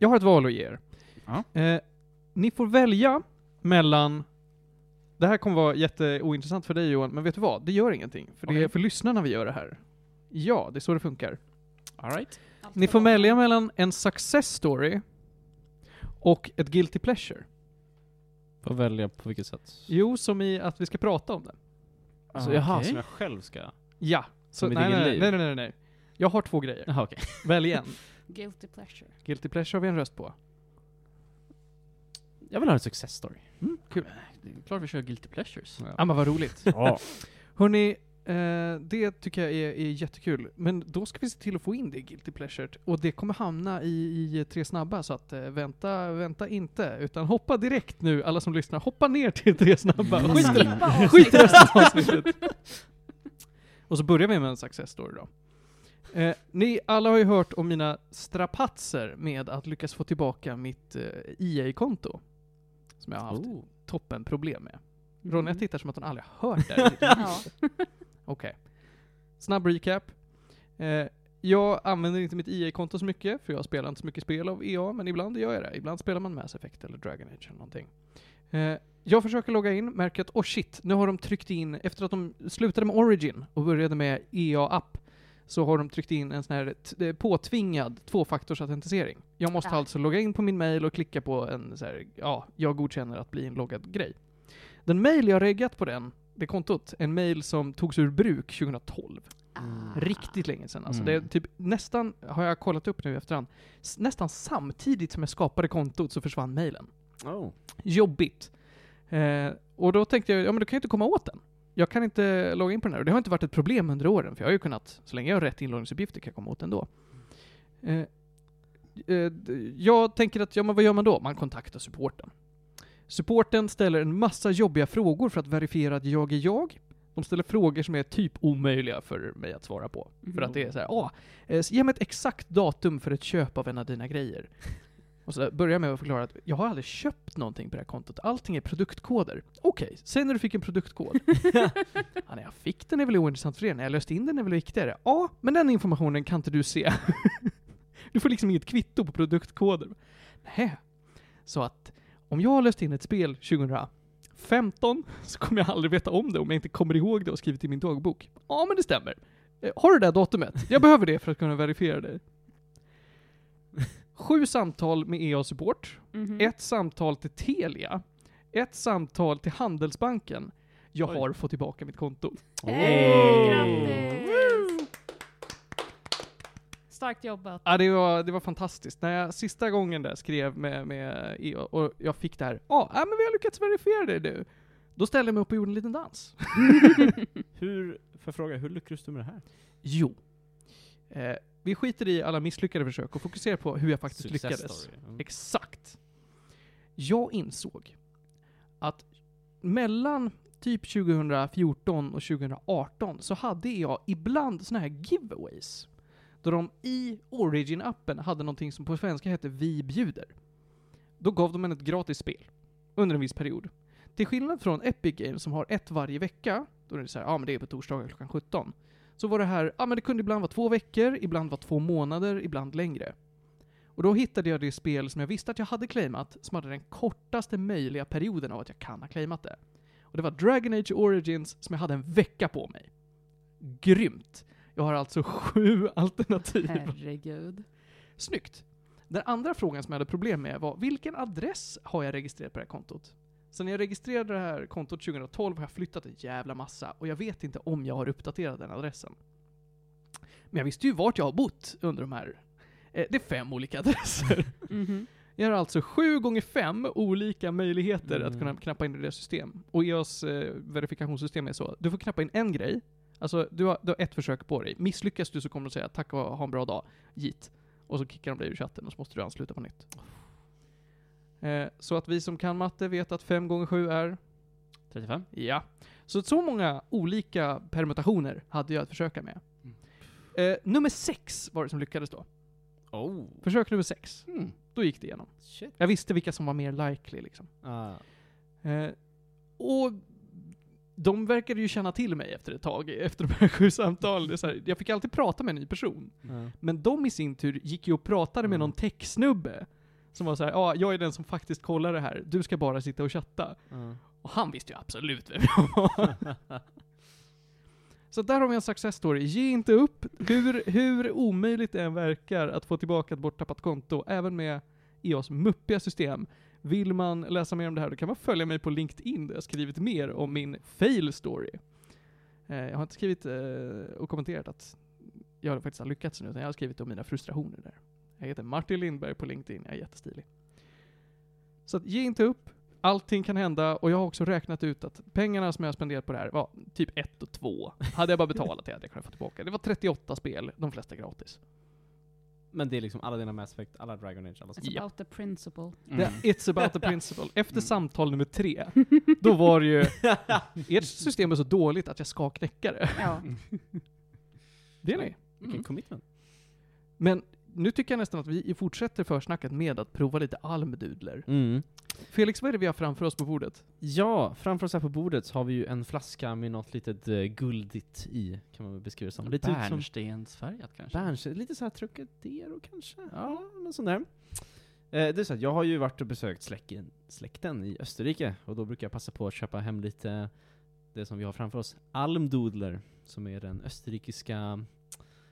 jag har ett val att ge er. Ja. Eh, ni får välja mellan det här kommer vara jätteointressant för dig Johan, men vet du vad? Det gör ingenting. För det är för lyssnarna vi gör det här. Ja, det är så det funkar. All right. Ni får välja mellan en success story och ett guilty pleasure. Får välja på vilket sätt? Jo, som i att vi ska prata om det. Alltså, jaha, Okej. som jag själv ska? Ja. Så, nej, nej, nej, nej, nej, nej. Jag har två grejer. Jaha, okej. Välj en. Guilty pleasure. Guilty pleasure har vi en röst på. Jag vill ha en success story. Mm, kul. Det är klart vi kör Guilty Pleasures. Ja, men vad roligt. Ja. Hörni, eh, det tycker jag är, är jättekul. Men då ska vi se till att få in det i Guilty Pleasure. Och det kommer hamna i, i Tre Snabba, så att eh, vänta, vänta inte. Utan hoppa direkt nu, alla som lyssnar. Hoppa ner till Tre Snabba. Mm. Skit, i- resten av avsnittet. Och så börjar vi med en success story då. Eh, ni alla har ju hört om mina strapatser med att lyckas få tillbaka mitt eh, EA-konto. Som jag har haft Oh. toppen problem med. Ronja Mm. tittar som att hon aldrig har hört det. Ja. Okej. Snabb recap. Eh, jag använder inte mitt EA-konto så mycket, för jag spelar inte så mycket spel av EA, men ibland gör jag det. Ibland spelar man Mass Effect eller Dragon Age eller någonting. Eh, jag försöker logga in, märker att oh shit, nu har de tryckt in, efter att de slutade med Origin och började med EA-app, så har de tryckt in en sån här t- påtvingad tvåfaktorsautentisering. Jag måste Ah. alltså logga in på min mail och klicka på en så här, ja, jag godkänner att bli inloggad grej. Den mail jag reggat på den, det kontot, en mail som togs ur bruk 2012. Ah. Riktigt länge sedan. Alltså Mm. det är typ nästan, har jag kollat upp nu i efterhand, s- nästan samtidigt som jag skapade kontot så försvann mailen. Oh. Jobbigt. Eh, och då tänkte jag, ja men då kan jag inte komma åt den. Jag kan inte logga in på den här. Och det har inte varit ett problem under åren, för jag har ju kunnat, så länge jag har rätt inloggningsuppgifter kan jag komma åt ändå. Eh, eh, jag tänker att, ja men vad gör man då? Man kontaktar supporten. Supporten ställer en massa jobbiga frågor för att verifiera att jag är jag. De ställer frågor som är typ omöjliga för mig att svara på. För att det är så här, ah, eh, ge mig ett exakt datum för ett köp av en av dina grejer. Och så börjar jag med att förklara att jag har aldrig köpt någonting på det här kontot. Allting är produktkoder. Okej, sen när du fick en produktkod. ja, när jag fick den är väl ointressant för er. När jag löste in den är väl viktigare. Ja, men den informationen kan inte du se. du får liksom inget kvitto på produktkoder. Nej. Så att om jag har löst in ett spel 2015 så kommer jag aldrig veta om det om jag inte kommer ihåg det och skrivit i min dagbok. Ja, men det stämmer. Eh, Har du det datumet? Jag behöver det för att kunna verifiera det. Sju samtal med EA Support, Mhm. ett samtal till Telia, ett samtal till Handelsbanken. Jag Oj. har fått tillbaka mitt konto. Hey! Starkt jobbat. Ja, det var, det var fantastiskt. När jag sista gången där skrev med, med EA och jag fick det här, ja, ah, men vi har lyckats verifiera det nu. Då ställde jag mig upp och gjorde en liten dans. Hur, får jag fråga, hur lyckades du med det här? Jo. Eh, vi skiter i alla misslyckade försök och fokuserar på hur jag faktiskt Success lyckades. Mm. Exakt. Jag insåg att mellan typ 2014 och 2018 så hade jag ibland såna här giveaways. Då de i Origin-appen hade någonting som på svenska hette Vi bjuder. Då gav de en ett gratis spel. Under en viss period. Till skillnad från Epic Games som har ett varje vecka, då är det så här, ja men det är på torsdagar klockan 17. Så var det här, ja men det kunde ibland vara två veckor, ibland var två månader, ibland längre. Och då hittade jag det spel som jag visste att jag hade claimat, som hade den kortaste möjliga perioden av att jag kan ha claimat det. Och det var Dragon Age Origins som jag hade en vecka på mig. Grymt! Jag har alltså sju alternativ. Herregud. Snyggt! Den andra frågan som jag hade problem med var, vilken adress har jag registrerat på det här kontot? Så när jag registrerade det här kontot 2012 har jag flyttat en jävla massa, och jag vet inte om jag har uppdaterat den adressen. Men jag visste ju vart jag har bott under de här... Eh, det är fem olika adresser. Mhm. Jag har alltså sju gånger fem olika möjligheter att Mm. kunna knappa in i det system. Och EAs eh, verifikationssystem är så, du får knappa in en grej, alltså du har, du har ett försök på dig. Misslyckas du så kommer de säga tack och ha en bra dag, git. Och så kickar de dig ur chatten och så måste du ansluta på nytt. Eh, så att vi som kan matte vet att fem gånger sju är 35? Ja. Så så många olika permutationer hade jag att försöka med. Eh, nummer sex var det som lyckades då. Oh. Försök nummer sex. Hmm. Då gick det igenom. Shit. Jag visste vilka som var mer likely liksom. Ah. Eh, och de verkade ju känna till mig efter ett tag, efter de här sju samtalen. Här, jag fick alltid prata med en ny person. Ja. Men de i sin tur gick ju och pratade med Mm. någon techsnubbe. Som var så här, ja, jag är den som faktiskt kollar det här. Du ska bara sitta och chatta. Ja. Och han visste ju absolut vem jag var. Så där har vi en success story. Ge inte upp, hur, hur omöjligt det än verkar att få tillbaka ett borttappat konto, även med EOS muppiga system. Vill man läsa mer om det här, då kan man följa mig på LinkedIn, där jag skrivit mer om min fail story. Eh, jag har inte skrivit eh, och kommenterat att jag faktiskt har lyckats nu, utan jag har skrivit om mina frustrationer där. Jag heter Martin Lindberg på LinkedIn, jag är jättestilig. Så att ge inte upp, allting kan hända, och jag har också räknat ut att pengarna som jag har spenderat på det här var typ 1 och 2. Hade jag bara betalat det hade jag kunnat få tillbaka. Det var 38 spel, de flesta gratis. Men det är liksom alla dina Mass Effect, alla Dragon Age, alla. It's Ja. about the principle. Mm. It's about the principle. Efter Mm. samtal nummer tre, då var det ju, ert system är så dåligt att jag ska knäcka det. Ja. Det är ni. Vilken Mm. commitment. Men nu tycker jag nästan att vi fortsätter försnacket med att prova lite almdudler. Mm. Felix, vad är det vi har framför oss på bordet? Ja, framför oss här på bordet så har vi ju en flaska med något litet uh, guldigt i, kan man väl beskriva det som. Lite ut som Bärnstensfärgat kanske? Bärnstens, lite såhär Trocadero kanske? Ja, något sånt där. Eh, det är så att jag har ju varit och besökt släkten, släkten i Österrike, och då brukar jag passa på att köpa hem lite, det som vi har framför oss, Almdudler, som är den österrikiska,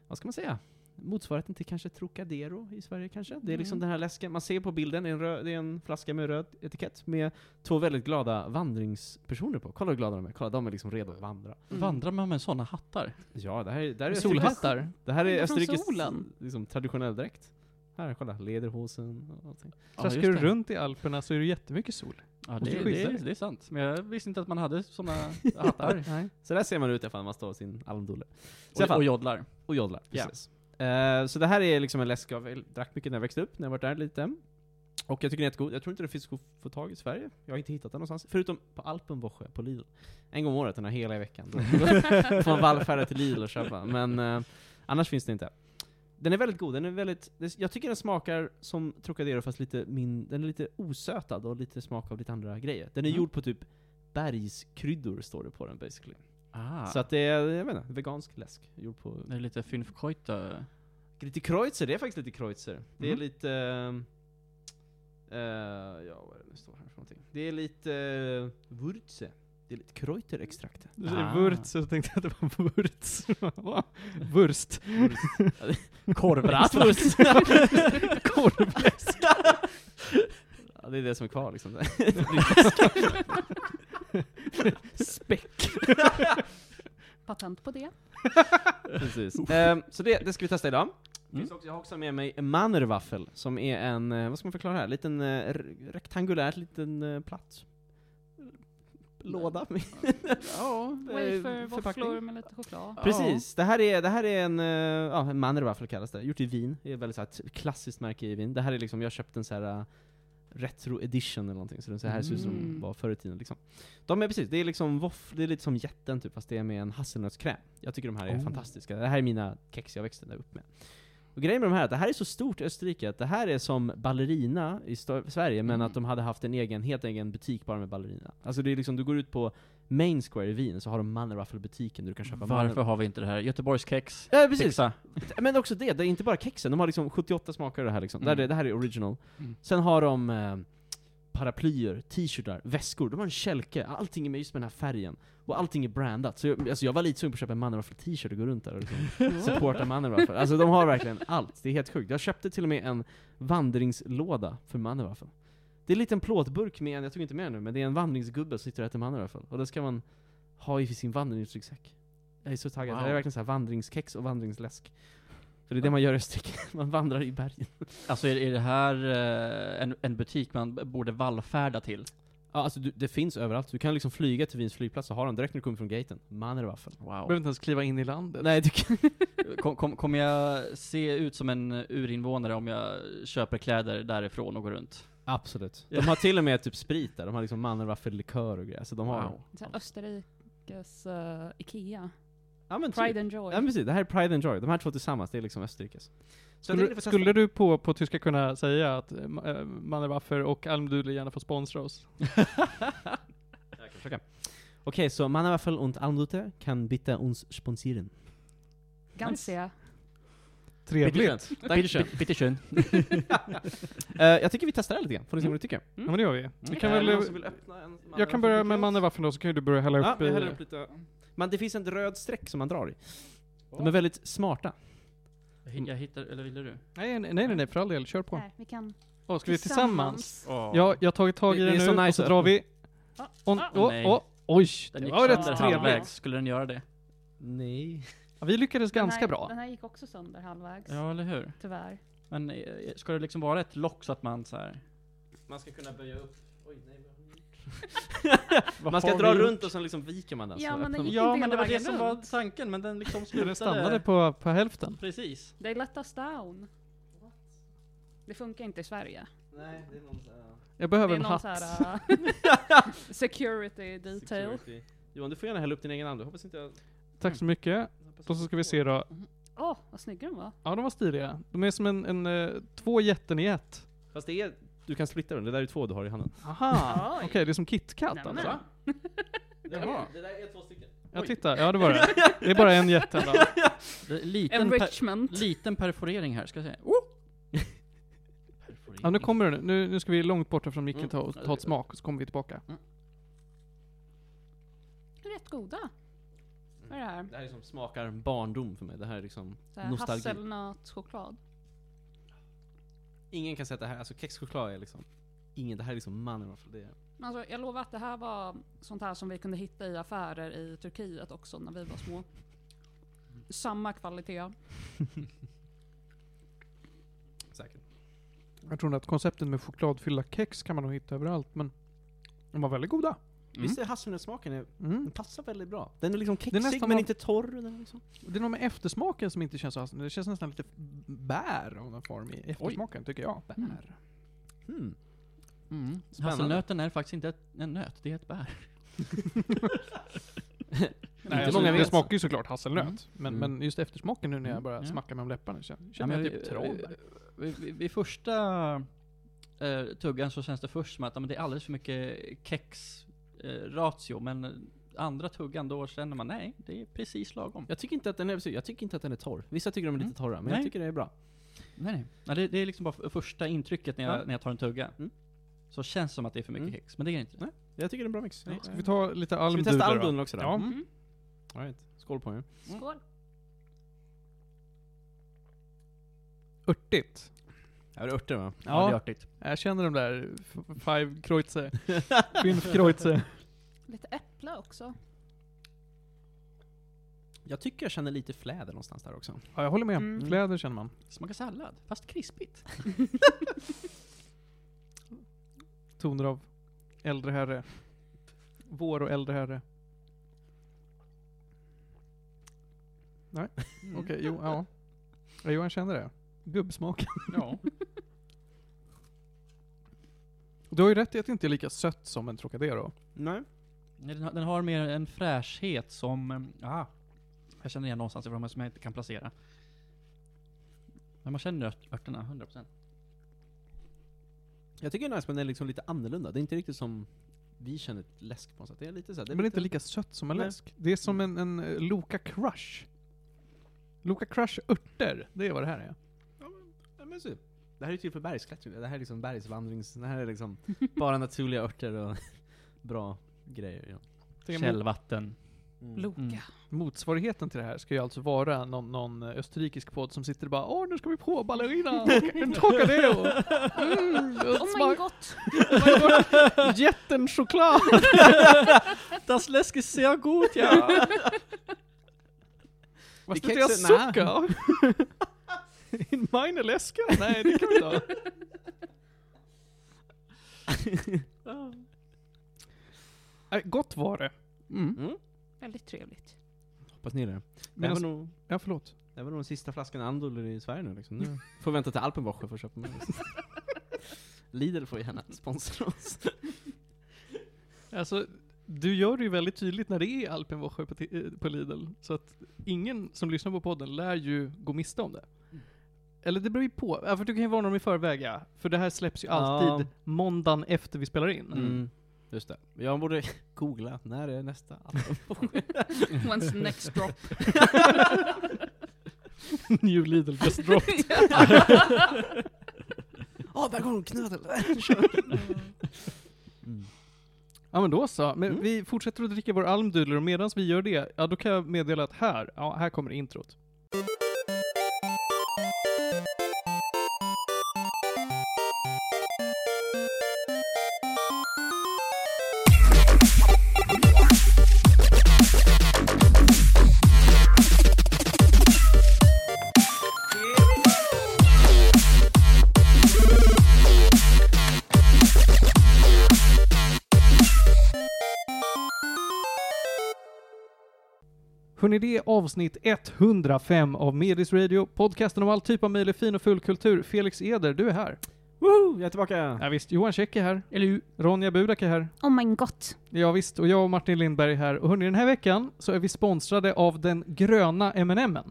vad ska man säga? Motsvarigheten till kanske Trocadero i Sverige kanske? Det är liksom Mm. den här läsken, man ser på bilden, det är, en röd, det är en flaska med röd etikett med två väldigt glada vandringspersoner på. Kolla hur glada de är, kolla de är liksom redo att vandra. Mm. Vandrar man med sådana hattar? Ja, det här, är- det här är Solhattar? det här är Från Österrikes solen. liksom, traditionell dräkt. Här, kolla. Lederhosen och allting. Traskar just du runt i Alperna så är det jättemycket sol. Ja, det, det, är, det är sant. Men jag visste inte att man hade sådana hattar. Nej. Så där ser man ut ifall man står sin alla och, fall- och joddlar. Och joddlar, Ja. precis. Eh, så det här är liksom en läsk jag drack mycket när jag växte upp, när jag varit där lite. Och jag tycker den är jättegod. Jag tror inte det finns att få tag i Sverige. Jag har inte hittat den någonstans. Förutom på Alpenwoche på Lidl. En gång om året, den här hela veckan. Då får man vallfärda till Lidl och köpa. Men eh, annars finns det inte. Den är väldigt god, den är väldigt, jag tycker den smakar som Trocadero fast lite min, den är lite osötad och lite smak av lite andra grejer. Den är Mm. gjord på typ bergskryddor står det på den basically. Ah. Så att det är, jag vet inte, vegansk läsk. Gjord på det är lite Fünfkreuter. Lite kreutzer, det är faktiskt lite kreutzer. Det är Mm. lite... eh, ja, vad är det nu står här för någonting? Det är lite uh, Wurze. Det är lite kreuterextrakt. Du säger Ah. Wurz, så tänkte jag att det var Wurz. Wurst. Korvbratwurst. Korvläsk. ja, det är det som är kvar liksom. Späck. Patent på det. Precis. Ehm, så det, det ska vi testa idag. Mm. Finns också, jag har också med mig en Mannerwaffel, som är en, eh, vad ska man förklara här? Liten uh, rektangulär, liten uh, platt låda. med- ja. Wafer, förpackning. våfflor med lite choklad. Precis, det här är, det här är en, eh, ja, en Mannerwaffel kallas det, gjort i Wien. Det är ett väldigt så här, klassiskt märke i Wien. Det här är liksom, jag har köpt en så här eh, retro edition eller någonting, så den så här ser ut som Mm. de var förr i tiden liksom. De är precis, det är liksom voff, det är lite som jätten typ, fast det är med en hasselnötskräm. Jag tycker de här är Oh. fantastiska. Det här är mina kex jag växte upp med. Och grejen med de här är att det här är så stort i Österrike, att det här är som ballerina i Sverige, men Mm. att de hade haft en egen, helt egen butik bara med ballerina. Alltså det är liksom, du går ut på Main Square i Wien, så har de Mannerwaffel-butiken där du kan köpa Varför har vi inte det här? Göteborgskex? Ja precis, Pizza? men också det, det är inte bara kexen, de har liksom 78 smaker det här liksom. Det, här Mm. är, det här är original. Mm. Sen har de eh, paraplyer, t-shirtar, väskor, de har en kälke, allting är med just med den här färgen. Och allting är brandat. Så jag, alltså jag var lite sugen på att köpa en Mannerwaffel t-shirt och gå runt där och liksom supporta Mannerwaffel. Alltså de har verkligen allt, det är helt sjukt. Jag köpte till och med en vandringslåda för Mannerwaffel. Det är en liten plåtburk med en, jag tog inte med den nu, men det är en vandringsgubbe som sitter och äter Mannerwaffel. Och det ska man ha i sin vandringsryggsäck. Jag är så taggad. Wow. Det är verkligen så här vandringskex och vandringsläsk. För det är det man gör i Österrike, man vandrar i bergen. Alltså är, är det här eh, en, en butik man borde vallfärda till? Ja, alltså du, det finns överallt. Du kan liksom flyga till Wiens flygplats och ha den direkt när du kommer från gaten. Mannerwaffel. Behöver Wow. inte ens kliva in i landet. Nej, du kan... Kom, kom, kommer jag se ut som en urinvånare om jag köper kläder därifrån och går runt? Absolut. De har till och med typ sprit där. De har liksom Mannerwaffel-likör och grejer. Så de har... Wow. Så här Österrikes uh, Ikea. Ja men typ. Pride and Joy. Ja precis, det här är Pride and Joy. De här två tillsammans, det är liksom Österrikes. Så Skulle, testa. skulle du på, på tyska kunna säga att äh, Mannerwaffer och Almdudler gärna får sponsra oss? Jag kan försöka. Okej, så Mannerwaffel und Almdute kan bitte uns sponsieren. Ganska. Trevligt. Dankeschön. Bitteschön. Eh, jag tycker vi testar det lite grann, får ni se vad ni tycker. Ja men det gör vi. Vi kan Eh, väl, någon som vill öppna en jag kan börja med mandelwaffeln då, så kan ju du börja hälla Ja, upp i... häller upp lite. Men det finns en röd streck som man drar i. De är väldigt smarta. Jag hi- Jag hittar, eller ville du? Nej, nej, nej, nej, för all del. Kör på. Här, vi kan Åh, ska vi tillsammans? tillsammans. Ja, jag har tagit tag i Det- det den nu, så nice och så drar vi. Ah, On, oh, oh, oj, Den det var rätt trevligt. Skulle den göra det? Nej. Ja, vi lyckades Den ganska här, bra. Den här gick också sönder halvvägs, Ja, eller hur? tyvärr. Men eh, ska det liksom vara ett lock så att man så här. Man ska kunna böja upp. Oj, nej, Man ska dra runt och sen liksom viker man den. Ja, så men den gick Ja, inte men det var det som var tanken, men den liksom Den slutade... stannade på, på hälften. Precis. They let us down. Det funkar inte i Sverige. Nej, det är någon så här... Jag Det behöver är en någon hatt. så här, uh, security detail. Security. Johan, du får gärna hälla upp din egen hand. Jag hoppas inte jag... Tack så mycket. Då så ska vi se då. Åh, vad snygga de var. Ja, de var stiliga. De är som en, en eh, två jätten i ett. Fast det är... Du kan splitta den, det där är två du har i handen. Aha! Okej, det är som KitKat alltså? Jaha. Det där är två stycken. Jag tittar, ja det var det. Det är bara en jätte. Det Liten, per, liten perforering här, ska jag säga. Oh! Ja, nu kommer den. Nu, nu ska vi långt borta från micken Mm. ta, ta ett smak, och så kommer vi tillbaka. Rätt goda. Vad är det här? Det här är som smakar barndom för mig. Det här är liksom Så här nostalgi. Hasselnötschoklad. Ingen kan säga att det här, alltså kexchoklad är liksom... Ingen, det här är liksom mannen varför det är... Alltså, jag lovar att det här var sånt här som vi kunde hitta i affärer i Turkiet också när vi var små. Samma kvalitet. Säkert. Jag tror att konceptet med chokladfyllda kex kan man nog hitta överallt, men de var väldigt goda. Visst är hasselnötssmaken, är- Mm. den passar väldigt bra. Den är liksom kexig men vad- inte torr. Den är liksom. Det är nog med eftersmaken som inte känns så hasselnöt. Det känns nästan lite bär av någon form i eftersmaken, tycker jag. Bär. Hmm. Mm. Hasselnöten är faktiskt inte ett, en nöt, det är ett bär. Nej, Inte alltså, många det vet. smakar ju såklart hasselnöt. Mm. Men, Mm. men just eftersmaken nu när jag Mm. börjar Ja. smacka med läpparna känner, Ja, jag typ trollbär. vid, första eh, tuggan så känns det först som att men det är alldeles för mycket kex eh, ratio, men eh, andra tuggan då känner man nej, det är precis lagom. Jag tycker inte att den är, jag tycker inte att den är torr. Vissa tycker de är Mm. lite torra, men Nej. jag tycker det är bra. Nej, nej. nej det, det är liksom bara första intrycket när jag, Ja. när jag tar en tugga. Mm. Så känns det som att det är för mycket Mm. kex, men det är det inte. Nej. Jag tycker det är en bra mix. Ska vi ta lite Ska vi testa då? almdudlen också då? Ja. Mm. All right. Skål på er. Skål. Örtigt. Är det örter va? Ja, det är Ja, artigt. jag känner de där f- five kreuze. Fünf kreuze. Lite äpple också. Jag tycker jag känner lite fläder någonstans där också. Ja, jag håller med. Mm. Fläder känner man. Smakar sallad, fast krispigt. Toner av äldre herre. Vår och äldre herre. Nej, okej, jo, ja. ja. Johan kände det. Gubbsmaken. Ja. Du har ju rätt i att det inte är lika sött som en Trocadero. Nej. Nej, Den har, den har mer en fräschhet som, ah, jag känner igen någonstans ifrån men som jag inte kan placera. Men man känner ört, örterna, 100%. Jag tycker det är nice men den är liksom lite annorlunda. Det är inte riktigt som vi känner ett läsk på något sätt. Det är lite så här, det är Men det är lite... inte lika sött som en Nej. läsk. Det är som en, en eh, Loka Crush. Loka Crush örter, det är vad det här är. Men så. Det här är till för bergsklättring. Det här är liksom bergsvandrings... Det här är liksom bara naturliga örter och bra grejer. Ja. Källvatten. Mm. Loka. Mm. Motsvarigheten till det här ska ju alltså vara någon, någon österrikisk podd som sitter och bara Åh, nu ska vi på ballerina! En Trocadero! Mm, Oh my god! Jätten choklad! Das läsk ist sehr gut, ja! Vad Det ska jag kexet- sucka? In meine läska? Nej, det kan vi inte ha. Nej, Gott var det. Mm. Mm. Väldigt trevligt. Hoppas ni det. Det här, var nog, Ja, förlåt. det här var nog den sista flaskan Andol i Sverige nu liksom. Nu får vi vänta till Alpenwoche för att köpa mer. Lidl får gärna sponsra oss. Alltså, du gör det ju väldigt tydligt när det är Alpenwoche på, ti- eh, på Lidl. Så att ingen som lyssnar på podden lär ju gå miste om det. Eller det beror ju på. Ja, för du kan ju varna dem i förväg ja. För det här släpps ju alltid Ja. måndagen efter vi spelar in. Mm. Just det. Jag borde googla, när är nästa? When's the next drop? New Lidl just dropped. Åh, där går hon knödel! mm. Ja men då så. Men Mm. vi fortsätter att dricka vår almdudler och medan vi gör det, ja då kan jag meddela att här, ja här kommer introt. you Hörni, det är avsnitt 105 av Medis Radio, podcasten om all typ av möjlig fin och full kultur. Felix Eder, du är här. Woho! Jag är tillbaka! Ja, visst, Johan Käck är här. Eller hur? Ronja Budak är här. Oh my god. Ja, visst, och jag och Martin Lindberg är här. Och hörni, den här veckan så är vi sponsrade av den gröna M&M'n.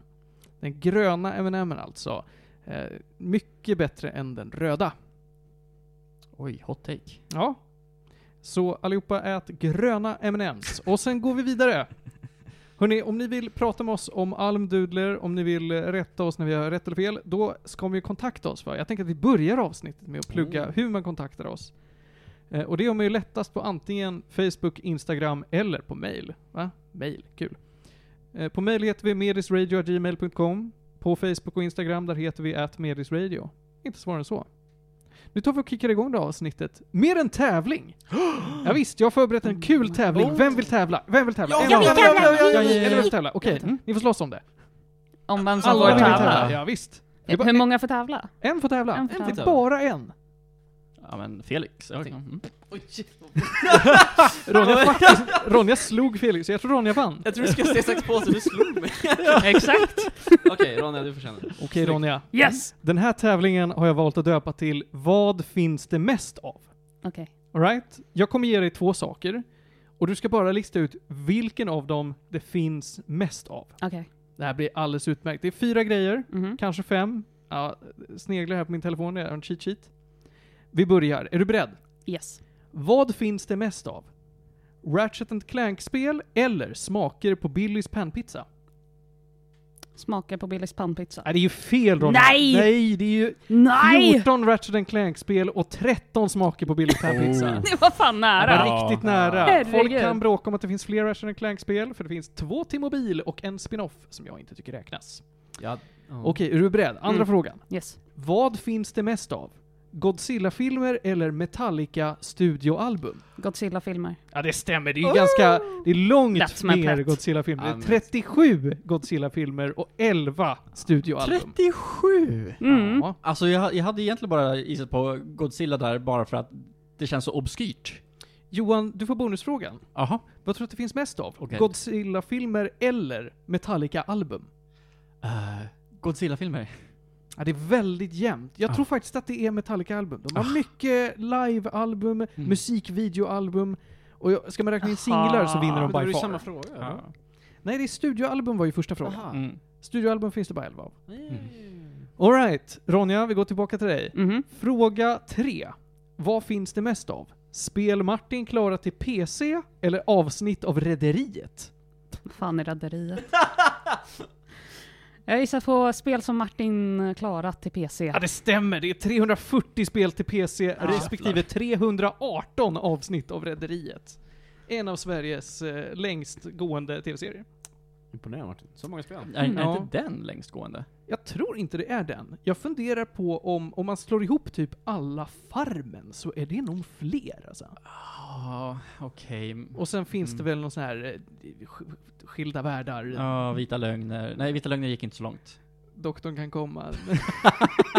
Den gröna M&M'n alltså. Eh, mycket bättre än den röda. Oj, hot take. Ja. Så allihopa ät gröna M&M's. Och sen går vi vidare. Hörni, om ni vill prata med oss om almdudler, om ni vill eh, rätta oss när vi har rätt eller fel, då ska vi kontakta oss. Va? Jag tänker att vi börjar avsnittet med att plugga Mm. hur man kontaktar oss. Eh, och det gör man ju lättast på antingen Facebook, Instagram eller på mail. Va? Mail, kul. Eh, på mail heter vi medisradio.gmail.com. På Facebook och Instagram där heter vi atmedisradio. Inte svårare än så. Nu tar vi och kickar igång det här avsnittet med en tävling! ja, visst, jag har förberett en kul tävling. Vem vill tävla? Vem vill tävla? Jag vill tävla! Eller vill tävla? Okej, Mm. ni får slåss om det. Om vem som Alla får vill tävla. Ja, visst. Hur en- många får tävla? En får tävla. En får tävla. bara en. Ja men Felix. Ja, mm. Oj. Ronja, faktiskt, Ronja slog Felix, så jag tror Ronja vann. Jag tror du skulle säga sax påse, du slog mig. Exakt. Okej, Ronja, du känna. Okej Ronja. Yes. Den här tävlingen har jag valt att döpa till Vad finns det mest av? Okej. Alright? Jag kommer ge dig två saker. Och du ska bara lista ut vilken av dem det finns mest av. Okej. Det här blir alldeles utmärkt. Det är fyra grejer, Mhm. kanske fem. Ja, sneglar här på min telefon, det är en cheat sheet. Vi börjar. Är du beredd? Yes. Vad finns det mest av? Ratchet and Clank-spel eller smaker på Billys panpizza? Smakar på Billys pannpizza. Nej, det är ju fel Ronja. Nej! Nej, det är ju Nej! 14 Ratchet and Clank-spel och 13 smaker på Billys panpizza. Oh. Det var fan Det nära. var Ja. riktigt nära. Herregud. Folk kan bråka om att det finns fler Ratchet and Clank-spel, för det finns två till mobil och en spin-off som jag inte tycker räknas. Ja. Okej, är du beredd? Andra Mm. frågan. Yes. Vad finns det mest av? Godzilla-filmer eller Metallica-studioalbum? Godzilla-filmer. Ja, det stämmer. Det är ju ganska... Det är långt That's mer. Godzilla-filmer. Det är men- 37 Godzilla-filmer och 11 studioalbum. 37! Mm. Ja. Alltså jag, jag hade egentligen bara gissat på Godzilla där bara för att det känns så obskyrt. Johan, du får bonusfrågan. Jaha. Vad tror du att det finns mest av? Okej. Godzilla-filmer eller Metallica-album? Uh, Godzilla-filmer. Ja, det är väldigt jämnt. Jag Ah. tror faktiskt att det är Metallica-album. De har Ah. mycket live-album, Mm. musikvideoalbum, och jag, ska man räkna in singlar så vinner de det by far. samma fråga. Ja. Nej, det är studioalbum var ju första frågan. Mm. Studioalbum finns det bara 11 av. Mm. Alright, Ronja, vi går tillbaka till dig. Mhm. Fråga 3. Vad finns det mest av? Spel Martin klara till PC eller avsnitt av Rederiet? Fan är Rederiet? Jag gissar på spel som Martin klarat till PC. Ja, det stämmer. Det är 340 spel till PC Ja, respektive 318 avsnitt av Rederiet. En av Sveriges eh, längst gående tv-serier. Imponerande Martin. Så många spel. Är, är Ja. inte den längst gående? Jag tror inte det är den. Jag funderar på om, om man slår ihop typ alla Farmen så är det nog fler alltså. Ja, okej. Och sen finns det Mm. väl någon sån här eh, sk- skilda världar. Ja, Vita lögner. Nej, Vita lögner gick inte så långt. Doktorn kan komma.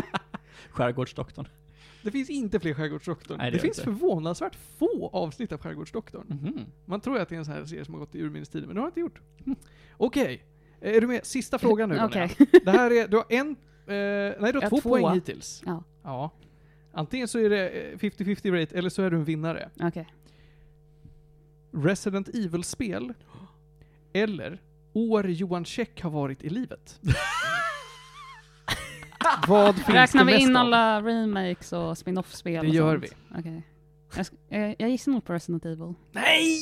Skärgårdsdoktorn. Det finns inte fler Skärgårdsdoktorn. Nej, det det finns inte. förvånansvärt få avsnitt av Skärgårdsdoktorn. Mhm. Man tror att det är en sån här serie som har gått i urminnes tider, men det har det inte gjort. Okej. Eh, Är du med? Sista frågan nu. Okej. Det här är, du har en, eh, nej du har Jag två två. poäng hittills. Ja. Ja. Antingen så är det eh, 50-50 rate, eller så är du en vinnare. Okej. Resident Evil-spel, eller år Johan Käck har varit i livet. Vad finns Räknar det vi mest in av? alla remakes och spin-off-spel Det och gör sånt? vi. Okej. Jag, sk- eh, jag gissar nog på Resident Evil. Nej!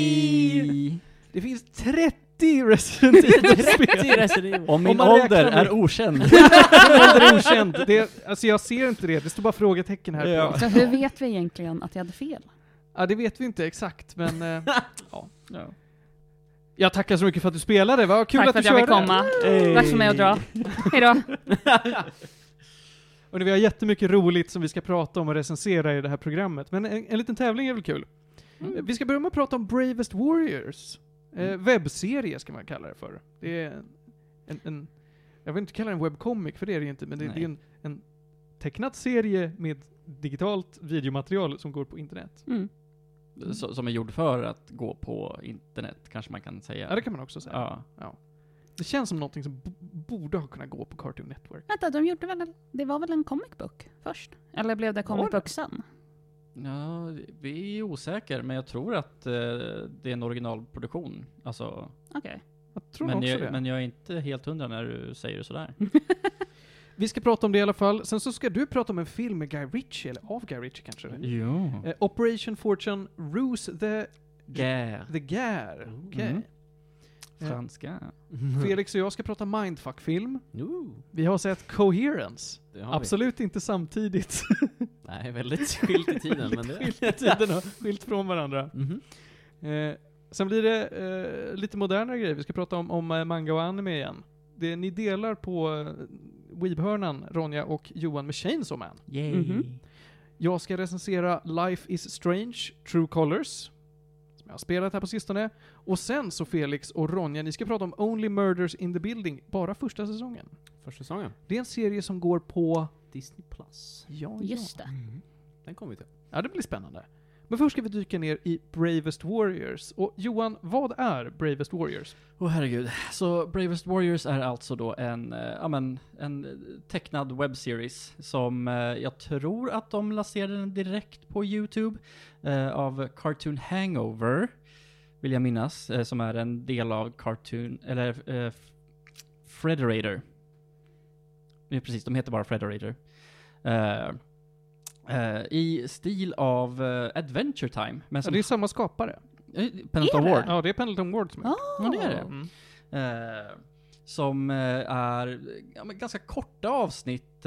Aj! Det finns 30 Resident Evil-spel. 30 Resident Evil. Om min man ålder räknar med- är okänd. Ålder är okänd. Det, alltså jag ser inte det, det står bara frågetecken här Ja. på. Så hur vet vi egentligen att jag hade fel? Ja, det vet vi inte exakt, men eh, Ja. Jag tackar så mycket för att du spelade, vad kul Tack att för du att jag körde. fick komma. Hey. Dags för mig att dra. Hejdå. Och vi har jättemycket roligt som vi ska prata om och recensera i det här programmet, men en, en liten tävling är väl kul? Mm. Vi ska börja med att prata om Bravest Warriors. Eh, webbserie ska man kalla det för. Det är en, en jag vill inte kalla det en webcomic, för det är det inte, men det, det är en, en tecknad serie med digitalt videomaterial som går på internet. Mm. Så, som är gjord för att gå på internet, kanske man kan säga. Ja, det kan man också säga. Ja. Det känns som någonting som borde ha kunnat gå på Cartoon Network. Vänta, de gjorde väl, det var väl en comic book först? Eller blev det comic book sen? Ja, vi är osäkra, men jag tror att eh, det är en originalproduktion. Alltså, Okej. Jag tror men, också jag, det. men jag är inte helt hundra när du säger det sådär. Vi ska prata om det i alla fall. Sen så ska du prata om en film med Guy Ritchie, eller av Guy Ritchie kanske? Jo. Eh, Operation Fortune, Ruse the, Gär. the Gare. Okej. Mm. Ja. Franska. Felix och jag ska prata Mindfuck-film. Vi har sett Coherence. har Absolut inte samtidigt. vi. Nej, väldigt skilt i tiden, men det... skilt i tiden och skilt från varandra. Mhm. Eh, sen blir det eh, lite modernare grejer. Vi ska prata om, om eh, manga och anime igen. Det, ni delar på eh, Weebhörnan, Ronja och Johan med Chainsaw Man. Yay. Mhm. Jag ska recensera Life is Strange, True Colors. Som jag har spelat här på sistone. Och sen så Felix och Ronja, ni ska prata om Only Murders in the Building, bara första säsongen. Första säsongen. Det är en serie som går på... Disney Plus. Ja, Just det. Den kommer vi till. Ja, det blir spännande. Men först ska vi dyka ner i Bravest Warriors. Och Johan, vad är Bravest Warriors? Åh herregud. Så Bravest Warriors är alltså då en, eh, ja men, en eh, tecknad webbseries som eh, jag tror att de lanserade den direkt på YouTube eh, av Cartoon Hangover, vill jag minnas, eh, som är en del av Cartoon, eller eh, Frederator. Ja, precis, de heter bara Frederator. Eh, Eh, I stil av eh, Adventure Time, men Ja, det är samma skapare. Eh, Pendleton? Ward. Ja, det är Pendleton Ward som är Ah. Ja, det är det. Mm. Som är ja, men ganska korta avsnitt,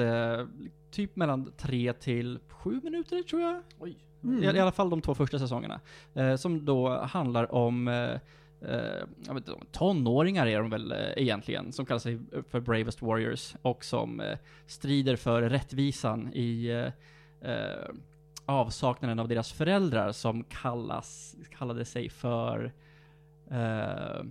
typ mellan tre till sju minuter tror jag. Oj. Mm. I, I alla fall de två första säsongerna. Som då handlar om jag vet inte, tonåringar är de väl egentligen, som kallar sig för Bravest Warriors och som strider för rättvisan i eh, avsaknaden av deras föräldrar som kallas, kallade sig för eh,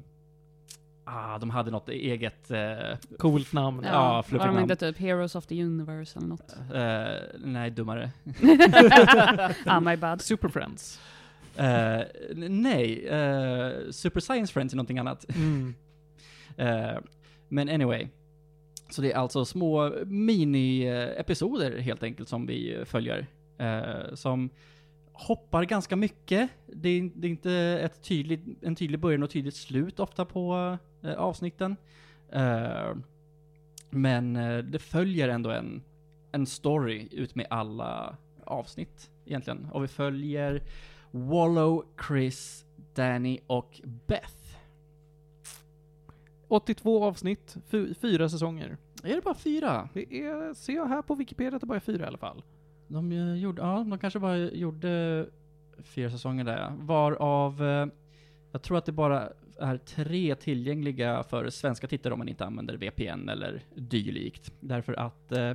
Ah, de hade något eget... Eh, Coolt namn. Ja, Ja, var de inte typ Heroes of the Universe eller något? eh, nej, dummare. ah, my bad. Super Friends. Eh, n- nej, eh, Super Science Friends är någonting annat. Mm. Eh, men anyway. Så det är alltså små mini-episoder helt enkelt som vi eh, följer. Eh, som hoppar ganska mycket. Det är, det är inte ett tydligt, en tydlig början och tydligt slut ofta på eh, avsnitten. Eh, men eh, det följer ändå en, en story ut med alla avsnitt egentligen. Och vi följer Wallow, Chris, Danny och Beth. 82 avsnitt, fy- fyra säsonger. Är det bara fyra? Det är, ser jag här på Wikipedia att det bara är fyra i alla fall. De eh, gjorde, ja, de kanske bara gjorde fyra säsonger där. Varav, eh, jag tror att det bara är tre tillgängliga för svenska tittare om man inte använder VPN eller dylikt. Därför att, eh,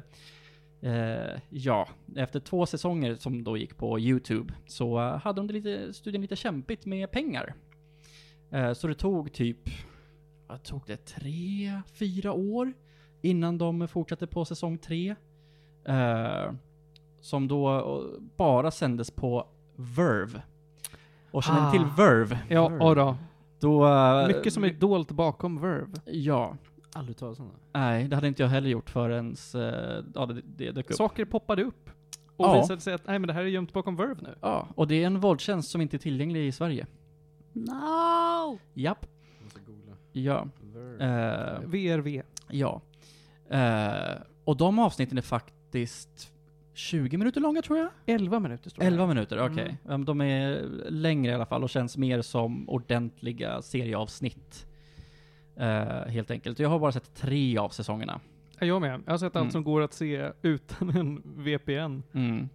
eh, ja, efter två säsonger som då gick på YouTube så hade de det lite, studien lite kämpigt med pengar. Eh, så det tog typ, vad tog det, tre, fyra år innan de fortsatte på säsong tre. Eh, som då eh, bara sändes på Verve. Och känner Ah. till Verve? Ja, Verve. då. Då... eh, Mycket som är dolt bakom Verve. Ja. Aldrig talat om det. Nej, det hade inte jag heller gjort förrän uh, ja, det, det dök upp. Saker poppade upp. Och Ja. visade sig att nej men det här är gömt bakom Verve nu. Ja, och det är en våldtjänst som inte är tillgänglig i Sverige. No! Japp. Ja. Eh, VRV. ja. Eh, och de avsnitten är faktiskt 20 minuter långa tror jag? 11 minuter står det. 11 minuter, okej. Mm. Ja, men De är längre i alla fall och känns mer som ordentliga serieavsnitt. Eh, helt enkelt. Jag har bara sett tre av säsongerna. Ja, Jag med. Jag har sett allt Mm. som går att se utan en VPN. Mm.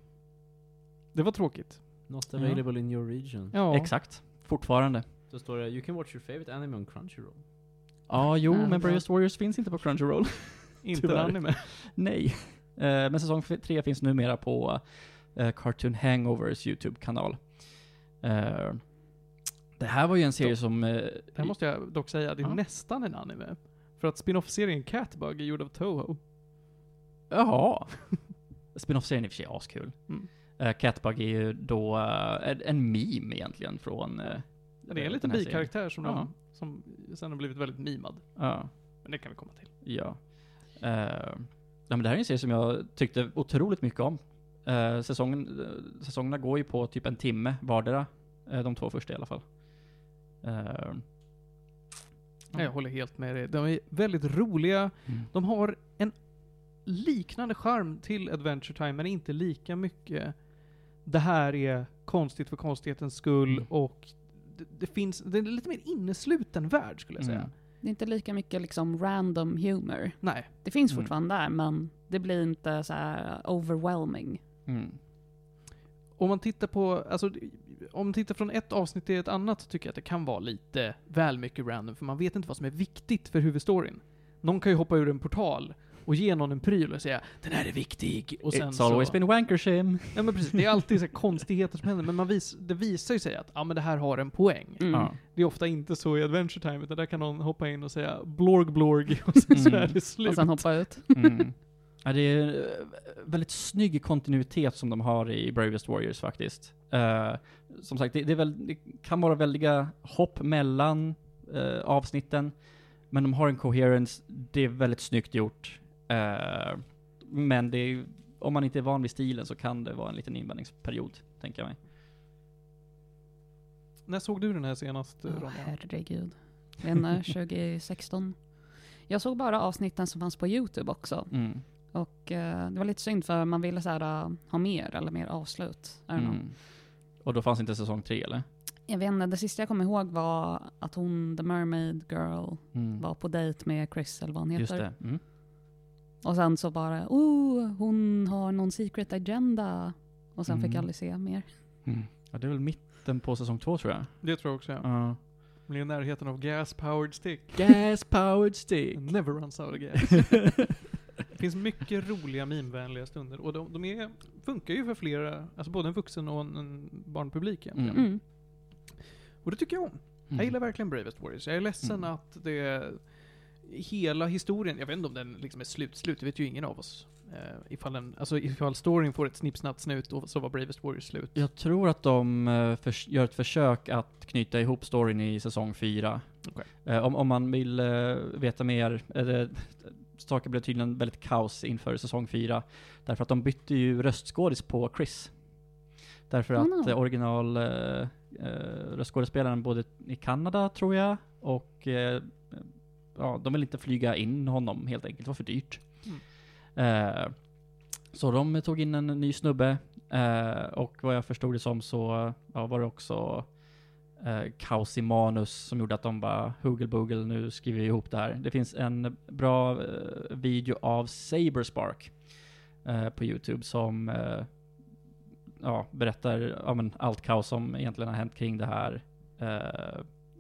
Det var tråkigt. Not Ja. available in your region. Ja, Exakt. Fortfarande. Då står det 'You can watch your favorite anime on Crunchyroll' Ja, jo, Ja, men bra. Bravest Warriors finns inte på Crunchyroll. inte tyvärr. anime. Nej. Eh, men säsong tre finns numera på eh, Cartoon Hangovers YouTube-kanal. Eh, det här var ju en serie som... Det här måste jag dock säga, det är Ja. nästan en anime. För att spin-off-serien Catbug är gjord av Toho. Jaha. Spin-off-serien är i och för sig askul. Mm. Catbug är ju då en, meme egentligen från... eh, Det är en liten bikaraktär som, Ja. de, som sen har blivit väldigt mimad. Ja. Men det kan vi komma till. Ja. Eh, ja men det här är en serie som jag tyckte otroligt mycket om. Uh, säsongen, eh, säsongerna går ju på typ en timme vardera. Uh, de två första i alla fall. Ja, Jag håller helt med dig. De är väldigt roliga. mm. De har en liknande charm till Adventure Time, men inte lika mycket. Det här är konstigt för konstighetens skull Mm. och det, det finns, det är en lite mer innesluten värld skulle jag säga. Mm. Det är inte lika mycket liksom random humor. Nej. Det finns Mm. fortfarande där, men det blir inte så här overwhelming. Mm. Om man tittar på, alltså, om man tittar från ett avsnitt till ett annat så tycker jag att det kan vara lite väl mycket random, för man vet inte vad som är viktigt för huvudstoryn. Någon kan ju hoppa ur en portal och ge någon en pryl och säga ”Den här är viktig” och sen It's så... always been wankershim. Ja men precis, det är alltid så här konstigheter som händer, men man vis, det visar ju sig att ja, men det här har en poäng. Mm. Ja. Det är ofta inte så i Adventure Time, utan där kan någon hoppa in och säga blorg blorg och sen så Mm. är det slut. Och sen hoppa ut. Mm. Ja, det är eh, väldigt snygg kontinuitet som de har i Bravest Warriors faktiskt. Eh, som sagt, det, det, är väl, det kan vara väldiga hopp mellan eh, avsnitten, men de har en coherence, det är väldigt snyggt gjort. Eh, men det är, om man inte är van vid stilen så kan det vara en liten invändningsperiod, tänker jag mig. När såg du den här senast, Åh, Ronja? herregud. Inte, 2016. Jag såg bara avsnitten som fanns på YouTube också. Mm. Och eh, det var lite synd för man ville så här, uh, ha mer eller mer avslut. Mm. Och då fanns inte säsong tre eller? Jag vet inte, det sista jag kommer ihåg var att hon, the mermaid girl, Mm. var på dejt med Chris eller vad han heter. Just det. Mm. Och sen så bara, oh, hon har någon secret agenda. Och sen fick Mm. jag aldrig se mer. Mm. Ja, det är väl mitten på säsong två tror jag. Det tror jag också ja. Ja. Blir i närheten av gas powered stick. Gas powered stick. Never runs out of gas. det finns mycket roliga mimvänliga stunder och de, de är, funkar ju för flera, alltså både en vuxen och en, en barnpublik egentligen. Mm. Mm. Och det tycker jag om. Jag gillar verkligen Bravest Warriors. Jag är ledsen Mm. att det hela historien, jag vet inte om den liksom är slut, slut, det vet ju ingen av oss. Eh, ifall, den, alltså ifall storyn får ett snipp, snatt, snut och så var Bravest Warriors slut. Jag tror att de eh, förs- gör ett försök att knyta ihop storyn i säsong fyra. Okej. Eh, om, om man vill eh, veta mer, uh, saker blev tydligen väldigt kaos inför säsong fyra. Därför att de bytte ju röstskådis på Chris. Därför Oh att original röstskådespelaren bodde i Kanada, tror jag, och ja, de vill inte flyga in honom helt enkelt, det var för dyrt. Eh, så de tog in en ny snubbe, eh, och vad jag förstod det som så ja, var det också eh, kaos i manus som gjorde att de bara hugel bugel nu skriver vi ihop det här. Det finns en bra eh, video av Saberspark eh, på Youtube som eh, ja, berättar ja, men allt kaos som egentligen har hänt kring det här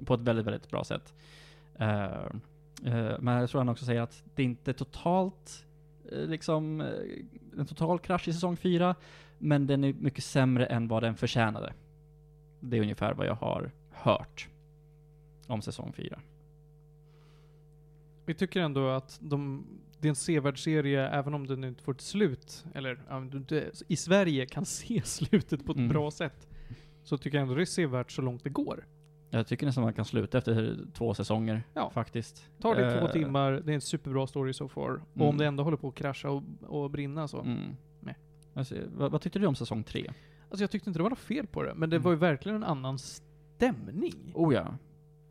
på ett väldigt, väldigt bra sätt. Eh, men jag tror han också säger att det inte totalt eh, liksom eh, en total krasch i säsong 4, men den är mycket sämre än vad den förtjänade. Det är ungefär vad jag har hört om säsong 4. Vi tycker ändå att de, det är en sevärd serie, även om den inte får ett slut, eller i Sverige kan se slutet på ett Mm. bra sätt, så tycker jag ändå det är sevärt så långt det går. Jag tycker nästan man kan sluta efter två säsonger, Ja. faktiskt. Tar det två Eh, timmar, det är en superbra story so far. Och Mm. om det ändå håller på att krascha och, och brinna så. Mm. Nej. Alltså, vad, vad tyckte du om säsong 3? Alltså jag tyckte inte det var något fel på det, men det Mm. var ju verkligen en annan stämning. Oh ja.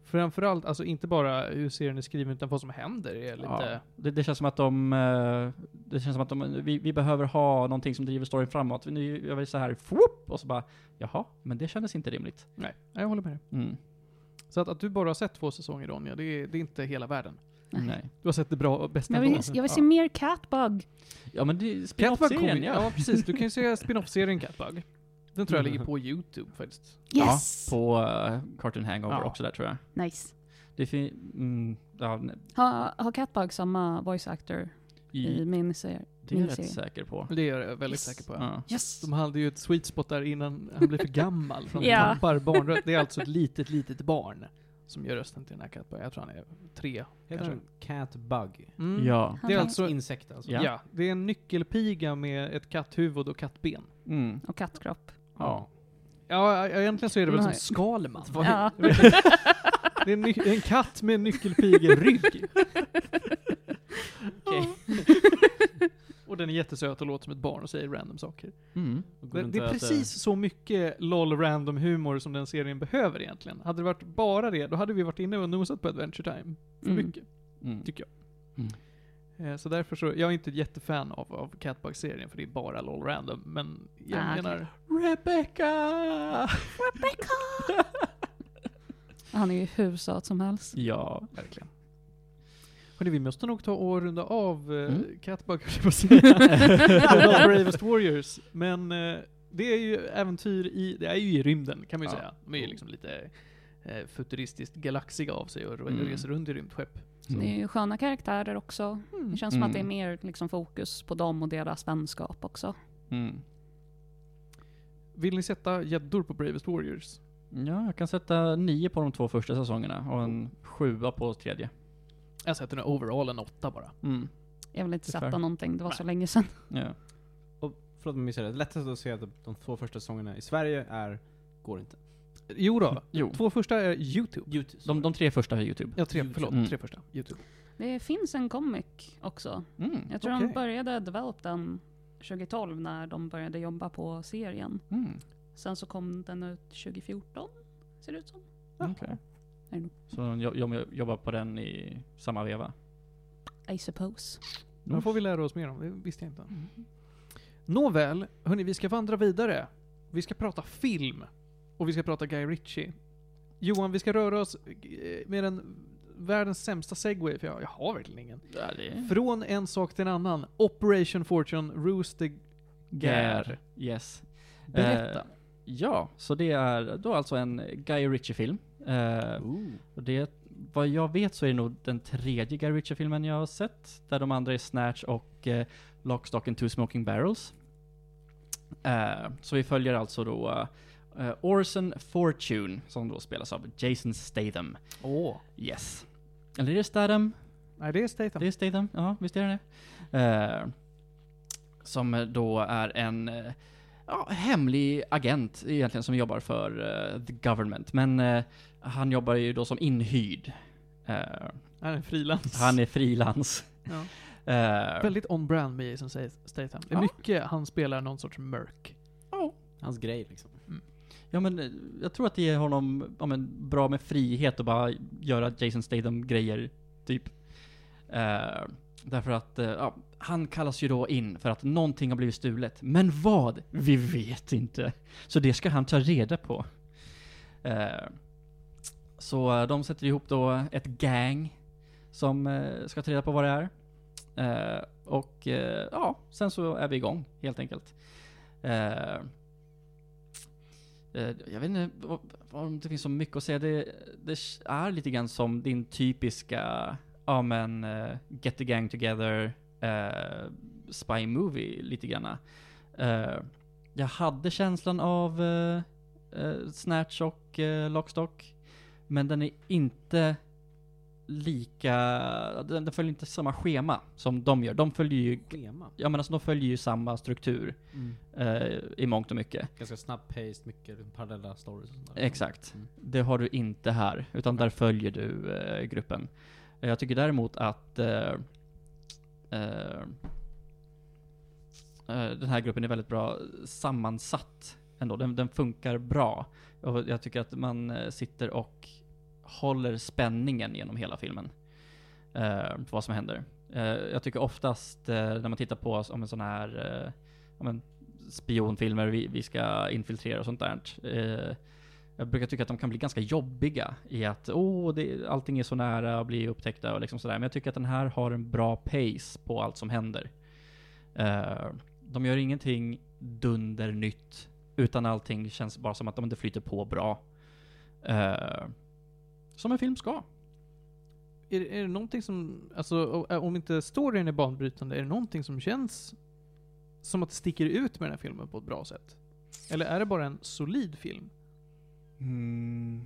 Framförallt, alltså inte bara hur serien är skriven, utan vad som händer är lite... ja. Det, det känns som att de, eh, det känns som att de, vi, vi behöver ha någonting som driver storyn framåt. Nu gör vi så här, whoop, och så bara, jaha, men det kändes inte rimligt. Nej, jag håller med dig. Mm. Så att, att du bara har sett två säsonger Ronja, det är, det är inte hela världen. Nej. Du har sett det bra och bästa Men jag vill, ändå. jag vill Ja. se mer Catbug. Ja men det är spin-off-serien ja. ja, precis. Du kan ju se spin-off-serien Catbug. Den tror jag ligger på YouTube faktiskt. Yes! Ja, på uh, Cartoon Hangover Ja. också där tror jag. Nice. Det fin- mm, ja, Har, har Catbug samma voice actor i i, miniserien? Det är jag rätt säker på. Det är jag väldigt Yes. säker på. Ja. Yes! De hade ju ett sweet spot där innan han blir för gammal. För Ja. tappar barnröst. Det är alltså ett litet, litet barn som gör rösten till den här Catbug. Jag tror han är tre. Heter kanske. den Cat Bug? Mm. Ja. Det är Han- alltså, Insekt alltså? ja. Ja. det är en nyckelpiga med ett katthuvud och kattben. Mm. Och kattkropp. Ja. Ja, egentligen så är det väl som Nej. Skalman. Ja. Det är en, en katt med en nyckelpigerygg. Okej. Och den är jättesöt och låter som ett barn och säger random saker. Mm. Det, det är äter- precis så mycket LOL random humor som den serien behöver egentligen. Hade det varit bara det, då hade vi varit inne och nosat på Adventure Time. För Mm. mycket, Mm. tycker jag. Mm. Eh, Så därför så, jag är inte ett jättefan av, av Catbug-serien, för det är bara LOL random, men jag Ah, menar... Rebecca! Han är ju hur söt som helst. Ja. Verkligen. Hörni, vi måste nog ta och runda av eh, Mm. Catbug, höll jag på att säga. Bravest Warriors. Men eh, det är ju äventyr i, det är ju i rymden, kan man ju Ja. säga. De är ju liksom lite eh, futuristiskt galaxiga av sig och Mm. reser runt i rymdskepp. Så det är ju sköna karaktärer också. Mm. Det känns som att det är Mm. mer liksom, fokus på dem och deras vänskap också. Mm. Vill ni sätta gäddor på Bravest Warriors? Ja, jag kan sätta nio på de två första säsongerna och en sjua på tredje. Jag sätter nu overall en åtta bara. Mm. Jag vill inte sätta någonting, det var så länge sedan. Ja. Och, förlåt om jag missade, det lättaste att se att de två första säsongerna i Sverige är, går inte. Jo då. Jo. Två första är YouTube. YouTube. De, de tre första är YouTube. Ja, tre, förlåt. Mm. Tre första. YouTube. Det finns en comic också. Mm. Jag tror Okej. de började develop den 2012 när de började jobba på serien. Mm. Sen så kom den ut 2014, ser det ut som. I Så de jo- jo- jobbar på den i samma veva? I suppose. Det får vi lära oss mer om, det visste jag inte. Nåväl, hörni, vi ska vandra vidare. Vi ska prata film. Och vi ska prata Guy Ritchie. Johan, vi ska röra oss eh, med den världens sämsta segway, för jag, jag har verkligen ingen. Ja, det. Från en sak till en annan. Operation Fortune, Rooster Gär. Yes. Berätta. Eh, ja, så det är då alltså en Guy Ritchie-film. Eh, och det, vad jag vet så är det nog den tredje Guy Ritchie-filmen jag har sett. Där de andra är Snatch och eh, Lock, Stock and Two Smoking Barrels. Eh, så vi följer alltså då eh, Orson Fortune, som då spelas av Jason Statham. Åh. Yes. Eller är det Statham? Nej, det är Statham. Det är Statham, ja visst är det det. Eh, som då är en eh, ja, hemlig agent egentligen som jobbar för eh, the government. Men eh, han jobbar ju då som inhyrd. Eh, Han är frilans. han är frilans. Ja. Eh, Väldigt on-brand med Jason Statham. Det är Ja. mycket han spelar någon sorts mörk. Hans grej liksom. ja men jag tror att det ger honom ja, men, bra med frihet att bara göra Jason Statham-grejer, typ. Därför att ja, han kallas ju då in för att någonting har blivit stulet. Men vad? Vi vet inte. Så det ska han ta reda på. Eh, så eh, de sätter ihop då ett gang som eh, ska ta reda på vad det är. Eh, och eh, ja, sen så är vi igång helt enkelt. Eh, jag vet inte vad- om det finns så mycket att säga. Det, det är lite grann som din typiska, ja men, get the gang together, uh, spy movie lite grann. Eh, jag hade känslan av eh, eh, Snatch och uh, Lockstock, men den är inte lika, den, den följer inte samma schema som de gör. De följer ju, Schema. ja men alltså de följer ju samma struktur eh, i mångt och mycket. Ganska snabb paced, mycket parallella stories och sånt där. Exakt. Mm. Det har du inte här, utan där följer du eh, gruppen. Eh, Jag tycker däremot att eh, eh, eh, Eh, eh, den här gruppen är väldigt bra sammansatt ändå. Den, den funkar bra. Och jag tycker att man eh, sitter och håller spänningen genom hela filmen. Eh, på vad som händer. Eh, jag tycker oftast eh, när man tittar på om en sån här eh, om en spionfilmer, vi, vi ska infiltrera och sånt där. Jag brukar tycka att de kan bli ganska jobbiga i att oh, det, allting är så nära att bli upptäckta och liksom sådär. Men jag tycker att den här har en bra pace på allt som händer. Uh, de gör ingenting dundernytt, utan allting känns bara som att de inte flyter på bra. Uh, som en film ska. Är, är det någonting som, alltså eh, om inte storyn är banbrytande, är det någonting som känns som att det sticker ut med den här filmen på ett bra sätt? Eller är det bara en solid film? Mm.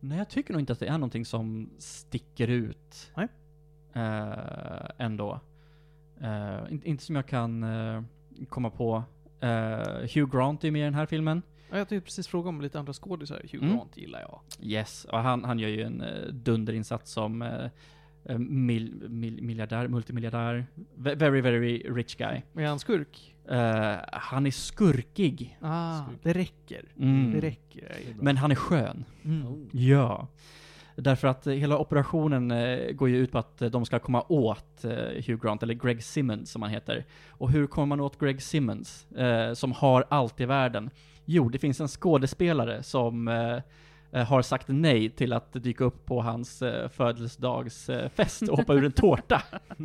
Nej, jag tycker nog inte att det är någonting som sticker ut. Nej. Eh, ändå. Eh, inte, inte som jag kan eh, komma på. Hugh Grant är med i den här filmen. Ja, jag tänkte precis fråga om lite andra skådisar. Hugh Mm. Grant gillar jag. Yes, och han, han gör ju en uh, dunderinsats som mil, mil, miljardär, multimiljardär. Ve- Very, very rich guy. Är han skurk? Eh, han är skurkig. Ah, Skurk. det räcker. Mm. Det räcker. Gillar. Men han är skön. Mm. Oh. Ja. Därför att eh, hela operationen eh, går ju ut på att eh, de ska komma åt eh, Hugh Grant, eller Greg Simmons som han heter. Och hur kommer man åt Greg Simmons, eh, som har allt i världen? Jo, det finns en skådespelare som eh, eh, har sagt nej till att dyka upp på hans eh, födelsedagsfest eh, fest och hoppa ur en tårta.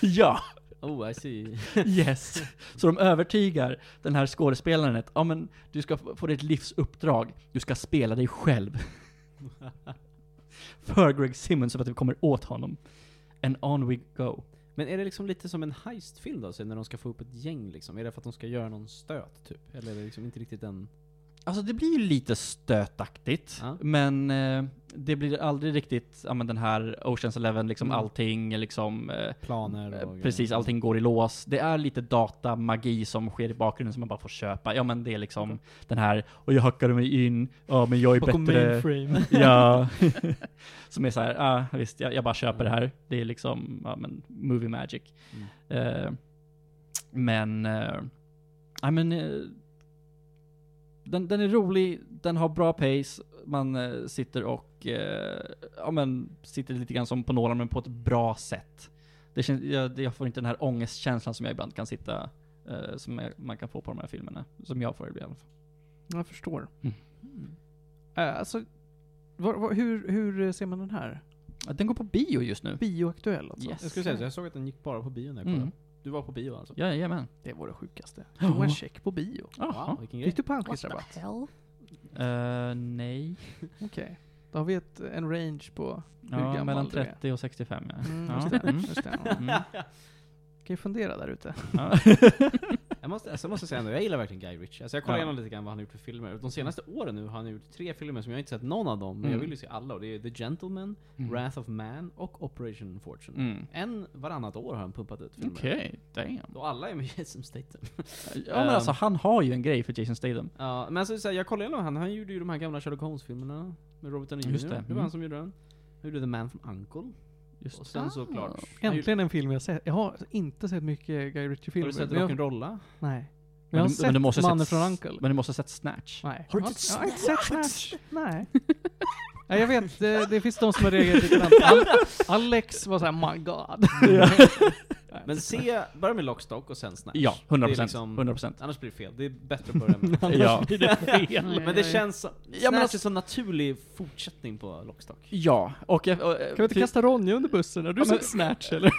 ja, Oh, I see. yes. Så de övertygar den här skådespelaren att, ja men, du ska få ditt livs uppdrag, du ska spela dig själv. För Greg Simmons, så att vi kommer åt honom. And on we go. Men är det liksom lite som en heistfilm då, så när de ska få upp ett gäng liksom? Är det för att de ska göra någon stöt typ? Eller är det liksom inte riktigt den... Alltså det blir ju lite stötaktigt, Ja. men eh, det blir aldrig riktigt, ja men den här Oceans Eleven, liksom Mm. allting liksom, eh, Planer och Eh, Precis, allting går i lås. Det är lite datamagi som sker i bakgrunden som man bara får köpa. Ja men det är liksom den här, och jag hackade mig in, ja men jag är Bakom bättre. mainframe. Ja. som är så här, ja ah, visst, jag, jag bara köper det här. Det är liksom, ja men, movie magic. Mm. Eh, men, eh, ja men, eh, den, den är rolig, den har bra pace, man eh, sitter och, eh, ja men, sitter lite grann som på nålar men på ett bra sätt. Det känns, jag, jag får inte den här ångestkänslan som jag ibland kan sitta, eh, som jag, man kan få på de här filmerna. Som jag får ibland. Jag förstår. Mm. Äh, alltså, var, var, hur, hur ser man den här? Den går på bio just nu. Bioaktuell alltså? Yes. Jag skulle säga så, jag såg att den gick bara på bio när jag kollade. Mm. Du var på bio alltså? Jajamän. Det var det sjukaste. Ja. Johan Check på bio. Jaha. Wow, vilken grej. Fick du What the panschisrabatt? hell? Eh, nej. Okej. Då har vi ett, en range på hur Ja, gammal mellan du är. 30 och 65 ja. Mm, ja. just det. Mm. Just det. Mm. Kan ju fundera där ute. Ja. Jag måste, alltså, jag måste säga ändå, jag gillar verkligen Guy Ritchie. Alltså jag kollar Ja. igenom lite grann vad han har gjort för filmer. De senaste åren nu har han gjort tre filmer som jag inte sett någon av dem, men Mm. jag vill ju se alla. Och det är The Gentleman, Mm. Wrath of Man och Operation Fortune. Mm. En varannat år har han pumpat ut filmer. Okej, damn. Och alla är med Jason Statham. Ja men alltså han har ju en grej för Jason Statham. Ja, men alltså, här, jag kollade igenom han, han gjorde ju de här gamla Sherlock Holmes-filmerna med Robert Downey Jr. Det, det var mm. han som gjorde den. Han gjorde The Man from Uncle. Just Och sen Ah. såklart... Äntligen en film jag sett. Jag har inte sett mycket Guy Har Ritchie-filmer. du sett Rock'n'Rolla? Nej. Men jag har du- sett men du måste Mannen sett från Uncle. Men du måste ha sett Snatch. Nej. Har du inte har sett? Snatch. Nej. Ja, jag vet, det, det finns de som har reagerat likadant. Al- Alex var såhär, my god. Men se, börja med Lockstock och sen Snatch. Ja, 100%. Det är liksom- 100%. Annars blir det fel. Det är bättre att börja med Ja. blir det fel. Men det känns som... men Snatch alltså- är så naturlig fortsättning på Lockstock. Ja, och... jag- och Kan vi inte kasta Ronja under bussen? Har du Ja, men- sett Snatch eller?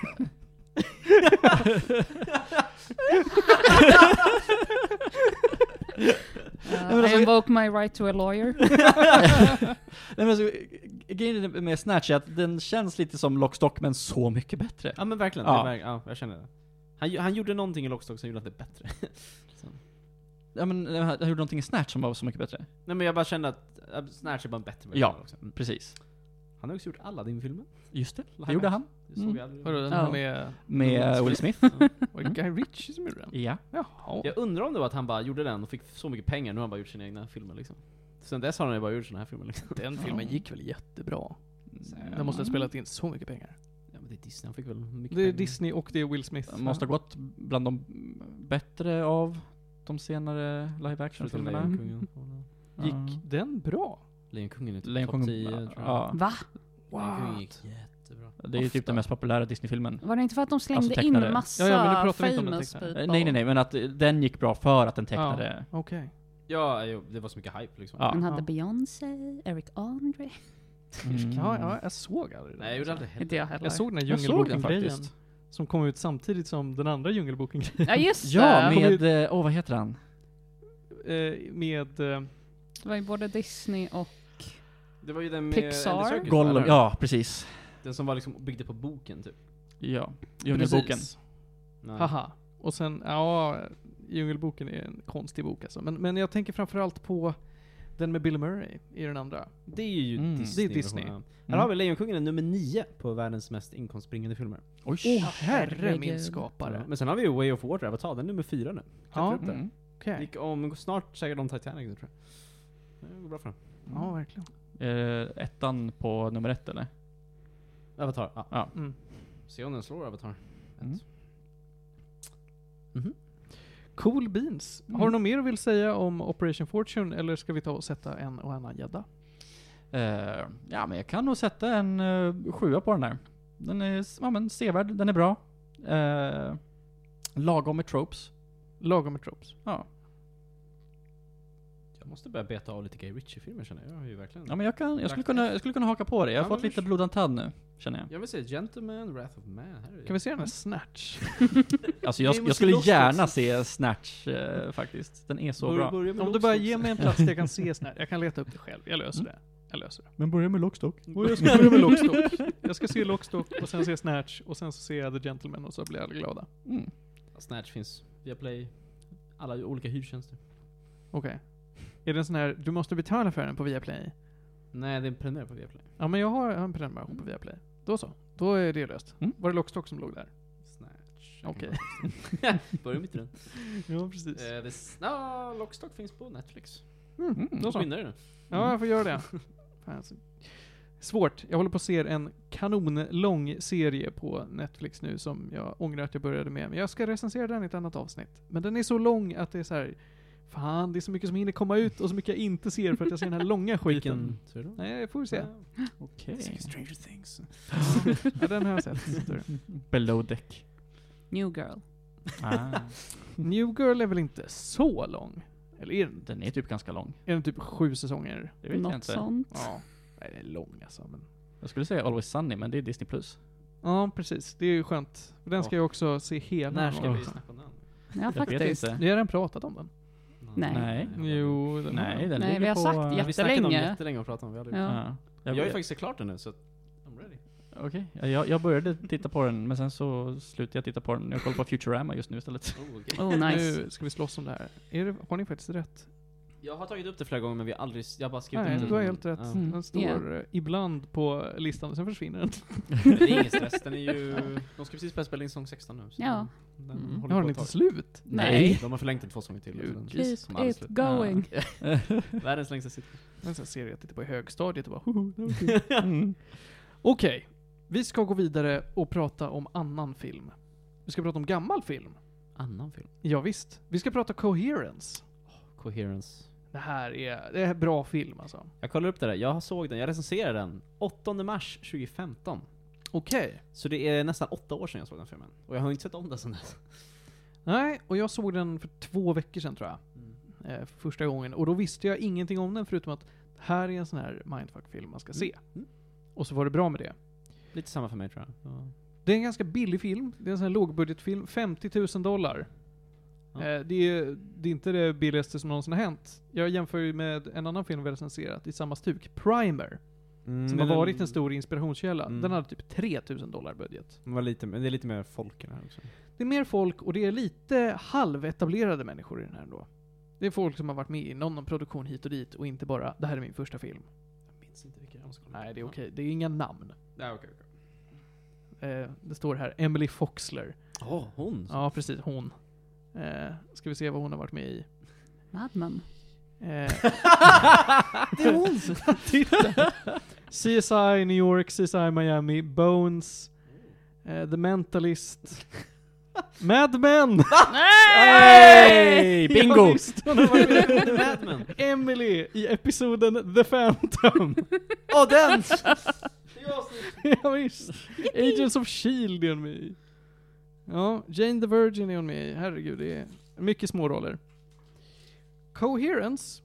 Uh, men alltså- I invoke my right to a lawyer. Nej, men alltså, grejen med Snatch är att den känns lite som Lockstock, men så mycket bättre. Ja men verkligen, Ja. Det är verk, ja jag känner det. Han, han gjorde någonting i Lockstock som gjorde att det är bättre. Ja men han gjorde någonting i Snatch som var så mycket bättre. Nej men jag bara kände att Snatch är bara en bättre version Ja. också. Mm. Precis. Han har också gjort alla din filmer Just det, det gjorde han. Det såg Mm. jag. Vadå, den Ja. här med... Med Will Smith. Var det Guy Ritchie som gjorde den? Ja. Jaha. Jag undrar om det var att han bara gjorde den och fick så mycket pengar, nu har han bara gjort sina egna filmer liksom. Sen dess har han ju bara gjort såna här filmer liksom. Den filmen gick väl jättebra? Mm. Den måste ha spelat in så mycket pengar. Ja men det är Disney, han fick väl mycket Det är pengar. Disney och det är Will Smith. Den måste ha gått bland de bättre av de senare live action Förutom filmerna. Lejonkungen. Gick den bra? Lejonkungen är typ Lejonkungen, topp 10 tror jag. ja. Va? Lejonkungen gick jättebra. Det är ju typ Ofta. den mest populära Disney-filmen. Var det inte för att de slängde Alltså tecknade. in massa Ja, ja, men nu pratar vi inte om den famous tecknade. people? Eh, Nej nej nej, men att eh, den gick bra för att den tecknade. Okej. Ja, jo, det var så mycket hype liksom. Ja. Han hade Ja. Beyoncé, Eric Andre. Mm. Ja, ja, jag såg aldrig Nej, jag gjorde aldrig Inte jag heller. Jag såg den här Jag såg den Djungelboken-grejen. faktiskt. Som kom ut samtidigt som den andra Djungelboken Ja just Ja, det! med, eh, åh vad heter han? eh, med eh, Det var ju både Disney och... Det var ju den med Pixar. Serkis, Gollum, eller? ja precis. Den som var liksom byggde på boken typ. Ja, Djungelboken. Nej. Haha. Och sen, ja, Djungelboken är en konstig bok alltså. Men, men jag tänker framförallt på den med Bill Murray i den andra. Det är ju Mm. Disney. Det är Disney. Mm. Här har vi Lejonkungen är nummer nio på världens mest inkomstbringande filmer. Oj. Åh herre min skapare. Men sen har vi ju Way of Water, Avatar, den är nummer fyra nu. Ja. Mm. Okej. Gick om, snart säkert om Titanic nu tror jag. Det går bra för den. Ja, verkligen. Eh, ettan på nummer ett eller? Avatar, ja. Ja. Mm. Se om den slår Avatar. Mm. Mhm. Cool beans. Mm. Har du något mer du vill säga om Operation Fortune eller ska vi ta och sätta en och annan gädda? Eh, ja, men jag kan nog sätta en uh, sjua på den där. Den är ja, men, sevärd, den är bra. Eh, lagom med tropes. Lagom med tropes. Ja. Jag måste börja beta av lite Guy Ritchie-filmer känner jag. Jag har ju verkligen... ja, men jag, kan, jag, skulle kunna, jag skulle kunna haka på det. Jag har Ja, fått men lite tand nu, känner jag. Jag vill säga Gentleman, Wrath of Man. Här är Kan vi se den här Snatch? Alltså jag, Vi jag skulle loss gärna också. se Snatch eh, faktiskt. Den är så Börja- bra. börja med Om du bara ger mig en plats där jag kan se Snatch. Jag kan leta upp det själv. Jag löser det. Jag löser det. Men börja med Lockstock. Och jag ska börja med Lockstock. Jag ska se Lockstock och sen se Snatch och sen så ser jag The Gentleman och så blir alla glada. Mm. Snatch finns via Play. Alla olika hyrtjänster. Okej. Är det en sån här, du måste betala för den på Viaplay? Nej, det är en premiär på Viaplay. Ja men jag har en prenumeration på Viaplay. Då så. Då är det löst. Mm. Var det Lockstock som låg där? Snatch. Okej. Börja mitt i den. Ja precis. Eh, det ja, Lockstock finns på Netflix. Mm. Mm. Då så. vinner du. Ja, jag får göra det. Fan, alltså. Svårt. Jag håller på att se en kanonlång serie på Netflix nu som jag ångrar att jag började med. Men jag ska recensera den i ett annat avsnitt. Men den är så lång att det är så här. Fan, det är så mycket som hinner komma ut och så mycket jag inte ser för att jag ser den här långa skiten. Vilken? Nej, får vi se. Okej. Stranger Things. Ja, den har jag sett. Below deck. New Girl. Ah. New Girl är väl inte så lång? Eller är den, Den är typ ganska lång. är den typ sju säsonger? Det vet jag Något inte. sånt. Ja. Nej, den är lång alltså. Men... Jag skulle säga Always Sunny, men det är Disney+. Plus. Ja, precis. Det är ju skönt. Den ska Ja. jag också se hela. När ska vi snacka om den? Ja, Jag vet faktiskt. inte. Vi har redan pratat om den. Nej. Nej. Jo, den Nej, den Nej, ligger vi har på... sagt Ja. Vi snackade om Jättelänge. jättelänge och pratade om vi aldrig. Ja. Ja. Jag Jag, ju faktiskt klart den nu så I'm ready. Okej, Ja, jag, jag började titta på den, men sen så slutade jag titta på den. Jag kollar på Futurama just nu istället. Oh, okej. Oh nice. Nu ska vi slåss om det här. Är det, har ni faktiskt rätt? Jag har tagit upp det flera gånger men vi har aldrig, jag har bara skrivit Nej, upp det. du har helt rätt. Ja. Mm. Den står Ja. eh, ibland på listan och sen försvinner den. Det är ingen stress, den är ju... De ska precis börja spela in säsong 16 nu. så Ja. Den Mm. håller Har den inte slut? Nej. De har förlängt den två säsonger till. Den Keep it sluta. going. Världens längsta sitcom. En sån här serie jag tittade på i högstadiet och bara hoho, det var kul. Mm. Okej, vi ska gå vidare och prata om annan film. Vi ska prata om gammal film. Annan film. Ja, visst. Vi ska prata Coherence. Coherence. Det här är, det är bra film alltså. Jag kollar upp det där, jag såg den, jag recenserade den 8 mars 2015. Okej. Så det är nästan åtta år sedan jag såg den filmen. Och jag har inte sett om den sedan dess. Nej, och jag såg den för två veckor sedan tror jag. Eh, för första gången. Och då visste jag ingenting om den förutom att här är en sån här mindfuck-film man ska se. Mm. Och så var det bra med det. Lite samma för mig tror jag. Ja. Det är en ganska billig film. Det är en sån här lågbudgetfilm. 50 000 dollar. Ja. Eh, det, är, det är inte det billigaste som någonsin har hänt. Jag jämför ju med en annan film vi har recenserat i samma stuk. Primer. Mm, Som har den- varit en stor inspirationskälla. Mm. Den hade typ 3 000 dollar budget. Var lite, men det är lite mer folk i den här också. Det är mer folk och det är lite halvetablerade människor i den här ändå. Det är folk som har varit med i någon produktion hit och dit och inte bara det här är min första film. Jag minns inte vilka jag ska. Nej, det är okej. Det är inga namn. Nej, okej, okej. Eh, det står här Emily Foxler. Åh, hon! Ja, precis. Hon. Eh, ska vi se vad hon har varit med i. Mad Men. Eh, det är hon! Titta! CSI New York, CSI Miami, Bones, eh, The Mentalist, Mad Men! Hey! Bingo! Mad Men! Emily i episoden The Phantom. Åh, den! ja, visst. Agents of Shield är hon med i. Ja, Jane the Virgin är hon med i. Herregud, det är mycket små roller. Coherence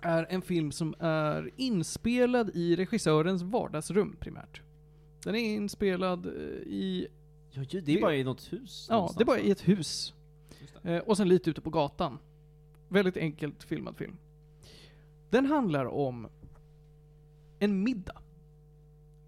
är en film som är inspelad i regissörens vardagsrum primärt. Den är inspelad eh, i, Ja, det är Det- bara i något hus ja, någonstans, det är bara i ett hus. Eh, och sen lite ute på gatan. Väldigt enkelt filmad film. Den handlar om en middag.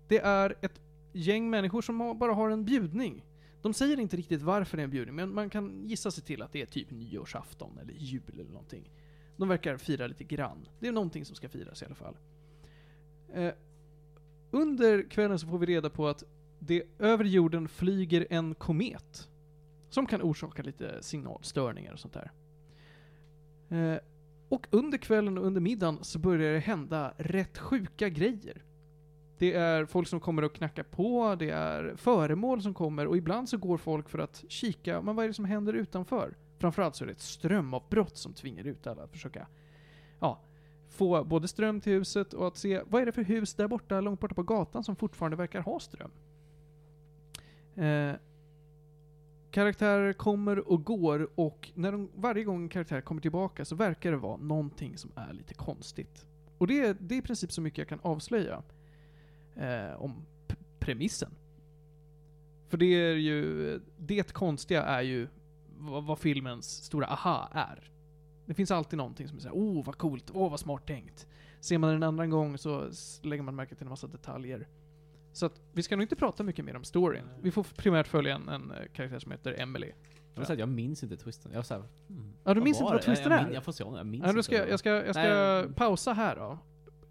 Det är ett gäng människor som bara har en bjudning. De säger inte riktigt varför det är en bjudning, men man kan gissa sig till att det är typ nyårsafton eller jul eller någonting. De verkar fira lite grann. Det är någonting som ska firas i alla fall. Eh, under kvällen så får vi reda på att det över jorden flyger en komet. Som kan orsaka lite signalstörningar och sånt där. Eh, och under kvällen och under middagen så börjar det hända rätt sjuka grejer. Det är folk som kommer och knackar på, det är föremål som kommer och ibland så går folk för att kika, men vad är det som händer utanför? Framförallt så är det ett strömavbrott som tvingar ut alla att försöka, ja, få både ström till huset och att se, vad är det för hus där borta, långt borta på gatan som fortfarande verkar ha ström? Eh, karaktärer kommer och går och när de, varje gång en karaktär kommer tillbaka så verkar det vara någonting som är lite konstigt. Och det det är i princip så mycket jag kan avslöja eh, om premissen. För det är ju, det konstiga är ju vad, vad filmens stora aha är. Det finns alltid någonting som är såhär, oh vad coolt, åh vad smart tänkt. Ser man den en andra gång så lägger man märke till en massa detaljer. Så att vi ska nog inte prata mycket mer om storyn. Vi får primärt följa en, en eh, karaktär som heter Emily. Jag, säga jag minns inte twisten. Jag var såhär, hmm, Ja, du minns inte vad twisten jag, är? Jag, jag får se om jag minns Ja, ska jag, ska, jag ska Nej. pausa här då.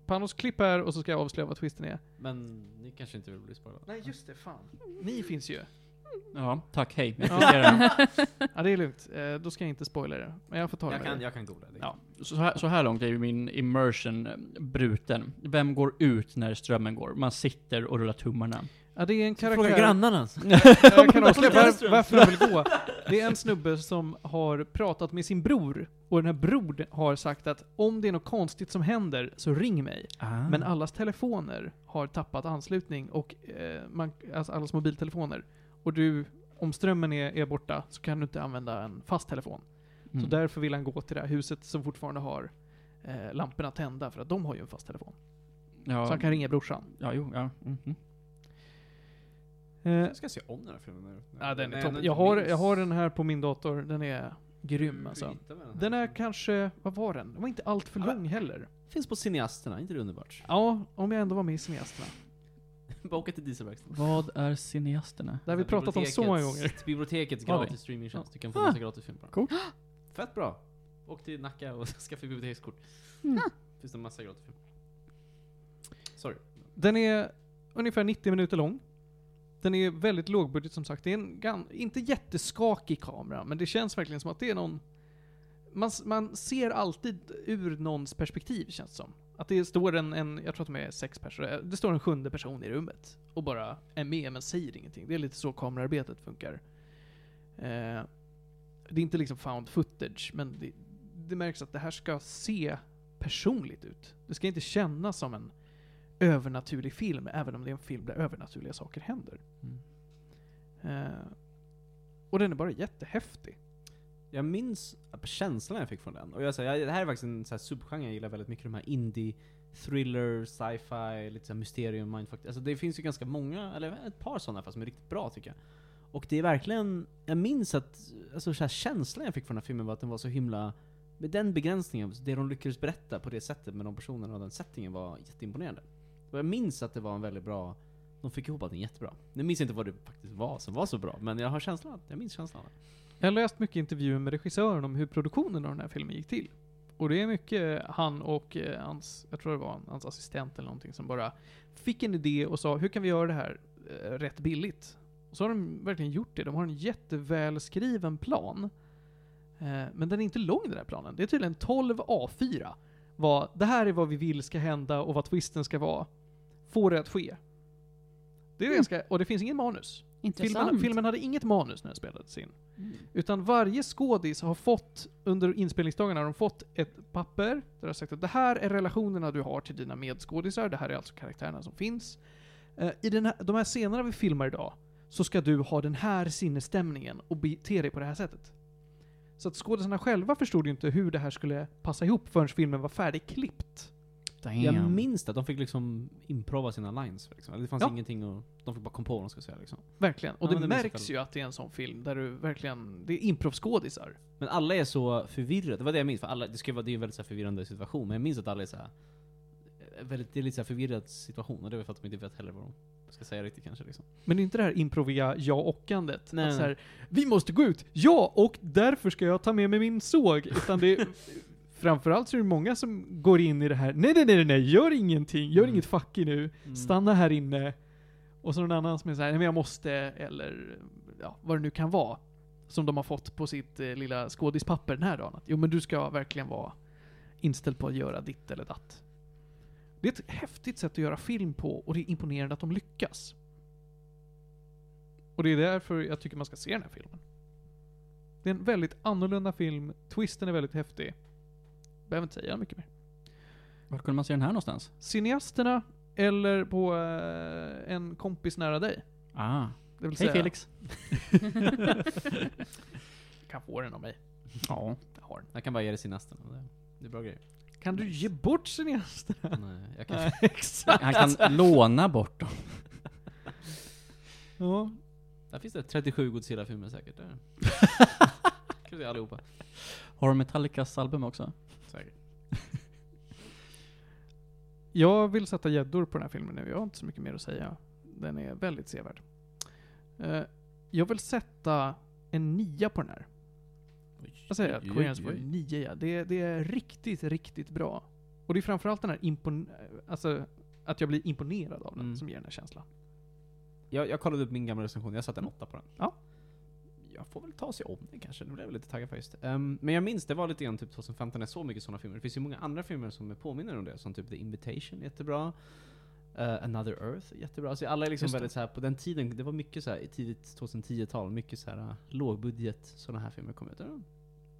Panos klipp här och så ska jag avslöja vad twisten är. Men ni kanske inte vill bli spoilade? Nej just det, fan. Ni finns ju. Ja, tack, hej. Jag Ja. Ja det är lugnt. Eh, då ska jag inte spoila det. Men jag får ta det Jag med kan, det. jag kan googla. det. Ja. Så här, så här långt är ju min immersion bruten. Vem går ut när strömmen går? Man sitter och rullar tummarna. Ja, det är en Fråga karaktär... grannarna. Jag kan avslöja Där är var, ström. varför de vill gå. Det är en snubbe som har pratat med sin bror, och den här bror har sagt att om det är något konstigt som händer, så ring mig. Ah. Men allas telefoner har tappat anslutning, och eh, man, alltså allas mobiltelefoner. Och du, om strömmen är, är borta, så kan du inte använda en fast telefon. Mm. Så därför vill han gå till det här huset som fortfarande har eh, lamporna tända, för att de har ju en fast telefon. ja, Så han kan ringa brorsan. Ja, jo, ja. mhm. Eh, Jag ska se om den här filmen. nu. ja, den är den Jag har, jag har den här på min dator, den är grym alltså. den är kanske, vad var den? Den var inte allt för Ja, lång heller. Finns på Cineasterna, inte det underbart? Ja, om jag ändå var med i Cineasterna. Åka till dieselverkstaden. Vad är cineasterna? Det har vi pratat om så många gånger. Bibliotekets- gratis streamingtjänst. Du kan få Ah. massa gratis film bara. Coolt. Fett bra. Åk till Nacka och skaffa bibliotekskort. Mm. Finns det massa gratis film. Sorry. Den är ungefär 90 minuter lång. Den är väldigt lågbudget som sagt. Det är en gan- inte jätteskakig kamera, men det känns verkligen som att det är någon... Man, man ser alltid ur någons perspektiv, känns det som. Att det står en, en, jag tror att de är sex personer, eh, det står en sjunde person i rummet och bara är med men säger ingenting. Det är lite så kamerarbetet funkar. Eh, det är inte liksom found footage, men det, det märks att det här ska se personligt ut. Det ska inte kännas som en övernaturlig film, även om det är en film där övernaturliga saker händer. Eh, och den är bara jättehäftig. Jag minns känslan jag fick från den. Och jag säger, det här är faktiskt en så här subgenre jag gillar väldigt mycket. De här indie, thriller, sci-fi, lite så mysterium, mindfuck. Alltså det finns ju ganska många, eller ett par sådana fast som är riktigt bra tycker jag. Och det är verkligen, jag minns att, alltså så känslan jag fick från den här filmen var att den var så himla, med den begränsningen, det de lyckades berätta på det sättet med de personerna och den settingen var jätteimponerande. Och jag minns att det var en väldigt bra, de fick ihop allting jättebra. Jag minns inte vad det faktiskt var som var så bra, men jag har känslan, jag minns känslan. Jag har läst mycket intervjuer med regissören om hur produktionen av den här filmen gick till. Och det är mycket han och eh, hans, jag tror det var hans assistent eller någonting som bara fick en idé och sa hur kan vi göra det här eh, rätt billigt? Och så har de verkligen gjort det. De har en jättevälskriven plan. Eh, men den är inte lång den här planen. Det är tydligen 12 A4. Vad, det här är vad vi vill ska hända och vad twisten ska vara. Få det att ske. Det är Mm. ganska, och det finns ingen manus. Filmen, filmen hade inget manus när den spelades in. Mm. Utan varje skådis har fått, under inspelningsdagarna, har de fått ett papper där det har sagt att det här är relationerna du har till dina medskådisar, det här är alltså karaktärerna som finns. Eh, I den här, de här scenerna vi filmar idag, så ska du ha den här sinnesstämningen och bete dig på det här sättet. Så att skådespelarna själva förstod ju inte hur det här skulle passa ihop förrän filmen var färdigklippt. Jag minns att de fick liksom improva sina lines. Liksom. Det fanns Ja. ingenting och de fick bara komma på vad de skulle säga liksom. Verkligen. Och Ja, det det märks ju att det är en sån film där du verkligen, det är improvskådisar. Men alla är så förvirrade, det var det jag minns, för alla, det, ska vara, det är en väldigt så förvirrande situation, men jag minns att alla är så här, eh, väldigt, det är lite så förvirrad situation, och det är väl för att de inte vet heller vad de ska säga riktigt kanske liksom. Men inte det här improviga ja-ockandet. Nej, Att så nej. här, vi måste gå ut, ja, och därför ska jag ta med mig min såg. Utan det framförallt så är det många som går in i det här, nej nej nej nej, gör ingenting, gör Mm. inget fucky nu, stanna här inne. Och så någon annan som är såhär, nej men jag måste, eller ja, vad det nu kan vara. Som de har fått på sitt eh, lilla skådispapper den här dagen. Att, jo men du ska verkligen vara inställd på att göra ditt eller datt. Det är ett häftigt sätt att göra film på och det är imponerande att de lyckas. Och det är därför jag tycker man ska se den här filmen. Det är en väldigt annorlunda film, twisten är väldigt häftig. Behöver inte säga mycket mer. Var kunde man se den här någonstans? Cineasterna eller på eh, en kompis nära dig. Ah. Det vill Hej säga, Felix. kan få den av mig. Ja. Jag har den. Jag kan bara ge till nästan, det, är bra grejer. Kan du ge bort cineasterna? Nej, jag kan Nej, exakt. Han kan låna bort dem. Ja. Där finns det 37 Godzilla-filmer säkert. Där. kan vi se allihopa. Har de Metallicas album också? Jag vill sätta gäddor på den här filmen nu, jag har inte så mycket mer att säga. Den är väldigt sevärd. Eh, jag vill sätta en nia på den här. Säger jag? Oj, för oj. en nia ja. det, det är riktigt, riktigt bra. Och det är framförallt den här impon... Alltså, att jag blir imponerad av den Mm. som ger den här känslan. Jag, jag kollade upp min gamla recension, jag satte en åtta på den. Ja. Jag får väl ta sig om den kanske, det blev jag lite taggad faktiskt. Um, men jag minns, det var lite grann typ 2015, jag såg mycket sådana filmer. Det finns ju många andra filmer som påminner om det, som typ The Invitation, jättebra. Uh, Another Earth, jättebra. Så alla är liksom det. väldigt så här på den tiden, det var mycket så här i tidigt 2010-tal, mycket så här uh, lågbudget, sådana här filmer kom ut.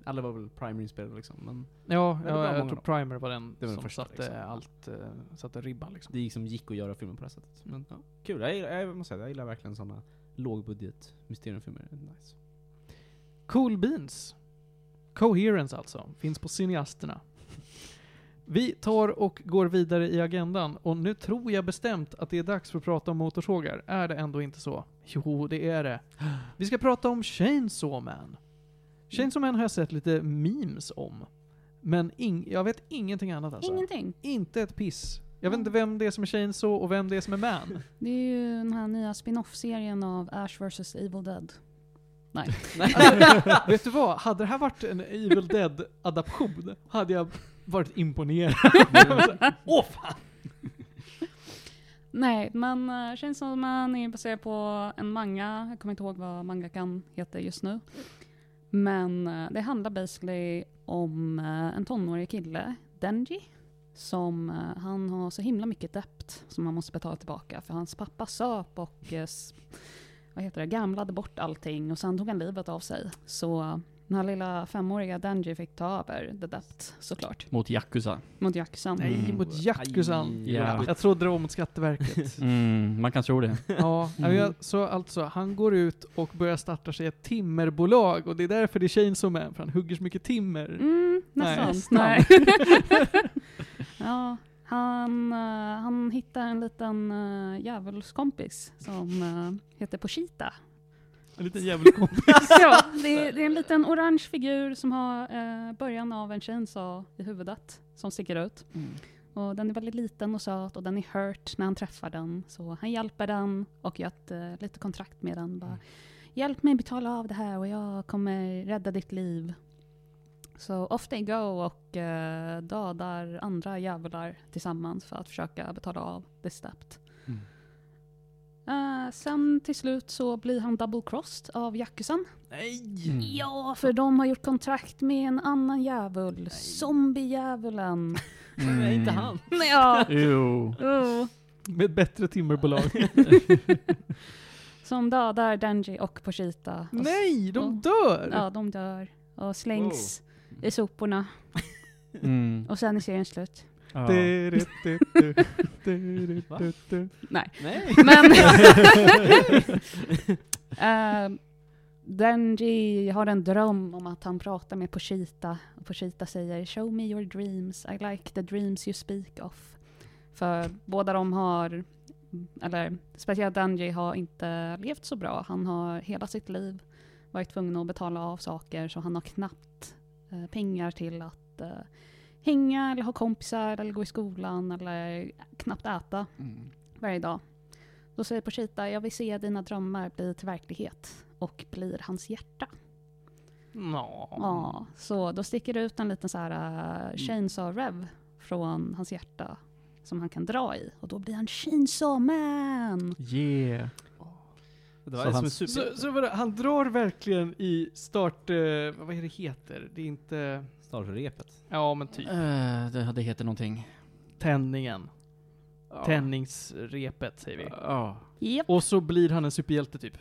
Alla var väl primer-inspelade liksom, men Ja, ja jag många tror Primer var den Det var den som första, satte liksom. allt, eh, satte ribban liksom. det liksom gick att göra filmer på det sättet. Men ja, kul, jag, gillar- jag måste säga, jag gillar verkligen sådana lågbudget mysteriumfilmer. Nice. Cool Beans. Coherence alltså. Finns på cineasterna. Vi tar och går vidare i agendan och nu tror jag bestämt att det är dags för att prata om motorsågar. Är det ändå inte så? Jo, det är det. Vi ska prata om Chainsaw Man. Chainsaw Man har jag sett lite memes om. Men jag vet ingenting annat alltså. Ingenting. Inte ett piss. Jag vet inte vem det är som är Chainsaw och vem det är som är Man. Det är ju den här nya spin-off-serien av Ash vs Evil Dead. Nej. Alltså, vet du vad? Hade det här varit en Evil Dead-adaption hade jag varit imponerad. Åh fan! Nej, men uh, Chainsaw Man är baserad på en manga. Jag kommer inte ihåg vad mangakan heter just nu. Men eh, det handlar basically om eh, en tonårig kille, Denji, som eh, han har så himla mycket debt som han måste betala tillbaka för hans pappa söp och vad heter det, gamlade bort allting och sen tog han livet av sig. Så den här lilla femåriga Denji fick ta över the debt såklart, Mot Yakuza. mot Jackson. Nej, Mm. mot Ja. jobbigt. Jag trodde det var mot Skatteverket. Mm, man kan tro det. ja, Mm. så alltså, han går ut och börjar starta sig ett timmerbolag och det är därför det är Chainsaw Man, för han hugger så mycket timmer. Mm, Nej. nästan. Nej. ja, han, eh, han hittar en liten uh, djävulskompis som eh, heter Pochita. En liten djävulskompis. ja, det, är, det är en liten orange figur som har eh, början av en chainsaw i huvudet som sticker ut. Och den är väldigt liten och söt och den är hurt när han träffar den. Så han hjälper den och gör ett eh, lite kontrakt med den. Bara, Hjälp mig betala av det här och jag kommer rädda ditt liv. Så off they go och eh, dödar andra djävular tillsammans för att försöka betala av this debt. Mm. Eh, sen till slut så blir han double crossed av Yakuzan. Nej! Mm. Ja, för de har gjort kontrakt med en annan djävul. Zombie-djävulen. Nej, inte han. ja. Jo. Oh. Med ett bättre timmerbolag. Som dödar Denji och s- Nej, de dör! Ja, de dör. Och slängs i soporna. Mm. Och sen är serien slut. Ja. Nej. Men... Ehm, Denji har en dröm om att han pratar med Pochita. Och Pochita säger “Show me your dreams, I like the dreams you speak of”. För båda de har, eller speciellt Denji har inte levt så bra. Han har hela sitt liv varit tvungen att betala av saker så han har knappt eh, pengar till att eh, hänga eller ha kompisar eller gå i skolan eller knappt äta Mm. varje dag. Då säger Pochita, jag vill se dina drömmar bli till verklighet och blir hans hjärta. Nå. Ja, så då sticker det ut en liten så här uh, chainsaw rev från hans hjärta som han kan dra i och då blir han chainsaw man. Yeah. Det var Så en hans- Så, super... så vadå, han drar verkligen i start... Eh, vad är det heter? Det är inte... Startrepet. Ja men typ. Eh, det, det heter någonting. Tändningen. Ja. Tändningsrepet säger vi. Ja. Japp. Och så blir han en superhjälte typ.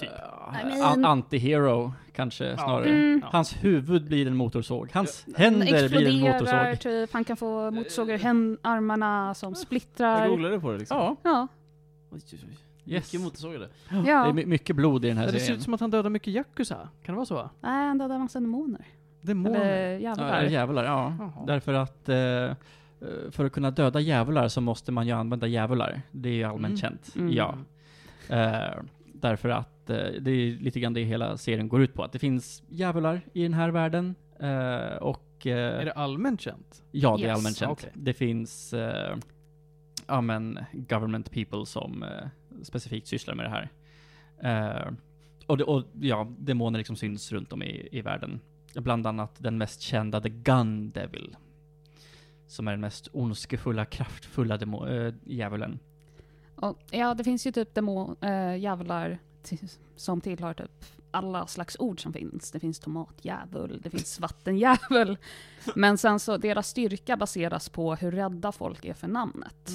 Typ. Eh, I mean- an- Anti-hero, kanske snarare. Mm. Ja. Hans huvud blir en motorsåg. Hans händer blir en motorsåg. typ. Han kan få motorsågar i armarna som Jag splittrar. googlade på det liksom. Ja, Ja. Yes. Mycket motorsågar det. Det är ja. my- mycket blod i den här Det ser serien. ut som att han dödar mycket yakuza. Kan det vara så? Nej, han dödar massa demoner. Demoner. Eller Ja, jävlar. djävular, ja. Jaha. Därför att eh, eh, för att kunna döda djävular så måste man ju använda djävular. Det är ju allmänt Mm. känt. Mm. Ja. Eh, därför att eh, det är lite grann det hela serien går ut på. Att det finns djävular i den här världen. Eh, och eh, Är det allmänt känt? ja, det är Yes. allmänt känt. Okej. Det finns eh, ja, men government people som eh, specifikt sysslar med det här. Eh, och, det, och ja, demoner liksom syns runt om i, i världen. Bland annat den mest kända, The Gun Devil. Som är den mest ondskefulla, kraftfulla demo, äh, djävulen. Och, ja, det finns ju typ demo, äh, som tillhör typ alla slags ord som finns. Det finns tomatdjävul, det finns vattendjävul. Men sen så, deras styrka baseras på hur rädda folk är för namnet.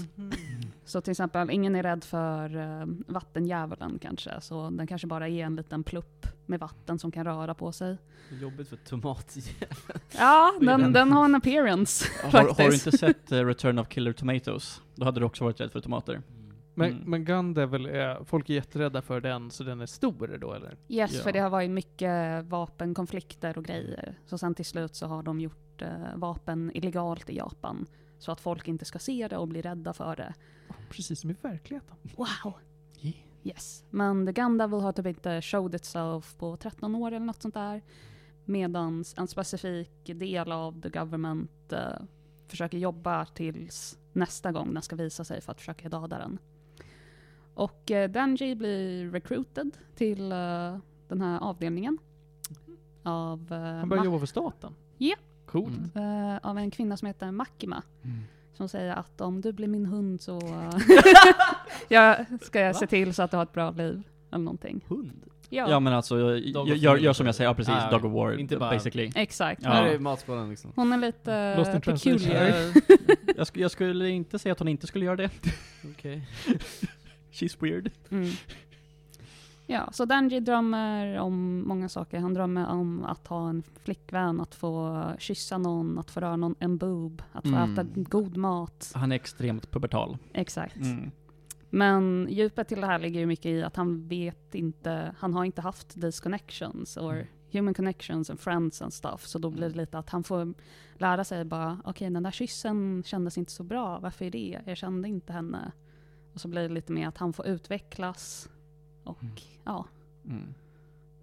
Så till exempel, ingen är rädd för uh, vattendjävulen kanske, så den kanske bara är en liten plupp med vatten som kan röra på sig. Jobbigt för tomat. Ja, den, den? har en appearance. Har, har du inte sett eh, Return of Killer Tomatoes? Då hade du också varit rädd för tomater. Men, Mm. men Gun Devil är, folk är jätterädda för den, så den är stor då eller? Yes, Ja. för det har varit mycket vapenkonflikter och grejer. Så sen till slut så har de gjort eh, vapen illegalt i Japan. Så att folk inte ska se det och bli rädda för det. Precis som i verkligheten. Wow! Yeah. Yes. Men The Gun Devil har typ inte showed itself på 13 år eller något sånt där. Medan en specifik del av the government eh, försöker jobba tills nästa gång den ska visa sig för att försöka döda den. Och eh, Denji blir recruited till eh, den här avdelningen. Av, eh, Han börjar jobba för staten. Ja. Coolt. Mm. eh, av en kvinna som heter Makima. Som säger att om du blir min hund så jag ska jag se till så att du har ett bra liv. Eller någonting. Hund? Ja, Ja men alltså, gör, gör, som jag säger, ja precis, Ah, Dog of War, inte bara- basically. exakt. Ja. Här är liksom. Hon är lite Lost in uh, peculiar. Jag, sk- jag skulle inte säga att hon inte skulle göra det. Okej. She's weird. Mm. Ja, så Denji drömmer om många saker. Han drömmer om att ha en flickvän, att få kyssa någon, att få röra någon, en boob, att få Mm. äta god mat. Han är extremt pubertal. Exakt. Mm. Men djupet till det här ligger ju mycket i att han vet inte, han har inte haft these connections or Mm. human connections and friends and stuff. Så då blir det lite att han får lära sig bara, okej den där kyssen kändes inte så bra, varför är det? Jag kände inte henne. Och så blir det lite mer att han får utvecklas och Mm. ja, Mm.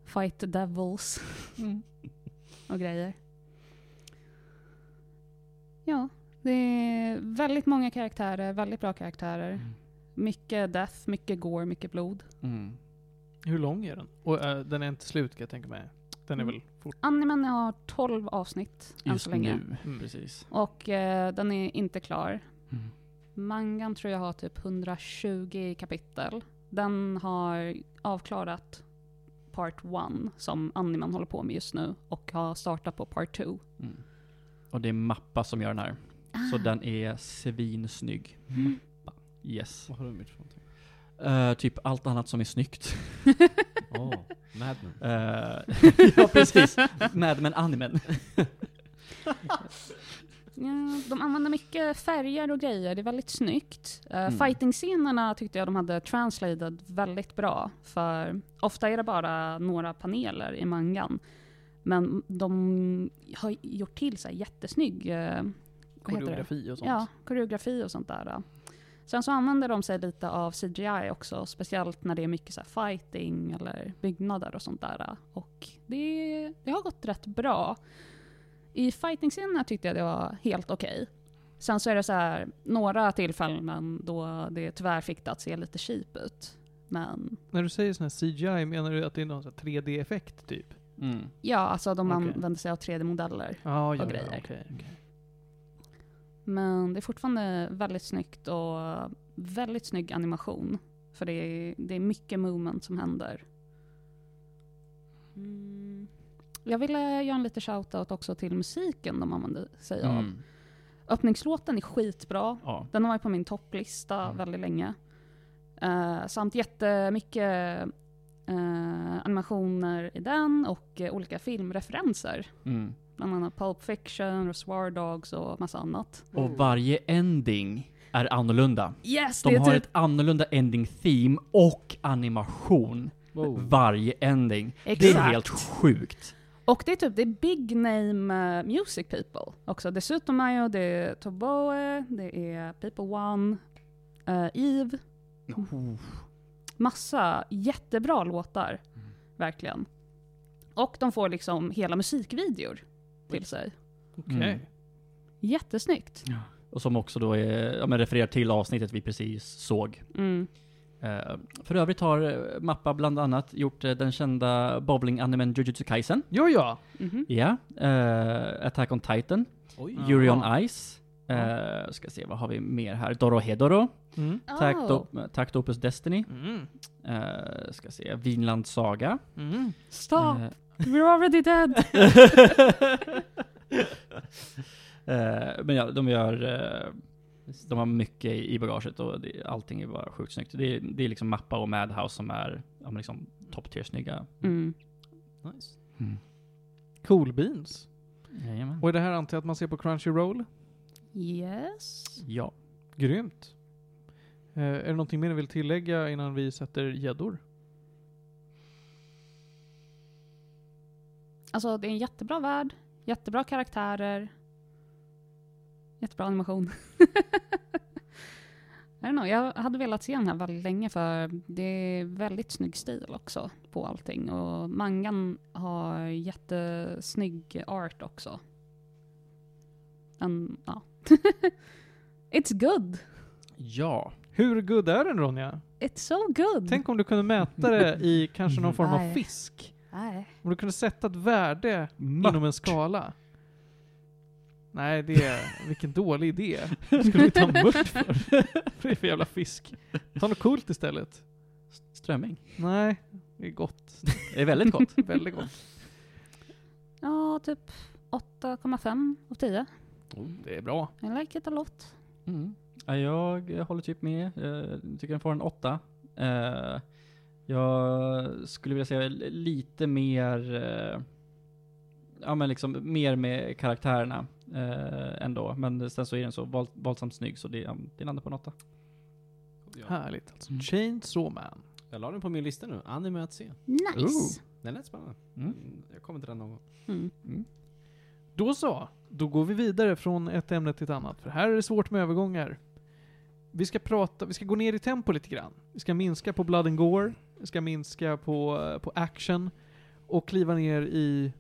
fight the devils och grejer. Ja, det är väldigt många karaktärer, väldigt bra karaktärer. Mm. Mycket death, mycket gore, mycket blod. Mm. Hur lång är den? Och eh, den är inte slut kan jag tänka mig. Den är Mm. väl fort... Animen har 12 avsnitt än Just så länge. nu, Mm. precis. Och eh, den är inte klar. Mm. Mangan tror jag har typ 120 kapitel. Den har avklarat part 1 som animen håller på med just nu och har startat på part 2. Mm. Och det är Mappa som gör den här. Så Ah. den är svinsnygg. Mm. Yes. Vad har du gjort för någonting? Eh, typ allt annat som är snyggt. Åh, Mad Men. Eh, ja, precis. Mad Men animen. Ja, de använder mycket färger och grejer, det är väldigt snyggt. Uh, Mm. Fighting-scenerna tyckte jag de hade translated väldigt bra. För ofta är det bara några paneler i mangan. Men de har gjort till så här jättesnygg uh, det? Koreografi och sånt. Ja, koreografi och sånt där. Sen så använder de sig lite av CGI också, speciellt när det är mycket så fighting eller byggnader och sånt där. Och det, det har gått rätt bra. I fighting-scenerna tyckte jag det var helt okej. Sen så är det så här några tillfällen då det tyvärr fick det att se lite cheap ut. Men När du säger sån här CGI, menar du att det är någon sån här 3D-effekt typ? Mm. ja, alltså de Okej. använder sig av 3D-modeller. Ja, ja, Och ja, grejer. okej, okej. Men det är fortfarande väldigt snyggt och väldigt snygg animation. För det är, det är mycket movement som händer. Mm. Jag ville göra en liten shoutout också till musiken de använder sig av. Mm. Öppningslåten är skitbra. Ja. Den har varit på min topplista Mm. väldigt länge. Uh, samt jättemycket uh, animationer i den och eh, olika filmreferenser. Mm. Bland annat Pulp Fiction, Reservoir Dogs och massa annat. Och varje ending är annorlunda. Yes, De det är har typ ett annorlunda ending theme och animation. Wow. Varje ending. Det är Exakt. helt sjukt. Och det är typ det är big name eh, music people också. Det är Sutomayo, det är Toboe, det är People One, uh, Eve. Massa jättebra låtar. Verkligen. Och de får liksom hela musikvideor till sig. Okej. Mm. Jättesnyggt. Och som också då är, ja, men refererar till avsnittet vi precis såg. Mm. Eh, för övrigt har eh, Mappa bland annat gjort eh, den kända bowling-animen Jujutsu Kaisen. Ja, ja. Mhm. Ja. eh, Attack on Titan. Oj. Yuri on Ice. Uh, ska se, vad har vi mer här? Dorohedoro. Mm. Takt, Oh. Takt Opus Destiny. Mm. Uh, ska se, Vinland Saga. Mm. Stop! Eh, We're already dead! Eh, men ja, de gör... de har mycket i bagaget och det, allting är bara sjukt snyggt. Det är, det är liksom Mappa och Madhouse som är ja, liksom top tier snygga. Mm. Nice. Cool beans. Jajamän. Och är det här antar jag att man ser på Crunchyroll? Yes. Ja. Grymt. Eh, är det någonting mer ni vill tillägga innan vi sätter gäddor? Alltså det är en jättebra värld, jättebra karaktärer, jättebra animation. I know, jag hade velat se den här väldigt länge för det är väldigt snygg stil också på allting. Och mangan har jättesnygg art också. En, ja. It's good! Ja. Hur good är den Ronja? It's so good! Tänk om du kunde mäta det i kanske någon form av fisk? Nej. Om du kunde sätta ett värde inom en skala? Nej, det är... Vilken dålig idé. Skulle vi ta mört för? Vad är för jävla fisk? Ta något coolt istället. Strömming. Nej, det är gott. Det är väldigt gott. Väldigt gott. Ja, typ 8,5 av 10. Det är bra. I like it a lot. Mm. Ja, jag, jag håller typ med. Jag tycker den får en åtta. Eh, jag skulle vilja säga li- lite mer, eh, ja men liksom mer med karaktärerna eh, ändå. Men sen så är den så våld, våldsamt snygg så det, ja, det landar på en åtta. Härligt alltså. Mm. Chainsaw Man. Jag la den på min lista nu. Anime att se. Nice! Den lät spännande. Mm. Mm, Jag kommer till den någon gång. Mm. Mm. Då så. Då går vi vidare från ett ämne till ett annat. För här är det svårt med övergångar. Vi ska prata, vi ska gå ner i tempo lite grann. Vi ska minska på blood and gore. Vi ska minska på, eh, på action. Och kliva ner i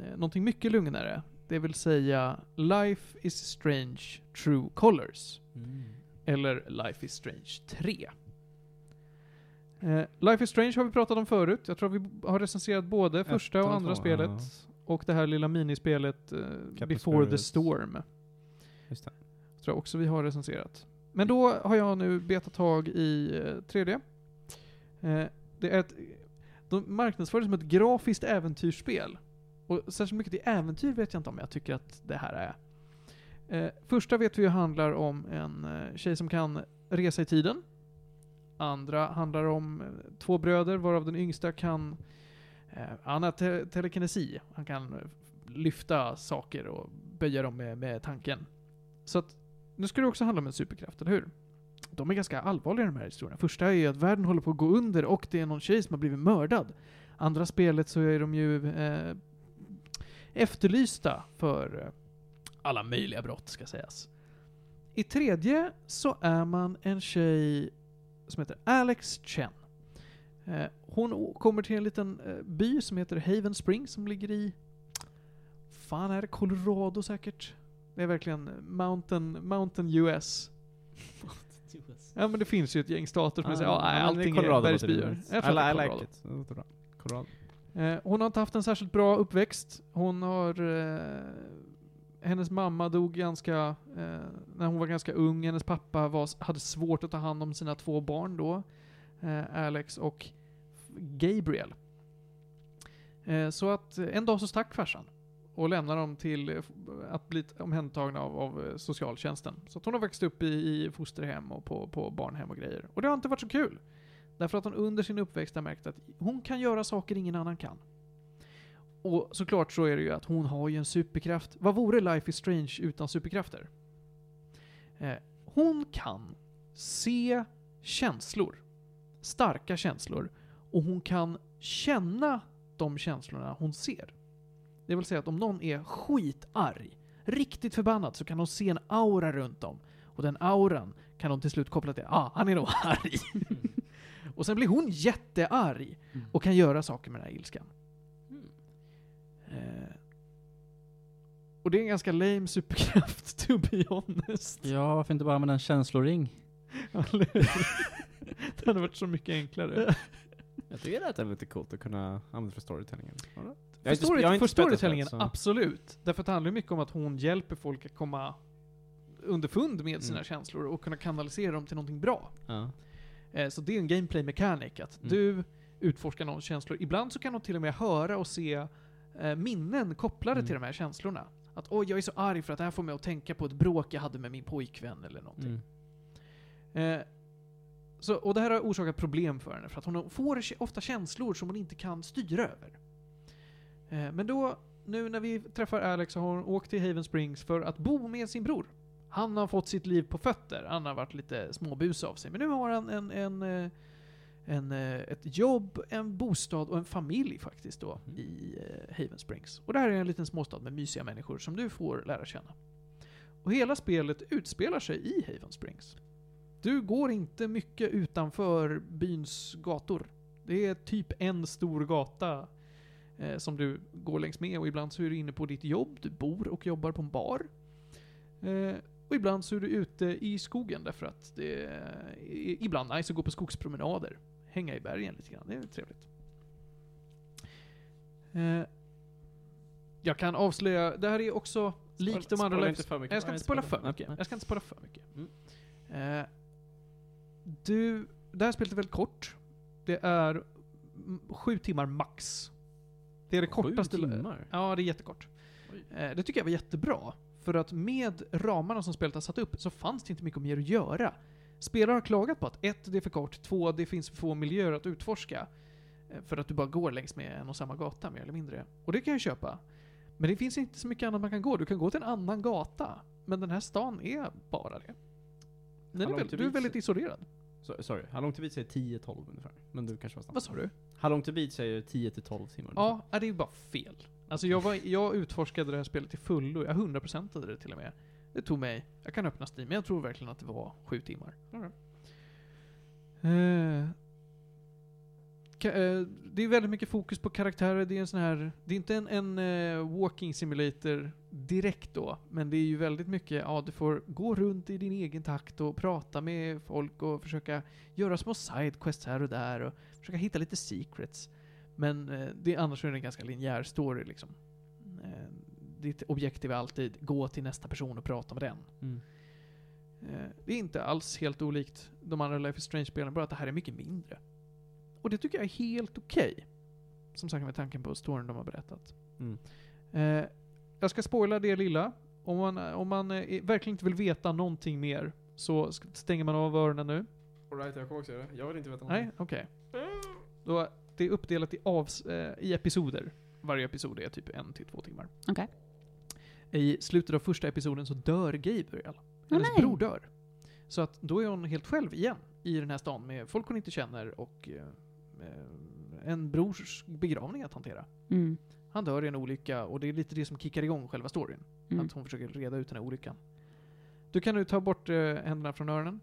eh, någonting mycket lugnare. Det vill säga Life is Strange True Colors. Eller Life is Strange 3. Eh, Life is Strange har vi pratat om förut. Jag tror vi har recenserat både första och andra två, spelet. ja. Och det här lilla minispelet eh, Before the Spirits. Storm. Just det. Tror jag också vi har recenserat. Men då har jag nu betat tag i eh, 3D. Eh, det är ett, de marknadsför det som ett grafiskt äventyrsspel. Och särskilt mycket till äventyr vet jag inte om jag tycker att det här är. Eh, första vet vi ju handlar om en eh, tjej som kan resa i tiden. Andra handlar om eh, två bröder varav den yngsta kan eh, han har te telekinesi. Han kan eh, lyfta saker och böja dem med, med tanken. Så att, nu ska det också handla om en superkraft, eller hur? De är ganska allvarliga de här historierna. Första är ju att världen håller på att gå under och det är någon tjej som har blivit mördad. Andra spelet så är de ju eh, efterlysta för eh, alla möjliga brott, ska sägas. I tredje så är man en tjej som heter Alex Chen. Eh, hon kommer till en liten eh, by som heter Haven Springs som ligger i... Fan är det? Colorado säkert? Det är verkligen Mountain, Mountain US. Ja men det finns ju ett gäng stater som Ah, säger ja, allting är bergsbyar. I, like it. Colorado. Eh, hon har inte haft en särskilt bra uppväxt. Hon har... Eh, hennes mamma dog ganska... Eh, när hon var ganska ung. Hennes pappa var, hade svårt att ta hand om sina två barn då. Eh, Alex och Gabriel. Eh, så att eh, en dag så stack farsan. Och lämnade dem till eh, att bli omhändertagna av, av socialtjänsten. Så att hon har växt upp i, i fosterhem och på, på barnhem och grejer. Och det har inte varit så kul. Därför att hon under sin uppväxt har märkt att hon kan göra saker ingen annan kan. Och såklart så är det ju att hon har ju en superkraft. Vad vore Life is Strange utan superkrafter? Eh, hon kan se känslor. Starka känslor. Och hon kan känna de känslorna hon ser. Det vill säga att om någon är skitarg, riktigt förbannad, så kan hon se en aura runt dem. Och den auran kan hon till slut koppla till, ah, han är nog arg. och sen blir hon jättearg Mm. och kan göra saker med den här ilskan. Mm. Eh, och det är en ganska lame superkraft, to be honest. Ja, varför inte bara använda en känsloring? Det hade varit så mycket enklare. Jag tycker att det är lite coolt att kunna använda för storytellingen. För, story, för storytellingen, så- absolut. Därför att det handlar mycket om att hon hjälper folk att komma underfund med sina Mm. känslor och kunna kanalisera dem till någonting bra. Ja. Eh, så det är en gameplay mechanic, att Mm. du utforskar någons känslor. Ibland så kan hon till och med höra och se eh, minnen kopplade Mm. till de här känslorna. Att oj, jag är så arg för att det här får mig att tänka på ett bråk jag hade med min pojkvän eller någonting. Mm. Eh, så, och det här har orsakat problem för henne, för att hon får ofta känslor som hon inte kan styra över. Eh, men då, nu när vi träffar Alex så har hon åkt till Haven Springs för att bo med sin bror. Han har fått sitt liv på fötter, han har varit lite småbus av sig. Men nu har han en, en, eh, en, eh, ett jobb, en bostad och en familj faktiskt då Mm. i eh, Haven Springs. Och det här är en liten småstad med mysiga människor som du får lära känna. Och hela spelet utspelar sig i Haven Springs. Du går inte mycket utanför byns gator. Det är typ en stor gata eh, som du går längs med och ibland så är du inne på ditt jobb, du bor och jobbar på en bar. Eh, och ibland så är du ute i skogen därför att det är ibland nice att gå på skogspromenader. Hänga i bergen lite grann, det är trevligt. Eh, jag kan avslöja, det här är också likt de andra mycket. jag ska inte spoila för mycket. nej. Jag ska inte spoila för mycket. Mm. Eh, du, det här spelet är väldigt kort. Det är sju timmar max. Det är det kortaste... Sju timmar? Ja, det är jättekort. Eh, det tycker jag var jättebra. För att med ramarna som spelet har satt upp så fanns det inte mycket mer att göra. Spelare har klagat på att ett, det är för kort, två, det finns för få miljöer att utforska. Eh, För att du bara går längs med en och samma gata mer eller mindre. Och det kan jag köpa. Men det finns inte så mycket annat man kan gå. Du kan gå till en annan gata. Men den här stan är bara det. Den är väl, du är väldigt isolerad. Så, sorry, How long to beat säger 10-12 ungefär. Men du kanske var snabb. Vad sa du? How long to beat säger 10-12 timmar Ja, det är ju bara fel. Alltså jag, var, jag utforskade det här spelet till fullo. Jag 100%ade det till och med. Det tog mig, jag kan öppna Steam, men jag tror verkligen att det var sju timmar. Ka, eh, det är väldigt mycket fokus på karaktärer. Det är en sån här, det är inte en, en eh, walking simulator direkt då, men det är ju väldigt mycket, ja du får gå runt i din egen takt och prata med folk och försöka göra små sidequests här och där och försöka hitta lite secrets. Men eh, det, annars är det en ganska linjär story liksom. Eh, ditt objektiv är alltid gå till nästa person och prata med den. Mm. Eh, det är inte alls helt olikt de andra Life is Strange-spelen, bara att det här är mycket mindre. Och det tycker jag är helt okej. Som sagt med tanken på storyn de har berättat. Mm. Eh, jag ska spoila det lilla. Om man, om man eh, verkligen inte vill veta någonting mer så stänger man av öronen nu. Alright, jag kommer också göra det. Jag vill inte veta Nej, okej. Då, det är uppdelat i, avs, eh, i episoder. Varje episod är typ en till två timmar. Okej. I slutet av första episoden så dör Gabriel. Hennes nej. bror dör. Så att då är hon helt själv igen i den här stan med folk hon inte känner och eh, en brors begravning att hantera. Mm. Han dör i en olycka och det är lite det som kickar igång själva storyn. Mm. Att hon försöker reda ut den här olyckan. Du kan nu ta bort eh, händerna från öronen.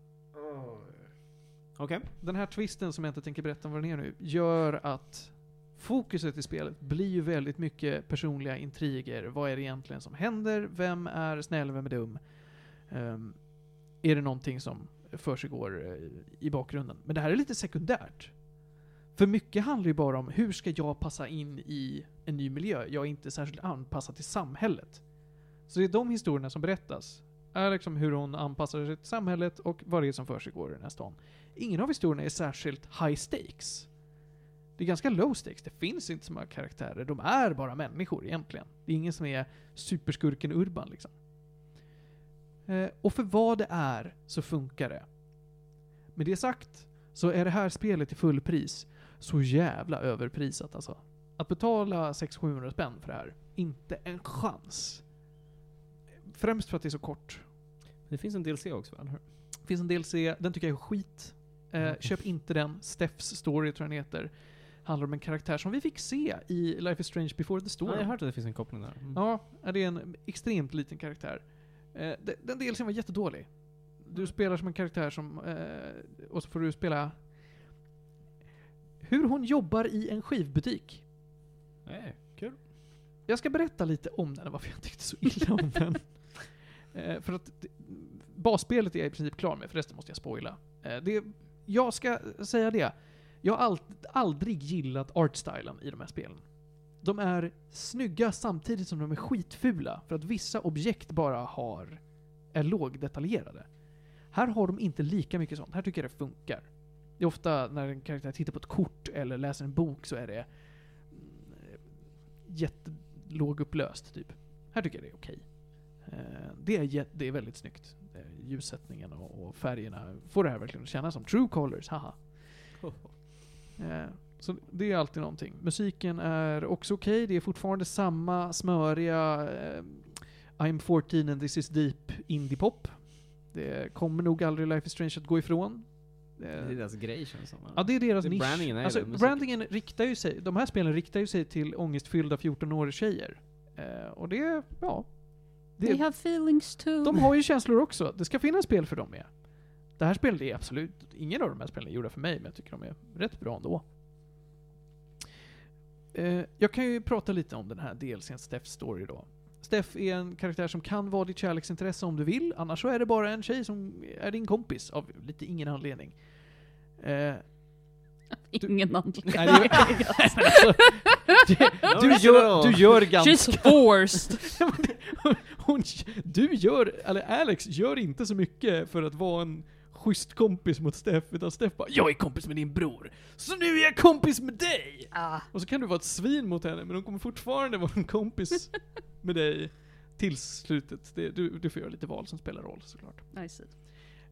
Okej. Den här twisten som jag inte tänker berätta vad den är nu, gör att fokuset i spelet blir ju väldigt mycket personliga intriger. Vad är det egentligen som händer? Vem är snäll? Vem är dum? Um, är det någonting som försiggår eh, i bakgrunden? Men det här är lite sekundärt. För mycket handlar ju bara om hur ska jag passa in i en ny miljö? Jag är inte särskilt anpassad till samhället. Så det är de historierna som berättas. Är liksom hur hon anpassar sig till samhället och vad det är som försiggår i den här stan. Ingen av historierna är särskilt high stakes. Det är ganska low stakes. Det finns inte så många karaktärer. De är bara människor egentligen. Det är ingen som är superskurken Urban liksom. Eh, och för vad det är så funkar det. Med det sagt så är det här spelet i fullpris så jävla överprisat alltså. Att betala 600-700 spänn för det här, inte en chans. Främst för att det är så kort. Det finns en DLC också väl? Det finns en DLC, den tycker jag är skit. Eh. Köp inte den. Steph's story tror jag den heter. Handlar om en karaktär som vi fick se i Life is Strange before the Storm. Ja, jag har hört att det finns en koppling där. Mm. Ja, det är en extremt liten karaktär. Eh, de- den DLCn var jättedålig. Du spelar som en karaktär som, eh, och så får du spela hur hon jobbar i en skivbutik. Nej, kul. Jag ska berätta lite om den varför jag tyckte så illa om den. Eh, för att det- basspelet är jag i princip klar med, förresten måste jag spoila. Eh, det, jag ska säga det. Jag har aldrig gillat artstylen i de här spelen. De är snygga samtidigt som de är skitfula, för att vissa objekt bara har, är lågdetaljerade. Här har de inte lika mycket sånt. Här tycker jag det funkar. Det är ofta när en karaktär tittar på ett kort eller läser en bok så är det mm, jättelågupplöst, typ. Här tycker jag det är okej. Eh, det är, det är väldigt snyggt. Eh, Ljussättningen och, och färgerna får det här verkligen att kännas som true colors, haha. Eh, Så det är alltid någonting. Musiken är också okej, det är fortfarande samma smöriga eh, I'm 14 and this is deep indie-pop. Det kommer nog aldrig Life is Strange att gå ifrån. Det är deras grej känns som. Ja, det är deras Det- nisch. brandingen är alltså, musik. brandingen riktar ju sig, de här spelen riktar ju sig till ångestfyllda 14-åriga tjejer. Eh, och det, ja. They Det, have feelings too. de har ju känslor också. Det ska finnas spel för dem med. Det här spelet är absolut, ingen av de här spelen är gjorda för mig, men jag tycker de är rätt bra ändå. Eh, jag kan ju prata lite om den här DLCn Steph's Story då. Steph är en karaktär som kan vara ditt kärleksintresse om du vill, annars så är det bara en tjej som är din kompis av lite ingen anledning. Eh, Ingen anledning. Nej, det är- alltså, det, du, gör, du gör ganska... She's forced. Hon, du gör, eller Alex gör inte så mycket för att vara en schysst kompis mot Steff, utan Steff bara 'Jag är kompis med din bror, så nu är jag kompis med dig!' ah. Och så kan du vara ett svin mot henne, men hon kommer fortfarande vara en kompis med dig tills slutet. Det, du, du får göra lite val som spelar roll såklart. I see.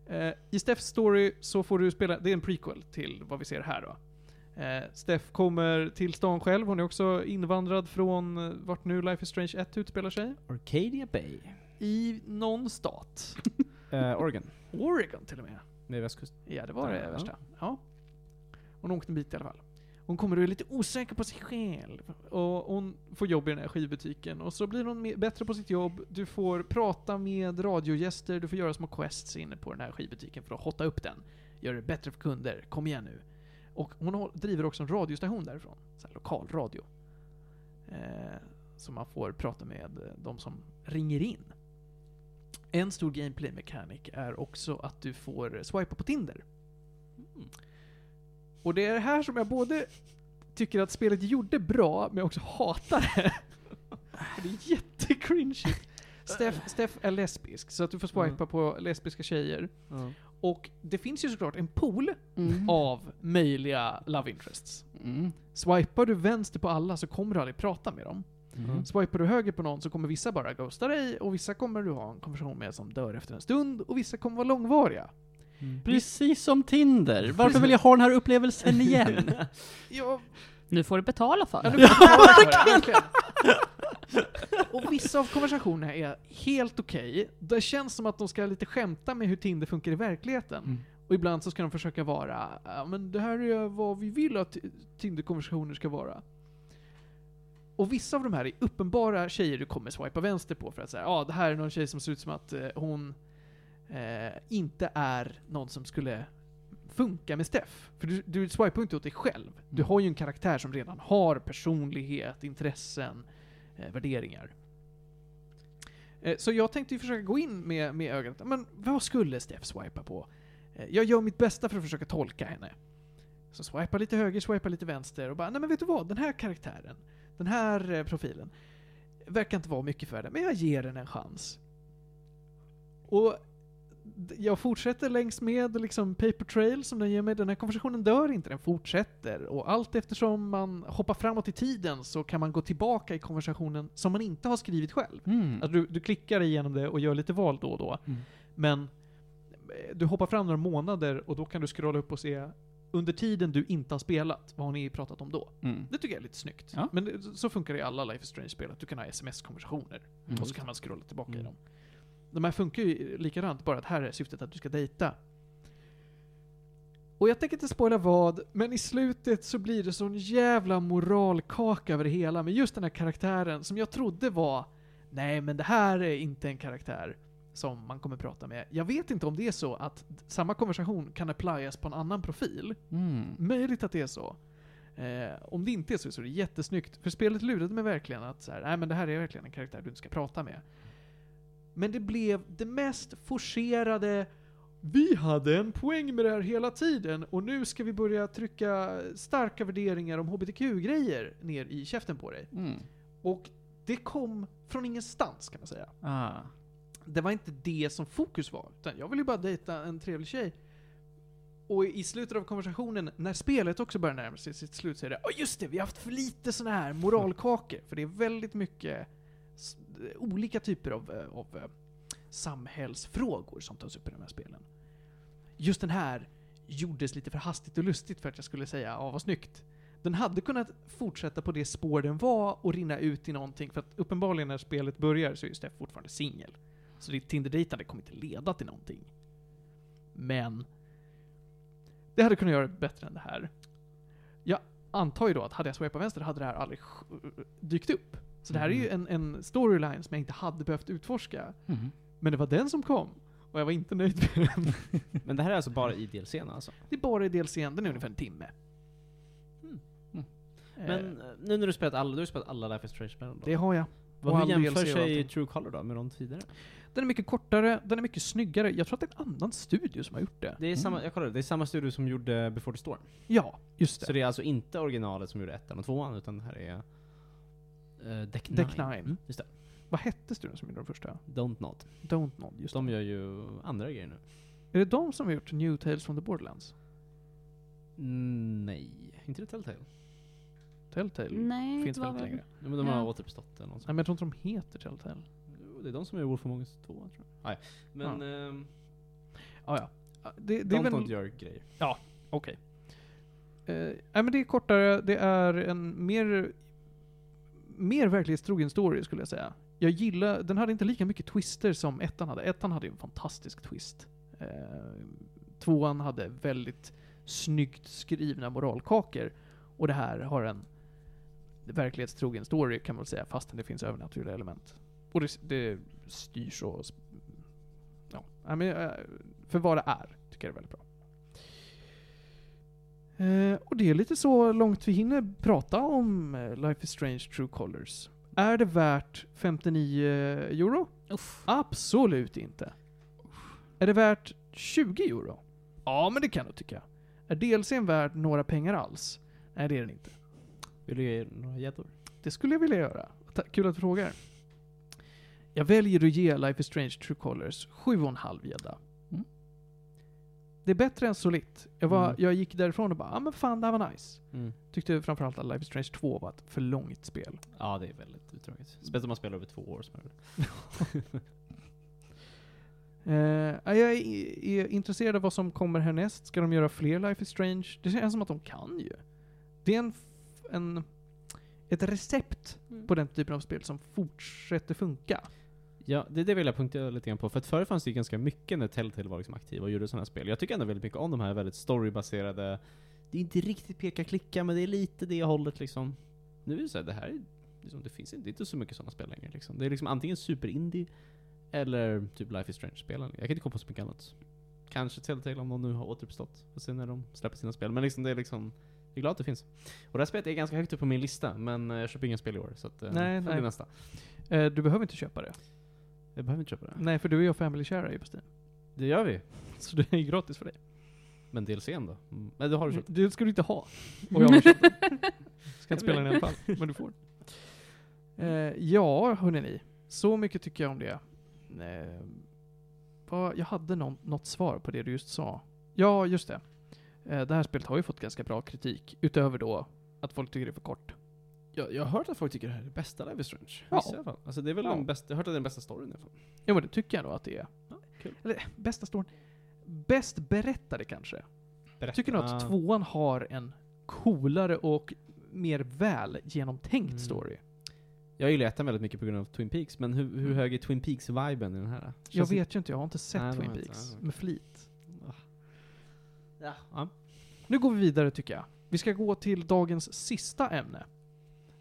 Eh, I Steffs story så får du spela, det är en prequel till vad vi ser här då. Eh, Steff kommer till stan själv, hon är också invandrad från eh, vart nu Life is Strange 1 utspelar sig. Arcadia Bay. I någon stat. Uh, Oregon. Oregon till och med. Med västkust. Ja, det var det värsta. Ja. Hon åkte en bit i alla fall. Hon kommer och är lite osäker på sig själv. Och hon får jobb i den här skivbutiken. Och så blir hon bättre på sitt jobb. Du får prata med radiogäster. Du får göra små quests inne på den här skivbutiken för att hotta upp den. Göra det bättre för kunder. Kom igen nu. Och hon driver också en radiostation därifrån. Så här, lokal radio. Eh, så man får prata med eh, de som ringer in. En stor gameplay mechanic är också att du får eh, swipa på Tinder. Mm. Och det är det här som jag både tycker att spelet gjorde bra, men jag också hatar det. Det är jättecringeigt. Steff, Steff är lesbisk, så att du får swipa Mm. på lesbiska tjejer. Ja. Och det finns ju såklart en pool Mm. av möjliga love interests. Mm. Swipar du vänster på alla så kommer du aldrig prata med dem. Mm. Swipar du höger på någon så kommer vissa bara ghosta dig, och vissa kommer du ha en konversation med som dör efter en stund, och vissa kommer vara långvariga. Precis som Tinder. Varför vill jag ha den här upplevelsen igen? Ja, Nu får du betala för Ja, det. du får betala för det, verkligen. och vissa av konversationerna är helt okej. Det känns som att de ska lite skämta med hur Tinder funkar i verkligheten. Mm. Och ibland så ska de försöka vara, ja men det här är vad vi vill att Tinder-konversationer ska vara. Och vissa av de här är uppenbara tjejer du kommer swipa vänster på för att säga, ja det här är någon tjej som ser ut som att eh, hon eh, inte är någon som skulle funka med Steff. För du, du swipar inte åt dig själv. Du Mm. har ju en karaktär som redan har personlighet, intressen, eh, värderingar. Eh, så jag tänkte ju försöka gå in med, med ögat, men vad skulle Steff swipa på? Eh, jag gör mitt bästa för att försöka tolka henne. Så swipa lite höger, swipa lite vänster och bara, nej men vet du vad? Den här karaktären, den här eh, profilen, verkar inte vara mycket för det, men jag ger den en chans. Och jag fortsätter längs med liksom paper trail som den ger mig. Den här konversationen dör inte, den fortsätter. Och allt eftersom man hoppar framåt i tiden så kan man gå tillbaka i konversationen som man inte har skrivit själv. Mm. Alltså du, du klickar igenom det och gör lite val då och då. Mm. Men eh, du hoppar fram några månader och då kan du scrolla upp och se under tiden du inte har spelat, vad har ni pratat om då? Mm. Det tycker jag är lite snyggt. Ja. Men det, så funkar det i alla Life is Strange-spel, att du kan ha sms-konversationer. Mm. Och så kan man scrolla tillbaka i Mm. dem. De här funkar ju likadant, bara att här är syftet att du ska dejta. Och jag tänker inte spoila vad, men i slutet så blir det sån jävla moralkaka över det hela med just den här karaktären som jag trodde var Nej men det här är inte en karaktär som man kommer prata med. Jag vet inte om det är så att samma konversation kan applyas på en annan profil. Mm. Möjligt att det är så. Eh, om det inte är så, så är det jättesnyggt. För spelet lurade mig verkligen att så här, nej men det här är verkligen en karaktär du inte ska prata med. Men det blev det mest forcerade vi hade en poäng med det här hela tiden och nu ska vi börja trycka starka värderingar om HBTQ-grejer ner i käften på dig. Mm. Och det kom från ingenstans kan man säga. Ah. Det var inte det som fokus var. Utan jag ville ju bara dejta en trevlig tjej. Och i slutet av konversationen, när spelet också börjar närma sig sitt slut, så är det Åh just det, vi har haft för lite såna här moralkakor. För det är väldigt mycket olika typer av, eh, av eh, samhällsfrågor som tas upp i de här spelen. Just den här gjordes lite för hastigt och lustigt för att jag skulle säga ja vad snyggt. Den hade kunnat fortsätta på det spår den var och rinna ut i någonting, för att uppenbarligen när spelet börjar så är ju Steff fortfarande singel. Så ditt Tinder-dejtande kommer inte leda till någonting. Men det hade kunnat göra det bättre än det här. Jag antar ju då att hade jag swipat vänster hade det här aldrig dykt upp. Så det här är ju en, en storyline som jag inte hade behövt utforska. Mm. Men det var den som kom. Och jag var inte nöjd med den. Men det här är alltså bara i DLCn alltså? Det är bara i DLCn, den är ungefär en timme. Mm. Mm. Eh, Men eh, nu när du spelat alla, du har spelat alla Life is Strange-spelen det har jag. Vad, hur jämför sig. True Color då med de tidigare? Den är mycket kortare, den är mycket snyggare. Jag tror att det är en annan studio som har gjort det. Det är Mm. samma, jag kollade, det är samma studio som gjorde Before the Storm. Ja, just det. Så det är alltså inte originalet som gjorde ettan och tvåan, utan det här är uh, Deck 9. Deck Nine. Mm, just det. Vad hette studion som gjorde den första? Don't Not. Don't Nod, just De det. gör ju andra grejer nu. Är det de som har gjort New Tales from the Borderlands? Mm, nej, inte det Telltale? Telltale Nej, finns det väl var inte väl... längre? Ja, men de Ja. har återuppstått eller Nej men jag tror inte de heter Telltale. Jo, Det är de som gör Wolf Among Us 2 tror jag. Nej, men ehm, Ah, ja, ja. Det, det är Don't väl... Not gör grejer. Okej. Eh, nej men det är kortare, det är en mer, mer verklighetstrogen story skulle jag säga. Jag gillar, den hade inte lika mycket twister som ettan hade. Ettan hade ju en fantastisk twist. Eh, tvåan hade väldigt snyggt skrivna moralkakor. Och det här har en verklighetstrogen story kan man väl säga, fastän det finns övernaturliga element. Och det, det styrs och... Ja, men, eh, för vad det är, tycker jag det är väldigt bra. Eh, och det är lite så långt vi hinner prata om eh, Life is Strange True Colors. Är det värt 59 euro? Uff. Absolut inte. Är det värt 20 euro? Ja, men det kan jag tycka. Är DLCn värd några pengar alls? Nej, det är den inte. Vill du ge några gäddor? Det skulle jag vilja göra. Kul att du frågar. Jag väljer att ge Life is Strange True Colors 7,5 gädda. Mm. Det är bättre än Solit. Jag, var, Mm. jag gick därifrån och bara, ja ah, men fan det här var nice. Mm. Tyckte framförallt att Life is Strange 2 var ett för långt spel. Ja, det är väldigt utdraget. Speciellt om man spelar över två år som. Eh, jag är, är intresserad av vad som kommer härnäst. Ska de göra fler Life is Strange? Det känns som att de kan ju. Det är en, en, ett recept Mm. på den typen av spel som fortsätter funka. Ja, det, det vill jag punktera lite grann på. För att förr fanns det ju ganska mycket när Telltale var liksom aktiva och gjorde sådana här spel. Jag tycker ändå väldigt mycket om de här väldigt storybaserade, det är inte riktigt peka-klicka, men det är lite det hållet liksom. Nu är det så här, det här är, liksom, det finns inte, det är inte så mycket sådana spel längre liksom. Det är liksom antingen super-indie, eller typ Life is Strange-spelen. Jag kan inte komma på så mycket annat. Kanske Telltale om de nu har återuppstått, och sen när de släpper sina spel. Men liksom det är liksom, jag är glad att det finns. Och det här spelet är ganska högt upp på min lista, men eh, jag köper inga spel i år, så att, eh, Nej, får nej. nästa. Eh, du behöver inte köpa det. Jag behöver inte köpa det. Nej, för du är ju family share ju på Steam. Det gör vi. Så det är ju gratis för dig. Men DLCn då? Mm. Men det har du köpt? Det ska du inte ha. Och jag har köpt den. Ska inte spela den i alla fall, men du får. Eh, ja, hörni Så mycket tycker jag om det. Eh, vad, jag hade någon, något svar på det du just sa. Ja, just det. Eh, det här spelet har ju fått ganska bra kritik, utöver då att folk tycker det är för kort. Jag, jag har hört att folk tycker det här är det bästa Life is Strange. Ja. Vissa i alla fall. Alltså det är väl Ja. den bästa, jag har hört att det är den bästa storyn i alla fall. Ja, men det tycker jag nog att det är. Ja, kul. Eller, bästa storyn. Bäst berättade kanske. Jag tycker nog att Ah. tvåan har en coolare och mer väl genomtänkt Mm. story. Jag gillar ettan väldigt mycket på grund av Twin Peaks, men hur, hur hög är Twin Peaks-viben i den här? Jag vet ju inte, jag har inte sett Nej, Twin. Peaks Ah, med flit. Ja. ja. Nu går vi vidare tycker jag. Vi ska gå till dagens sista ämne.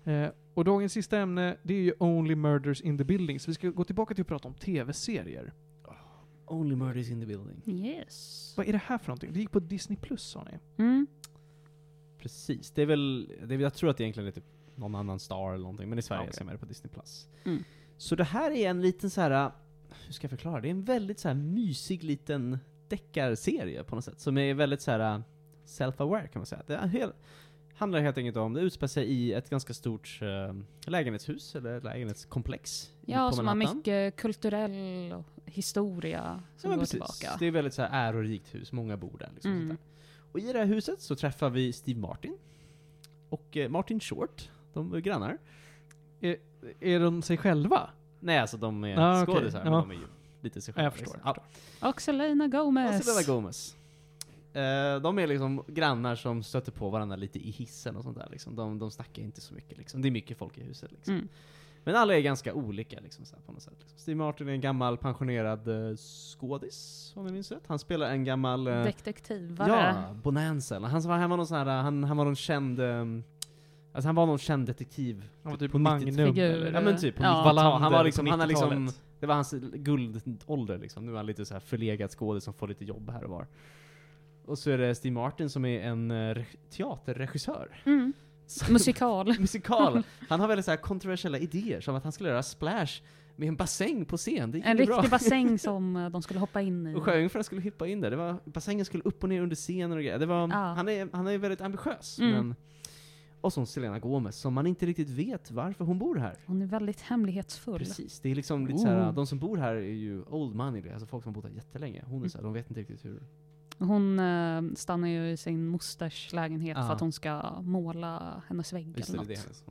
Eh, och dagens sista ämne, det är ju Only Murders in the Building. Så vi ska gå tillbaka till att prata om tv-serier. Only murders in the building. Yes. Vad är det här för någonting? Det gick på Disney Plus sa ni? Mm. Precis. Det är väl, det är, väl- jag tror att det egentligen är typ någon annan Star eller någonting, men i Sverige Okej. så är det på Disney+. Plus. Mm. Så det här är en liten så här. hur ska jag förklara? Det är en väldigt så här mysig liten deckarserie på något sätt, som är väldigt så här self-aware kan man säga. Det är hel, handlar helt enkelt om, det utspelar sig i ett ganska stort eh, lägenhetshus, eller lägenhetskomplex Ja, som har mycket kulturell historia som Ja, går precis. tillbaka. Det är väldigt så här ärorikt hus, många bor där. Liksom, Mm. Och i det här huset så träffar vi Steve Martin och eh, Martin Short, de är grannar. Är, är de sig själva? Nej, alltså de är Ah, skådisar, men Ja. de är ju lite sig Ja, själva. jag förstår. liksom. Jag Och Selena Ja. Gomez. Och Selena Gomez. Eh, de är liksom grannar som stöter på varandra lite i hissen och sånt där liksom. De, de snackar inte så mycket liksom. Det är mycket folk i huset liksom. Mm. Men alla är ganska olika liksom, så här, på något sätt. Liksom. Steve Martin är en gammal pensionerad uh, skådis, om jag minns rätt. Han spelar en gammal... eh, Detektivare. Ja, Bonanza. Han, var- han var någon sån här, han, han var någon känd, ehm, alltså han var någon känd detektiv. Han var typ På Magnum 90-talet. Figur. eller? Ja men typ, på Ja. 90-talet. Wallander Han var liksom, han är liksom, 90-talet. det var hans guldålder liksom. Nu är han lite så här förlegad skådis som får lite jobb här och var. Och så är det Steve Martin som är en uh, re- teaterregissör. Mm. Musikal. Musikal. Han har väldigt så här kontroversiella idéer, som att han skulle göra Splash med en bassäng på scen. Det En ju bra. riktig bassäng som eh, de skulle hoppa in i. Och sjöjungfrun skulle hoppa in där. Det var, bassängen skulle upp och ner under scenen och grejer. Det var, Ja. han, är, han är väldigt ambitiös. Mm. Men, och så Selena Gomez, som man inte riktigt vet varför hon bor här. Hon är väldigt hemlighetsfull. Precis. Det är liksom lite såhär, Ooh. de som bor här är ju old money, alltså folk som har bott här jättelänge. Hon är såhär, de vet inte riktigt hur. Hon eh, stannar ju i sin mosters lägenhet Ja. för att hon ska måla hennes vägg Just eller det, det något. hennes.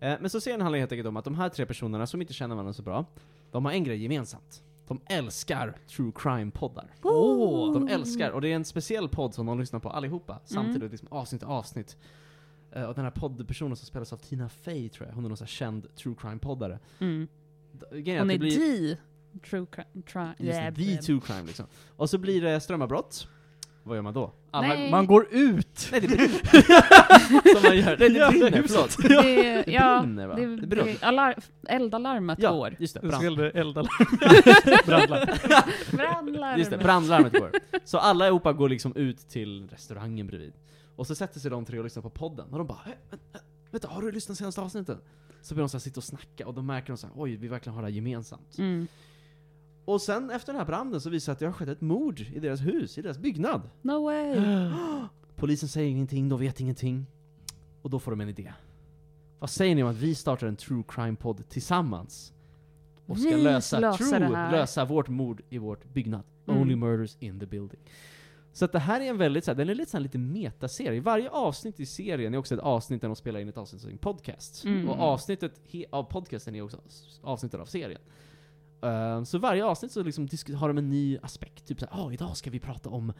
Eh, men så serien handlar helt enkelt om att de här tre personerna som inte känner varandra så bra, de har en grej gemensamt. De älskar true crime-poddar. Åh! De älskar, och det är en speciell podd som de lyssnar på allihopa, samtidigt Mm. liksom avsnitt och avsnitt. Eh, och den här poddpersonen som spelas av Tina Fey tror jag, hon är någon sån här känd true crime-poddare. Mm. D- grejen Hon att är det blir- the true crime. Just det, the true crime liksom. Och så blir det strömavbrott. Vad gör man då? Alla, Nej. Man går ut! Nej det brinner! Som man gör. Nej det Ja, brinner, förlåt. Det, Det ja, brinner va? det, Det brinner. det, alar, eldalarmet Ja, går. just det. Det Brand. skulle elda Brandlarm. Brandlarmet. Just det, brandlarmet går. Så alla allihopa går liksom ut till restaurangen bredvid. Och så sätter sig de tre och lyssnar på podden. Och de bara "Hä, vänta, vänta, har du lyssnat senaste avsnittet? Så börjar de så här sitta och snacka och då märker de så här, oj, vi verkligen har det här gemensamt. Mm. Och sen efter den här branden så visar det att det har skett ett mord i deras hus, i deras byggnad. No way. Polisen säger ingenting, de vet ingenting. Och då får de en idé. Vad säger ni om att vi startar en true crime-podd tillsammans? Och ska Vi lösa, true, lösa vårt mord i vårt byggnad. Mm. Only murders in the building. Så att det här är en väldigt, så här, den är lite, så här, lite metaserie. Varje avsnitt i serien är också ett avsnitt där de spelar in ett avsnitt av sin podcast. Mm. Och avsnittet av podcasten är också avsnittet av serien. Eh, så varje avsnitt så liksom har de en ny aspekt. Typ såhär, ah, idag ska vi prata om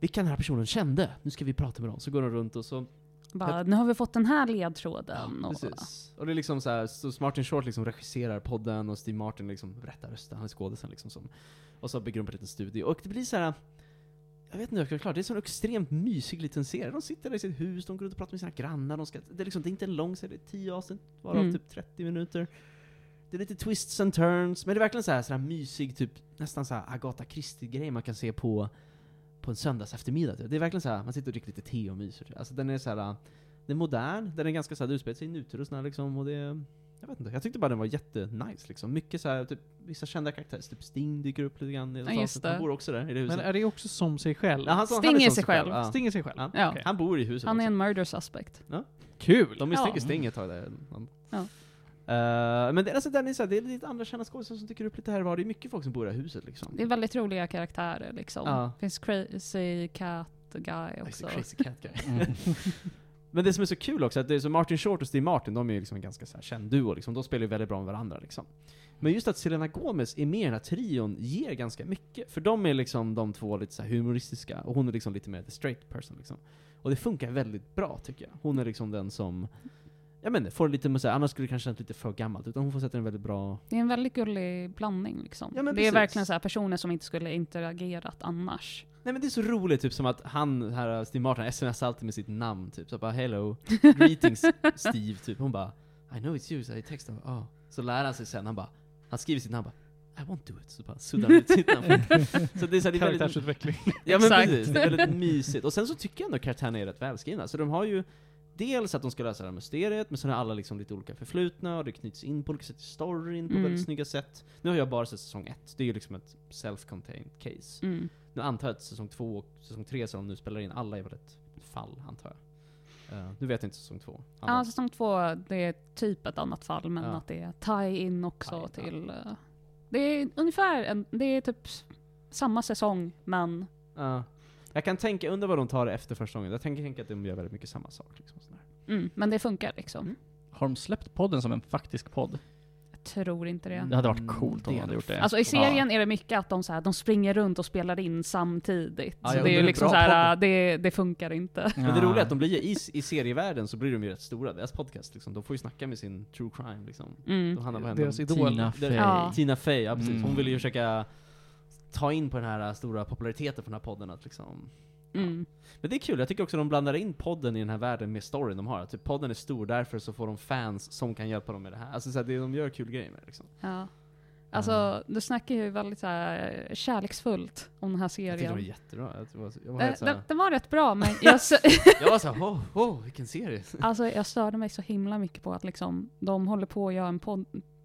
vilka den här personen kände. Nu ska vi prata med dem. Så går de runt och så Bara, nu har vi fått den här ledtråden. och, Precis. Och det är liksom så här, så Martin Short liksom regisserar podden och Steve Martin liksom rättar rösten, han är skådisen liksom som, och så bygger de på en liten studio. Och det blir så här. jag vet inte hur jag ska förklara, det är en extremt mysig liten serie. De sitter där i sitt hus, de går ut och pratar med sina grannar, de ska, det, är liksom, det är inte en lång serie, det är 10 avsnitt, varav Mm. typ 30 minuter. Det är lite twists and turns, men det är verkligen så här, så här mysig, typ nästan så här Agatha Christie-grej man kan se på, på en söndags eftermiddag. Typ. Det är verkligen så här, man sitter och dricker lite te och myser. Typ. Alltså den är så här, den är modern, den är ganska såhär, utspelar sig i nutid och sådär liksom, och det jag vet inte, jag tyckte bara den var jättenice liksom. Mycket såhär, typ, vissa kända karaktärer, typ Sting dyker upp lite grann i Ja, just. Han bor också där i det huset. Men är det också som sig själv? Ja, han, Sting han är som sig själv. Ja. Stinger sig själv? Ja. Ja. Okej. Han bor i huset Han är också. en murder suspect. Kul! De misstänker Ja. Sting ett tag där. Han- Ja. Eh, men det, alltså, den är så här, det är lite andra kända skådespelare som dyker upp lite här och var. Det är mycket folk som bor i det här huset liksom. Det är väldigt roliga karaktärer liksom. Ja. finns Crazy Cat Guy också. crazy cat guy. Mm. Men det som är så kul också, att det är så Martin Short och Steve Martin, de är ju liksom en ganska så här känd duo liksom. De spelar ju väldigt bra med varandra liksom. Men just att Selena Gomez är med i den här trion ger ganska mycket. För de är liksom de två lite så humoristiska, och hon är liksom lite mer the straight person liksom. Och det funkar väldigt bra tycker jag. Hon är liksom den som, jag menar, får lite här, annars skulle det kanske kännas lite för gammalt, utan hon får sätta en väldigt bra... Det är en väldigt gullig blandning liksom. Ja, men det är precis. verkligen så här personer som inte skulle interagerat annars. Nej men det är så roligt, typ som att han, här Steve Martin, sms alltid med sitt namn typ, så bara 'Hello, greetings Steve' typ. Hon bara 'I know it's you' så jag textar, oh. Så lär han sig sen, han bara, han skriver sitt namn bara 'I won't do it' så bara suddar han ut sitt namn. så det är, så här, det är väldigt, Karaktärsutveckling. ja men precis, det är väldigt mysigt. Och sen så tycker jag ändå karaktärerna är rätt välskrivna, så de har ju Dels att de ska lösa det här mysteriet, men sen har alla liksom lite olika förflutna, och det knyts in på olika sätt i storyn på Mm. väldigt snygga sätt. Nu har jag bara sett säsong ett, det är ju liksom ett self-contained case. Mm. Nu antar jag att säsong två och säsong tre som de nu spelar in, alla är väl ett fall, antar jag. Uh, nu vet jag inte säsong två. Alla- Ja, säsong två, det är typ ett annat fall, men Ja. att det är tie-in också Tie-in, ja. till... eh, det är ungefär, en, det är typ samma säsong, men Ja. Jag kan tänka, undra vad de tar efter första gången. Jag tänker tänka att de gör väldigt mycket samma sak. Liksom, mm, men det funkar liksom. Mm. Har de släppt podden som en faktisk podd? Jag tror inte det. Det hade varit coolt om de hade gjort det. Alltså i serien är det mycket att de, så här, de springer runt och spelar in samtidigt. Ja, det är liksom så här, det, det funkar inte. Men det roliga är att de blir i, i serievärlden så blir de ju rätt stora, deras podcast liksom. De får ju snacka med sin true crime liksom. Mm. De handlar. Deras idol. Tina Fey. Ja. Tina Fey, ja precis. Hon Mm. vill ju försöka ta in på den här stora populariteten för den här podden att liksom Mm. Men det är kul, jag tycker också de blandar in podden i den här världen med storyn de har. Typ podden är stor, därför så får de fans som kan hjälpa dem med det här. Alltså så här, det, de gör kul grejer med liksom. Ja. Alltså, du snackar ju väldigt så här, kärleksfullt om den här Jag tyckte det var serien. jättebra. Jag var, jag var, så den, den var rätt bra, men jag, jag var såhär, oh, oh, vilken serie! alltså, jag störde mig så himla mycket på att liksom, de håller på att göra en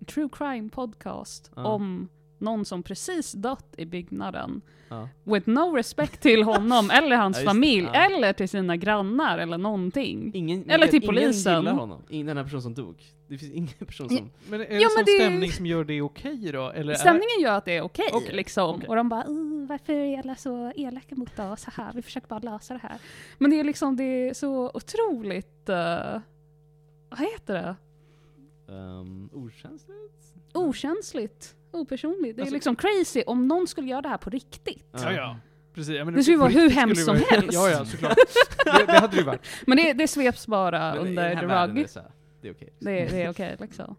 true crime podcast Ja. om någon som precis dött i byggnaden. Ja. With no respect till honom eller hans Ja, familj, Ja. eller till sina grannar eller någonting. Ingen, Eller till ingen polisen. gillar honom. Ingen, den här personen som dog. Det finns ingen person som... Men är det Ja, en men sån det- stämning som gör det okej då? Eller är- Stämningen gör att det är okej Okej, liksom. okej. Och de bara "Uh, varför är alla så elaka mot oss? Haha, vi försöker bara lösa det här. Men det är liksom, det är så otroligt, uh, vad heter det? Um, okänsligt? Okänsligt, opersonligt. Det är Alltså- liksom crazy om någon skulle göra det här på riktigt. Ja, ja. Precis. Men Det skulle vara hur hemskt det som helst. Ja, ja, såklart. det, det hade det ju varit. Men det, det sveps bara Men under här the världen är rug. det så här, Det är okej. Det, är- det är okej liksom.